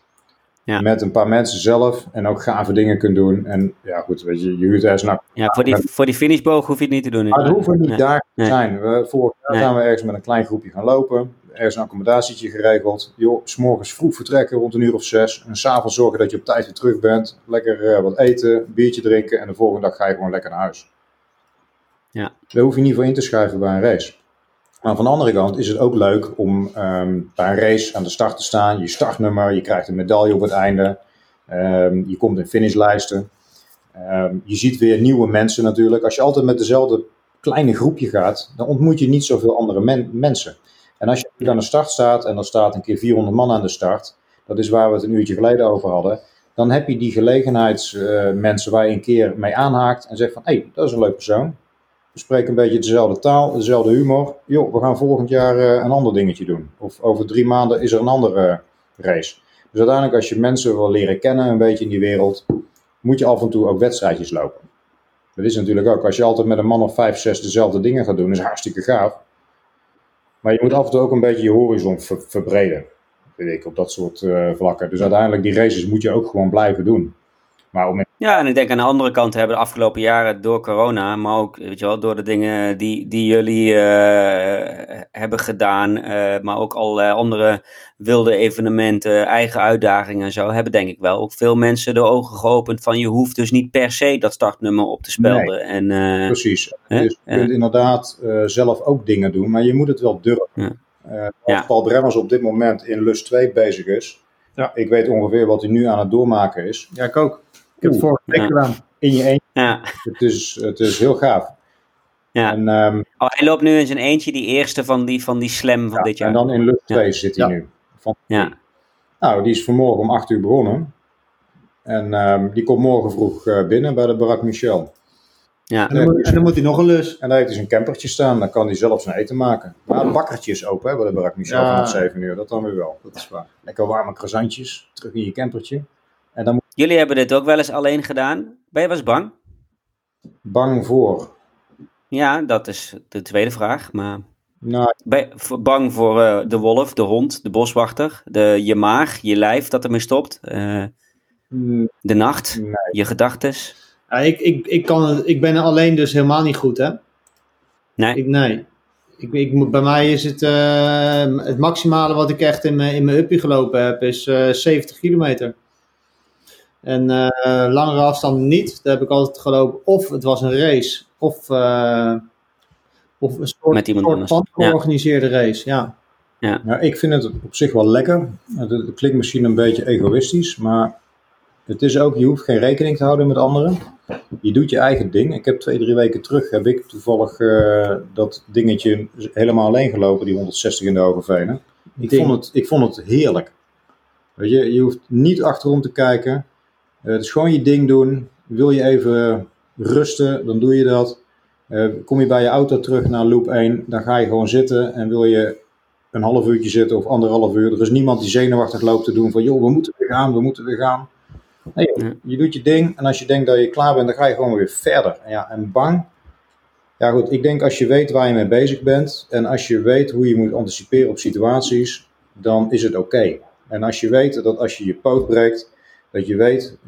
Ja. Met een paar mensen zelf. En ook gave dingen kunt doen. En ja, goed, weet je, je huurt ergens naar. ja voor, die, voor die finishboog hoef je het niet te doen. Maar het hoeven niet Nee. daar te zijn. We, vorig jaar Nee. zijn we ergens met een klein groepje gaan lopen. Ergens een accommodatietje geregeld. Joh, s'morgens vroeg vertrekken rond een uur of zes. En s'avonds zorgen dat je op tijd weer terug bent. Lekker eh, wat eten, biertje drinken. En de volgende dag ga je gewoon lekker naar huis. Ja. Daar hoef je niet voor in te schrijven bij een race. Maar van de andere kant is het ook leuk om ehm, bij een race aan de start te staan. Je startnummer, je krijgt een medaille op het einde. Ehm, je komt in finishlijsten. Ehm, je ziet weer nieuwe mensen natuurlijk. Als je altijd met dezelfde kleine groepje gaat, dan ontmoet je niet zoveel andere men- mensen. En als je aan de start staat en er staat een keer 400 man aan de start, dat is waar we het een uurtje geleden over hadden, dan heb je die gelegenheidsmensen waar je een keer mee aanhaakt en zegt van, hé, hey, dat is een leuk persoon. We spreken een beetje dezelfde taal, dezelfde humor. Joh, we gaan volgend jaar eh, een ander dingetje doen. Of over drie maanden is er een andere race. Dus uiteindelijk als je mensen wil leren kennen, een beetje in die wereld, moet je af en toe ook wedstrijdjes lopen. Dat is natuurlijk ook, als je altijd met een man of vijf, zes dezelfde dingen gaat doen, is hartstikke gaaf. Maar je moet af en toe ook een beetje je horizon ver- verbreden, vind ik, op dat soort eh, vlakken. Dus uiteindelijk, die races moet je ook gewoon blijven doen. Maar om Ja, en ik denk aan de andere kant hebben de afgelopen jaren door corona, maar ook weet je wel, door de dingen die, die jullie eh, hebben gedaan, eh, maar ook allerlei andere wilde evenementen, eigen uitdagingen en zo, hebben denk ik wel ook veel mensen de ogen geopend van je hoeft dus niet per se dat startnummer op te spelden. En, eh, Precies. Hè? Dus je kunt inderdaad eh, zelf ook dingen doen, maar je moet het wel durven. Ja. Eh, als Ja. Paul Bremmers op dit moment in Lust 2 bezig is, Ja. ik weet ongeveer wat hij nu aan het doormaken is. Ja, ik ook. Ik heb het vorige week Ja. gedaan. In je eentje. ja, Het is, het is heel gaaf. ja. En, ehm, Oh, hij loopt nu in zijn eentje, die eerste van die, van die slam van ja, dit jaar. en dan in Ja. 2 zit hij Ja. nu. Van, Ja, Nou, die is vanmorgen om 8 uur begonnen. En ehm, die komt morgen vroeg eh, binnen bij de Barak Michel. ja. En dan, moet, en dan moet hij nog een lus. En daar heeft hij zijn campertje staan, dan kan hij zelf zijn eten maken. Maar het bakkertje is open hè, bij de Barak Michel Ja. vanaf 7 uur, dat dan weer wel. Dat is waar. Lekker warme croissantjes, terug in je campertje. Jullie hebben dit ook wel eens alleen gedaan. Ben je wel eens bang? bang voor. Ja, dat is de tweede vraag. Maar Nou, ben je bang voor eh, de wolf, de hond, de boswachter, de, je maag, je lijf dat ermee stopt, eh, de nacht, nee. je gedachtes? Ja, ik, ik, ik, kan, ik ben alleen dus helemaal niet goed, hè? Nee. Ik, nee. Ik, ik, bij mij is het, eh, het maximale wat ik echt in mijn, in mijn uppie gelopen heb, is eh 70 kilometer. En eh, langere afstanden niet. Daar heb ik altijd gelopen. Of het was een race, of, eh, of een soort, Met iemand soort Ja. georganiseerde race. Ja. Nou, ik vind het op zich wel lekker. Het, het klinkt misschien een beetje egoïstisch, maar het is ook, je hoeft geen rekening te houden met anderen. Je doet je eigen ding. Ik heb twee, drie weken terug, heb ik toevallig uh, dat dingetje helemaal alleen gelopen, die 160 in de Hoge Ik vond, het, ik vond het heerlijk. Weet je, je hoeft niet achterom te kijken. Uh, het is gewoon je ding doen. Wil je even rusten, dan doe je dat. Uh, kom je bij je auto terug naar loop 1, dan ga je gewoon zitten en wil je een half uurtje zitten of anderhalf uur. Er is niemand die zenuwachtig loopt te doen van joh, we moeten weer gaan, we moeten weer gaan. Nee, je doet je ding en als je denkt dat je klaar bent, dan ga je gewoon weer verder. En, ja, en bang. Ja goed, ik denk als je weet waar je mee bezig bent en als je weet hoe je moet anticiperen op situaties, dan is het oké. En als je weet dat als je je poot breekt, dat je weet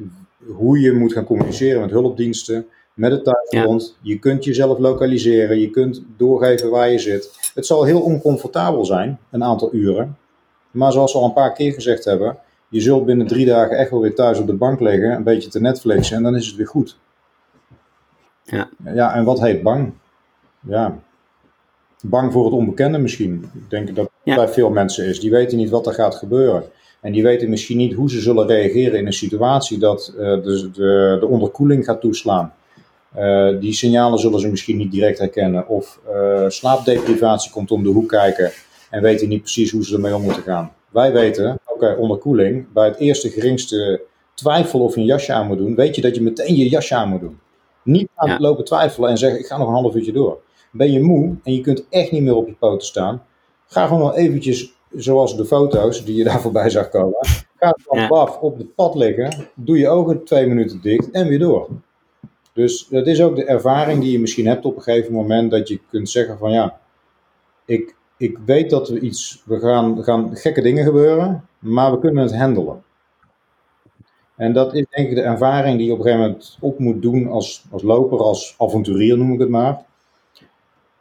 hoe je moet gaan communiceren met hulpdiensten, met het thuisgrond. Je kunt jezelf lokaliseren, je kunt doorgeven waar je zit. Het zal heel oncomfortabel zijn, een aantal uren. Maar zoals we al een paar keer gezegd hebben, je zult binnen drie dagen echt wel weer thuis op de bank liggen, een beetje te Netflixen en dan is het weer goed. Ja. Ja, en wat heet bang? Ja, bang voor het onbekende misschien. Ik denk dat het bij veel mensen is. Die weten niet wat er gaat gebeuren. En die weten misschien niet hoe ze zullen reageren in een situatie dat uh, de, de, de, onderkoeling gaat toeslaan. Uh, die signalen zullen ze misschien niet direct herkennen. Of uh, slaapdeprivatie komt om de hoek kijken en weten niet precies hoe ze ermee om moeten gaan. Wij weten, oké, onderkoeling, bij het eerste geringste twijfel of je een jasje aan moet doen, weet je dat je meteen je jasje aan moet doen. Niet aan het lopen twijfelen en zeggen, ik ga nog een half uurtje door. Ben je moe en je kunt echt niet meer op je poten staan, ga gewoon wel eventjes, zoals de foto's die je (laughs) daar voorbij zag komen, ga van ja. af op het pad liggen, doe je ogen twee minuten dicht en weer door. Dus dat is ook de ervaring die je misschien hebt op een gegeven moment, dat je kunt zeggen van ja, ik, ik weet dat we iets, we gaan, gaan gekke dingen gebeuren, maar we kunnen het handelen. En dat is denk ik de ervaring die je op een gegeven moment op moet doen als, als loper, als avonturier noem ik het maar.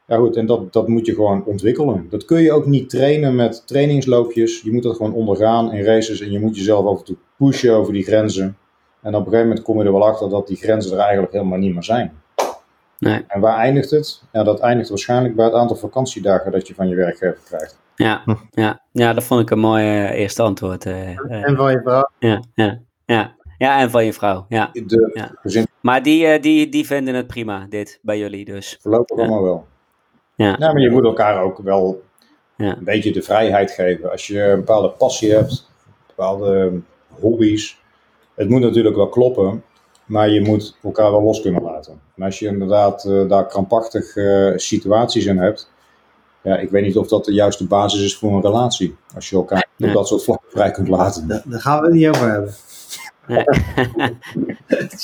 Ja goed, en dat, dat moet je gewoon ontwikkelen. Dat kun je ook niet trainen met trainingsloopjes. Je moet dat gewoon ondergaan in races en je moet jezelf af en toe pushen over die grenzen. En op een gegeven moment kom je er wel achter dat die grenzen er eigenlijk helemaal niet meer zijn. Nee. En waar eindigt het? Ja, dat eindigt waarschijnlijk bij het aantal vakantiedagen dat je van je werkgever krijgt. Ja, ja, ja dat vond ik een mooi uh, eerste antwoord. Uh, uh, en van je vrouw. Ja, ja, ja. ja en van je vrouw. Ja. De ja. gezin... Maar die, die, die vinden het prima, dit, bij jullie dus. Voorlopig ja. allemaal wel. Ja. ja, maar je moet elkaar ook wel ja. een beetje de vrijheid geven. Als je een bepaalde passie hebt, bepaalde hobby's. Het moet natuurlijk wel kloppen, maar je moet elkaar wel los kunnen laten. En als je inderdaad uh, daar krampachtig uh, situaties in hebt, ja, ik weet niet of dat de juiste basis is voor een relatie. Als je elkaar op dat soort vlakken vrij kunt laten. Daar, daar gaan we het niet over hebben. Nee. (laughs)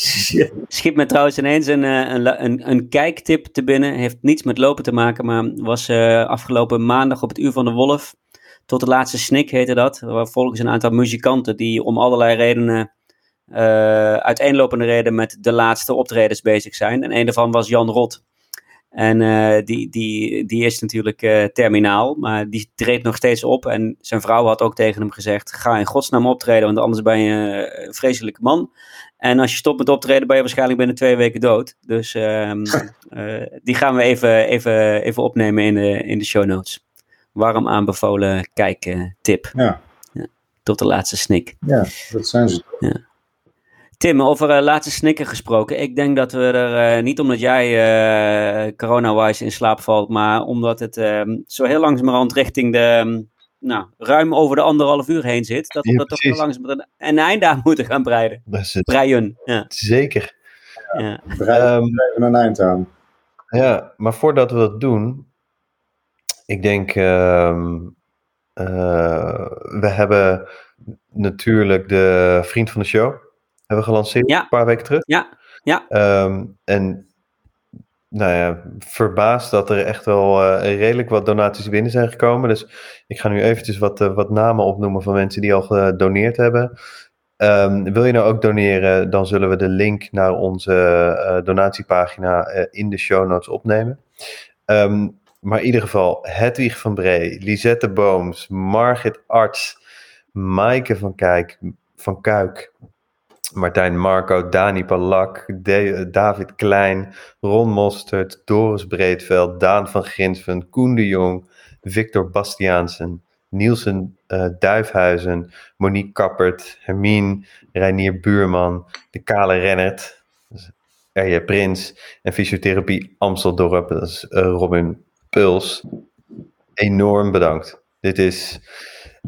Schiet me trouwens ineens een, eh, een, een, een kijktip te binnen. Heeft niets met lopen te maken, maar was uh, afgelopen maandag op het Uur van de Wolf. Tot de laatste snik heette dat. Waar volgens een aantal muzikanten die om allerlei redenen, uh, uiteenlopende redenen, met de laatste optredens bezig zijn. En een daarvan was Jan Rot. En uh, die, die, die is natuurlijk uh, terminaal, maar die treedt nog steeds op. En zijn vrouw had ook tegen hem gezegd: ga in godsnaam optreden, want anders ben je een vreselijke man. En als je stopt met optreden, ben je waarschijnlijk binnen twee weken dood. Dus uh, (laughs) die gaan we even, even, even opnemen in de, in de show notes. Warm aanbevolen kijktip. Ja. ja. Tot de laatste snik. Ja, dat zijn ze. Ja. Tim, over uh, laatste snikken gesproken. Ik denk dat we er, uh, niet omdat jij uh, corona-wise in slaap valt, maar omdat het ehm, zo heel langzamerhand richting de, um, nou, ruim over de anderhalf uur heen zit, dat we ja, toch heel langzaam een, een einde aan moeten gaan breiden. Dat is het. Breien, ja. Zeker. Ja. Breiden um, even een eind aan. Ja, maar voordat we dat doen, ik denk, ehm, we hebben natuurlijk de vriend van de show hebben we gelanceerd ja. een paar weken terug. Ja, ja. Um, en nou ja, verbaasd dat er echt wel uh, redelijk wat donaties binnen zijn gekomen. Dus ik ga nu eventjes wat, uh, wat namen opnoemen van mensen die al gedoneerd hebben. Um, wil je nou ook doneren, dan zullen we de link naar onze uh, donatiepagina in de show notes opnemen. Um, maar in ieder geval, Hedwig van Bree, Lisette Booms, Margit Arts, Maaike van, Kijk, van Kuik, Martijn Marco, Dani Palak, De David Klein, Ron Mostert, Doris Breedveld, Daan van Grinsven, Koen de Jong, Victor Bastiaansen, Nielsen uh, Duifhuizen, Monique Kappert, Hermine, Reinier Buurman, de Kale Rennert, Erje Prins en Fysiotherapie Amsteldorp, dat is uh, Robin Puls. Enorm bedankt. Dit is,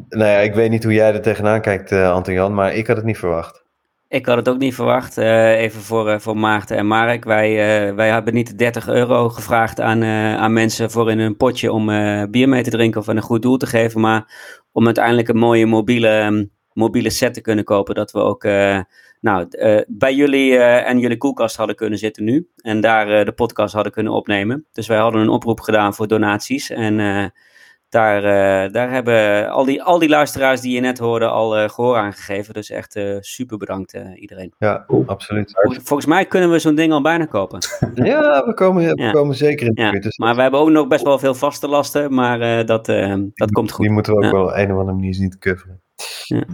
nou ja, ik weet niet hoe jij er tegenaan kijkt, Anton-Jan, maar ik had het niet verwacht. Ik had het ook niet verwacht. Uh, even voor, uh, voor Maarten en Mark. Wij, uh, wij hebben niet 30 euro gevraagd aan, aan mensen voor in een potje om bier mee te drinken of een goed doel te geven. Maar om uiteindelijk een mooie mobiele, um, mobiele set te kunnen kopen. Dat we ook nou, bij jullie en jullie koelkast hadden kunnen zitten nu. En daar de podcast hadden kunnen opnemen. Dus wij hadden een oproep gedaan voor donaties. En daar, uh, daar hebben al die, al die luisteraars die je net hoorde al uh, gehoor aan gegeven. Dus echt uh, super bedankt iedereen. Ja, absoluut. Vol, volgens mij kunnen we zo'n ding al bijna kopen. (laughs) ja, we komen, we ja. komen zeker in de ja. Dus maar we hebben ook nog best wel veel vaste lasten, maar dat, dat komt goed. Die moeten we ook wel op een of andere manier zien te coveren.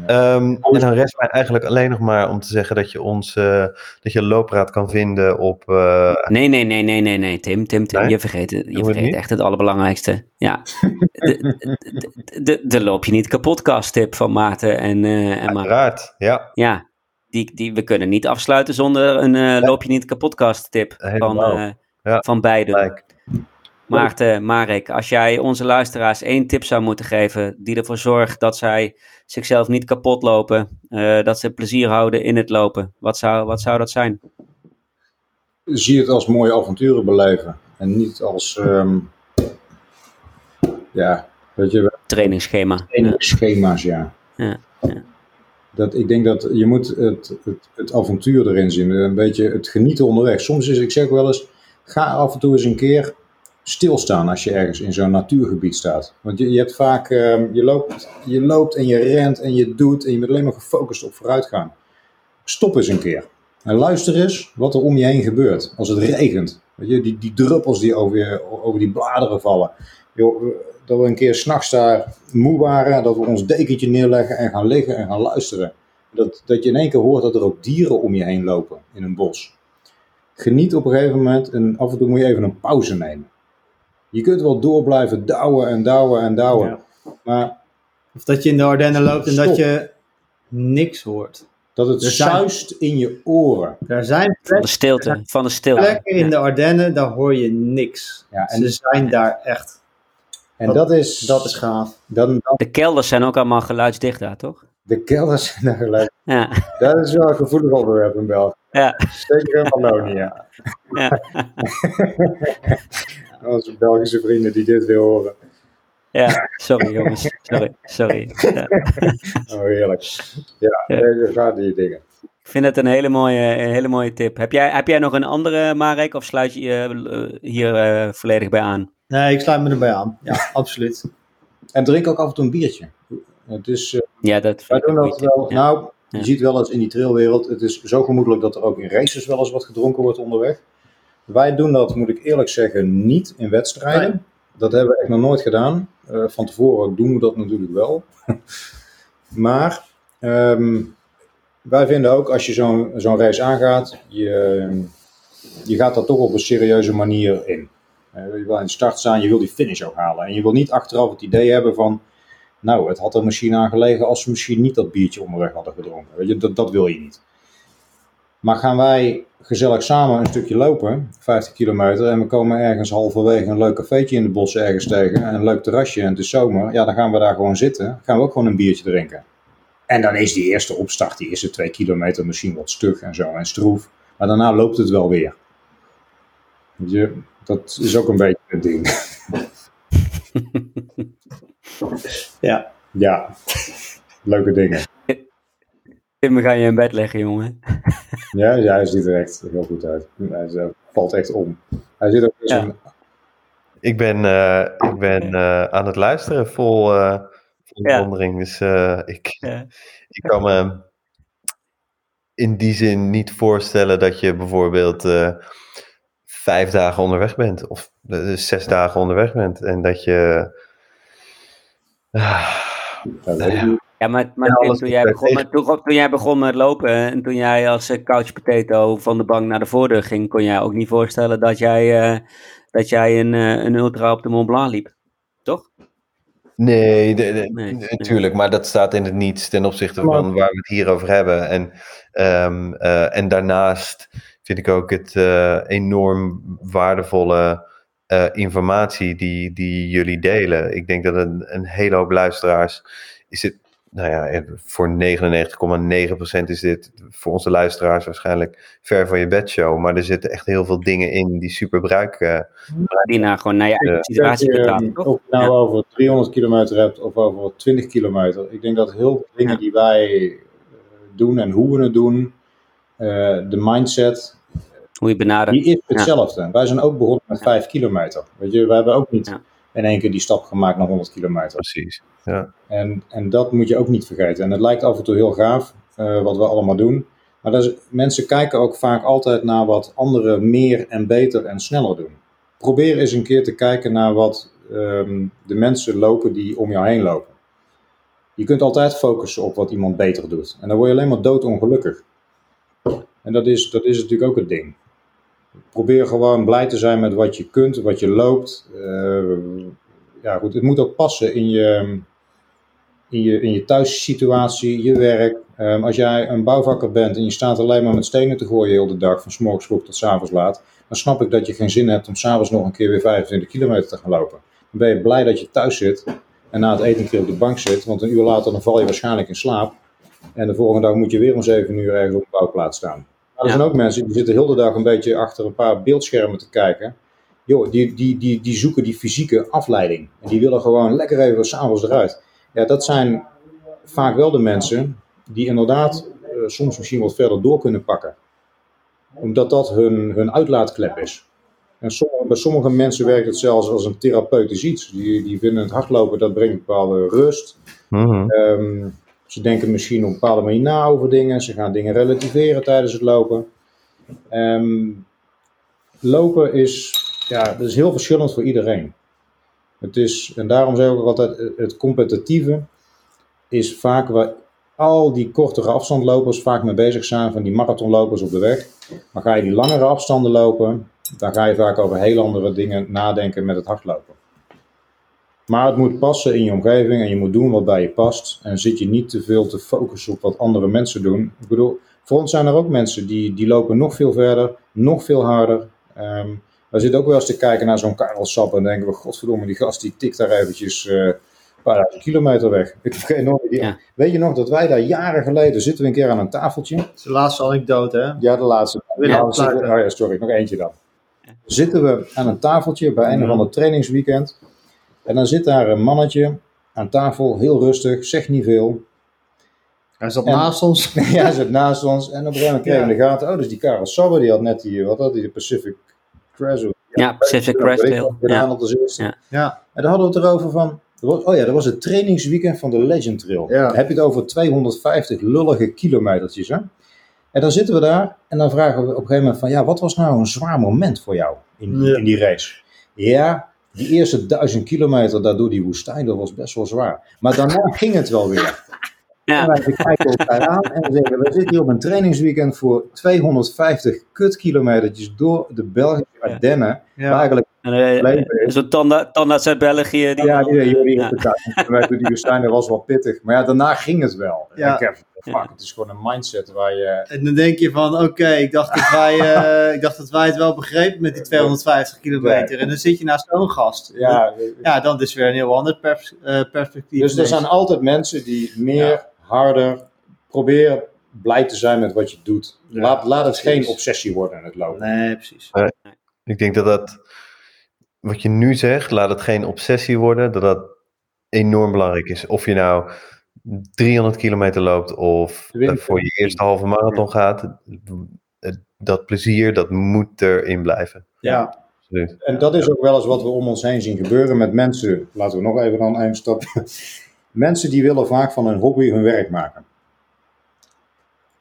Um, en dan rest mij eigenlijk alleen nog maar om te zeggen dat je ons, uh, dat je loopraad kan vinden op... Uh... Nee, nee, nee, nee, nee, nee, Tim, Tim, Tim, nee? je vergeet, je vergeet echt het allerbelangrijkste. Ja, de, de, de, de loop je niet kapotkast tip van Maarten en, uh, en Uiteraard, ja. Ja, die, die, we kunnen niet afsluiten zonder een uh, loop je niet kapotkast tip van, uh, ja. van beiden. Like. Maarten, Marek, als jij onze luisteraars één tip zou moeten geven die ervoor zorgt dat zij zichzelf niet kapot lopen, uh, dat ze plezier houden in het lopen, wat zou, wat zou dat zijn? Zie het als mooie avonturen beleven en niet als, um, ja, weet je... Trainingsschema. Trainingsschema's, ja. ja. ja. Dat, ik denk dat je moet het, het, het avontuur erin zien, een beetje het genieten onderweg. Soms is, ik zeg wel eens, ga af en toe eens een keer stilstaan als je ergens in zo'n natuurgebied staat. Want je, je hebt vaak, uh, je, loopt, je loopt en je rent en je doet en je bent alleen maar gefocust op vooruitgaan. Stop eens een keer. En luister eens wat er om je heen gebeurt. Als het regent. Weet je, die, die druppels die over, over die bladeren vallen. Yo, dat we een keer s'nachts daar moe waren. Dat we ons dekentje neerleggen en gaan liggen en gaan luisteren. Dat, dat je in één keer hoort dat er ook dieren om je heen lopen in een bos. Geniet op een gegeven moment en af en toe moet je even een pauze nemen. Je kunt wel door blijven douwen en douwen en douwen. Ja. Maar, of dat je in de Ardennen loopt en stop. dat je niks hoort. Dat het zuist in je oren. Er zijn van de stilte. Van de stilte. Plekken in de Ardennen, daar hoor je niks. Ja, en Ze zijn daar echt. En dat, dat is, dat is gaaf. Dan, dan, de kelders zijn ook allemaal geluidsdicht daar, toch? De kelders zijn daar geluid. Ja. Dat is wel een gevoelig onderwerp in België. Ja. Zeker in Wallonië. Ja. (laughs) (laughs) Onze Belgische vrienden die dit weer horen. Ja, sorry jongens. Sorry, sorry. Ja. (laughs) Oh, heerlijk. Ja, ja. deze gaat die dingen. Ik vind het een hele mooie, een hele mooie tip. Heb jij, heb jij nog een andere, Marek, of sluit je je hier uh, volledig bij aan? Nee, ik sluit me erbij aan. Ja, (laughs) absoluut. En drink ook af en toe een biertje. Het is, uh, ja, dat wij doen dat wel. Ja. Nou, je ja. ziet wel eens in die trailwereld, het is zo gemoedelijk dat er ook in races wel eens wat gedronken wordt onderweg. Wij doen dat, moet ik eerlijk zeggen, niet in wedstrijden. Nee. Dat hebben we echt nog nooit gedaan. Uh, van tevoren doen we dat natuurlijk wel. (laughs) maar um, wij vinden ook, als je zo'n zo'n race aangaat, je, je gaat daar toch op een serieuze manier in. Uh, je wil in de start staan, je wil die finish ook halen. En je wil niet achteraf het idee hebben van, nou, het had er misschien aan gelegen als we misschien niet dat biertje onderweg hadden gedronken. Weet je, dat, dat wil je niet. Maar gaan wij gezellig samen een stukje lopen, 50 kilometer, en we komen ergens halverwege een leuk cafeetje in de bossen ergens tegen, en een leuk terrasje en het is zomer, ja, dan gaan we daar gewoon zitten, gaan we ook gewoon een biertje drinken. En dan is die eerste opstart, die eerste twee kilometer misschien wat stug en zo en stroef, maar daarna loopt het wel weer. Je, dat is ook een beetje het ding. (laughs) ja. Ja, leuke dingen. Tim, ga je in bed leggen, jongen. (laughs) Ja, ja hij ziet er echt heel goed uit. Hij valt echt om. Hij zit ook ja. Ik ben, uh, ik ben uh, aan het luisteren vol, uh, vol ja. bewondering. Dus ik, ja. (laughs) ik kan me in die zin niet voorstellen dat je bijvoorbeeld vijf dagen onderweg bent. Of zes dagen onderweg bent. En dat je... ja, ja, maar, maar Tim, toen, jij begon met, toen, toen, jij begon met lopen en toen jij als uh, couch potato van de bank naar de voordeur ging, kon jij ook niet voorstellen dat jij, uh, dat jij een, uh, een ultra op de Mont Blanc liep, toch? Nee, de- de- Nee, natuurlijk, maar dat staat in het niets ten opzichte van waar we het hier over hebben. En, ehm, eh, en daarnaast vind ik ook het eh, enorm waardevolle eh, informatie die, die jullie delen. Ik denk dat een, een hele hoop luisteraars is het, nou ja, eh, voor 99,9% is dit voor onze luisteraars waarschijnlijk ver van je bedshow. Maar er zitten echt heel veel dingen in die super bruik eh, gewoon naar je eigen Ja. situatie vertalen, eh, toch? Of je nou Ja. over 300 kilometer hebt of over 20 kilometer. Ik denk dat heel veel dingen Ja. die wij eh, doen en hoe we het doen, eh, de mindset, Hoe je benadert. die is hetzelfde. Wij zijn ook begonnen met 5 kilometer. Weet je, we hebben ook niet Ja. in één keer die stap gemaakt naar 100 kilometer. precies. Ja. En, en dat moet je ook niet vergeten. En het lijkt af en toe heel gaaf eh, wat we allemaal doen. Maar mensen kijken ook vaak altijd naar wat anderen meer en beter en sneller doen. Probeer eens een keer te kijken naar wat ehm, de mensen lopen die om jou heen lopen. Je kunt altijd focussen op wat iemand beter doet. En dan word je alleen maar doodongelukkig. En dat is, dat is natuurlijk ook het ding. Probeer gewoon blij te zijn met wat je kunt, wat je loopt. Eh, ja, goed, het moet ook passen in je, in je, in je thuissituatie, je werk. Ehm, als jij een bouwvakker bent en je staat alleen maar met stenen te gooien heel de dag, van 's morgens vroeg tot 's avonds laat, dan snap ik dat je geen zin hebt om s'avonds nog een keer weer 25 kilometer te gaan lopen. Dan ben je blij dat je thuis zit en na het eten een keer op de bank zit, want een uur later dan val je waarschijnlijk in slaap. En de volgende dag moet je weer om 7 uur ergens op een bouwplaats staan. Maar er Ja. zijn ook mensen die zitten heel de dag een beetje achter een paar beeldschermen te kijken. Joh, die, die, die, die zoeken die fysieke afleiding. En die willen gewoon lekker even s'avonds eruit. Ja, dat zijn vaak wel de mensen die inderdaad eh, soms misschien wat verder door kunnen pakken. Omdat dat hun, hun uitlaatklep is. En sommige, bij sommige mensen werkt het zelfs als een therapeutisch iets. Die, die vinden het hardlopen, dat brengt bepaalde rust. Mhm. Ehm, ze denken misschien op een bepaalde manier na over dingen. Ze gaan dingen relativeren tijdens het lopen. Ehm, lopen is, ja, dat is heel verschillend voor iedereen. Het is, en daarom zeg ik ook altijd, het competitieve is vaak waar al die kortere afstandlopers vaak mee bezig zijn, van die marathonlopers op de weg. Maar ga je die langere afstanden lopen, dan ga je vaak over heel andere dingen nadenken met het hardlopen. Maar het moet passen in je omgeving en je moet doen wat bij je past. En zit je niet te veel te focussen op wat andere mensen doen. Ik bedoel, voor ons zijn er ook mensen die, die lopen nog veel verder, nog veel harder. Ehm we zitten ook wel eens te kijken naar zo'n Karel Sap en denken we, godverdomme, die gast die tikt daar eventjes eh, een paar duizend kilometer weg. (laughs) Ik nooit die, Ja. Weet je nog dat wij daar jaren geleden zitten we een keer aan een tafeltje. Dat is de laatste anekdote, hè? Ja, de laatste. Ja, zitten- oh ja, sorry, nog eentje dan. Zitten we aan een tafeltje bij een of ander trainingsweekend. En dan zit daar een mannetje aan tafel, heel rustig, zegt niet veel. Hij zat En- naast ons. (laughs) ja, hij zit naast ons. En op een gegeven moment kregen we in de gaten. Oh, dus die Karel Sabber, die had net die, wat had die, de Pacific Ja, Pacific Crest Trail. Ja. gedaan als eerste. Ja. Ja. En dan hadden we het erover van. Oh ja, dat was het trainingsweekend van de Legend Trail. Ja. Dan heb je het over 250 lullige kilometertjes. Hè? En dan zitten we daar en dan vragen we op een gegeven moment van ja, wat was nou een zwaar moment voor jou in, Ja. in die race? Ja, die eerste duizend kilometer daar door die woestijn, dat was best wel zwaar. Maar daarna (laughs) ging het wel weer. En Ja. wij kijken elkaar aan en we zeggen, we zitten hier op een trainingsweekend voor 250 kutkilometertjes door de Belgische Ardennen. Ja. eigenlijk, En, eh, Leven is- Zo'n tanda- tandarts uit België. Die ja, die, die, die, Ja. die, die, die dat was wel pittig. Maar ja, daarna ging het wel. Ja. En ik heb, fuck, het is gewoon een mindset waar je... En dan denk je van, oké, ik, dacht dat wij, eh, ik dacht dat wij het wel begrepen met die 250 kilometer. En dan zit je naast zo'n gast. Ja, Ja, dan is weer een heel ander pers- eh, perspectief. dus er zijn altijd mensen die meer, harder, probeer blij te zijn met wat je doet. Ja, laat, laat het precies. geen obsessie worden in het lopen. Nee, precies. Ik denk dat dat, wat je nu zegt, laat het geen obsessie worden, dat dat enorm belangrijk is. Of je nou 300 kilometer loopt of voor je eerste halve marathon gaat, dat plezier, dat moet erin blijven. Ja. Absoluut. En dat is ook wel eens wat we om ons heen zien gebeuren met mensen. Laten we nog even dan een stap. Mensen die willen vaak van hun hobby hun werk maken.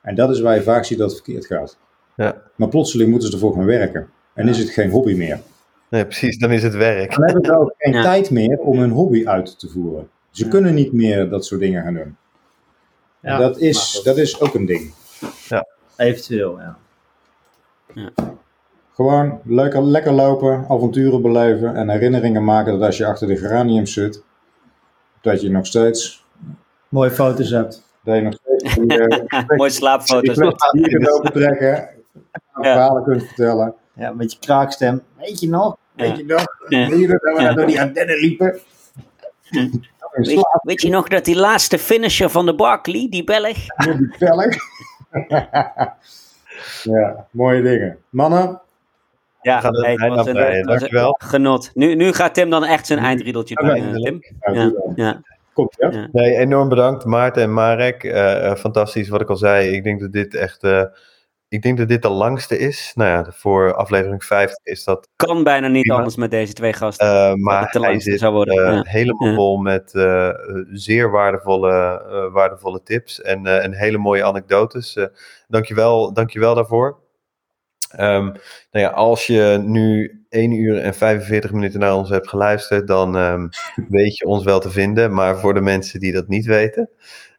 En dat is waar je vaak ziet dat het verkeerd gaat. Ja. Maar plotseling moeten ze ervoor gaan werken. En is het geen hobby meer. Nee, precies, dan is het werk. Dan hebben ze ook geen Ja. tijd meer om hun hobby uit te voeren. Ze Ja. kunnen niet meer dat soort dingen gaan doen. Ja, dat, is, dat is ook een ding. Eventueel, ja. Gewoon lekker, lekker lopen, avonturen beleven en herinneringen maken dat als je achter de geraniums zit, dat je nog steeds, Mooie foto's hebt. dat je nog steeds eh, (laughs) Mooie slaapfoto's. die kunt opentrekken, verhalen kunt vertellen. Ja, met je kraakstem. Weet je nog? Weet je nog? Ja. Weet je nog dat we door die antennen liepen? Weet, weet je nog dat die laatste finisher van de Barkley, die Belg? Die vellig. (laughs) ja, mooie dingen. Mannen, Ja, Gaat het hey, het bijna was een- dankjewel. Genot. Nu, nu gaat Tim dan echt zijn eindriedeltje doen, eh, Tim. ja, Ja, ja. komt ja. Ja. Nee, enorm bedankt Maarten en Marek. Eh, eh, fantastisch wat ik al zei. Ik denk dat dit echt, eh, ik denk dat dit de langste is. Nou ja, voor aflevering 50 is dat. Kan bijna niet Prima. anders met deze twee gasten. eh, dat maar het te hij zit zou worden. ja. helemaal Ja. vol met zeer waardevolle, eh, waardevolle tips en, eh, en hele mooie anekdotes. Eh dankjewel, dankjewel daarvoor. Ehm, nou ja, als je nu 1 uur en 45 minuten naar ons hebt geluisterd, dan ehm, weet je ons wel te vinden. Maar voor de mensen die dat niet weten.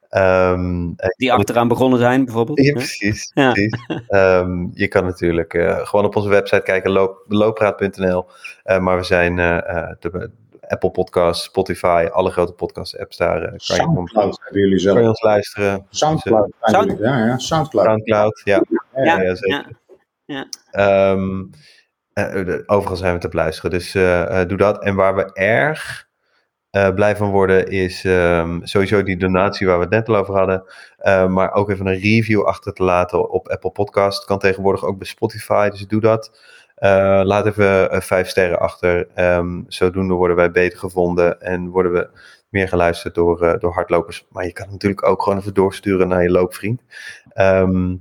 ehm, eh, Die achteraan begonnen zijn, bijvoorbeeld. ja, precies. Ja. precies. Ehm, je kan natuurlijk eh, gewoon op onze website kijken, loop, looppraat.nl. Eh, maar we zijn eh, eh, de, Apple Podcasts, Spotify, alle grote podcast-apps daar. eh, kan, je ons, Soundcloud hebben jullie zelf. kan je ons luisteren. Soundcloud. Sound-. Ja, ja, Soundcloud. Soundcloud, ja. Ja, Ja, ja, zeker. Ja. Ehm, eh, de- overal zijn we te beluisteren, dus eh, eh, doe dat. En waar we erg eh, blij van worden is ehm, sowieso die donatie waar we het net al over hadden. Eh, maar ook even een review achter te laten op Apple Podcast. Kan tegenwoordig ook bij Spotify, dus doe dat. Eh, laat even eh, vijf sterren achter. Ehm, zodoende worden wij beter gevonden en worden we meer geluisterd door, eh, door hardlopers. Maar je kan natuurlijk ook gewoon even doorsturen naar je loopvriend. Ehm,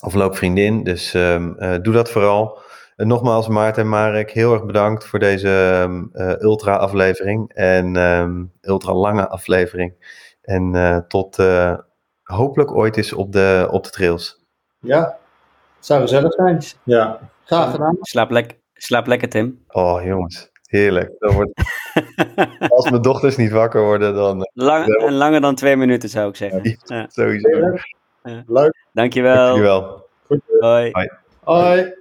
of loopvriendin. Dus ehm, eh, doe dat vooral. En nogmaals, Maarten en Marek, heel erg bedankt voor deze ehm, eh, ultra-aflevering. En ehm, ultra-lange aflevering. En eh, tot eh, hopelijk ooit eens op de, op de trails. Ja, zou gezellig zijn. Ja. Graag gedaan. Slaap, lek slaap lekker, Tim. Oh, jongens. Heerlijk. Dan wordt, (laughs) als mijn dochters niet wakker worden, dan eh, Lang, en langer dan twee minuten, zou ik zeggen. Ja. sowieso. Leuk. Dankjewel. Dankjewel. Hoi. Hoi.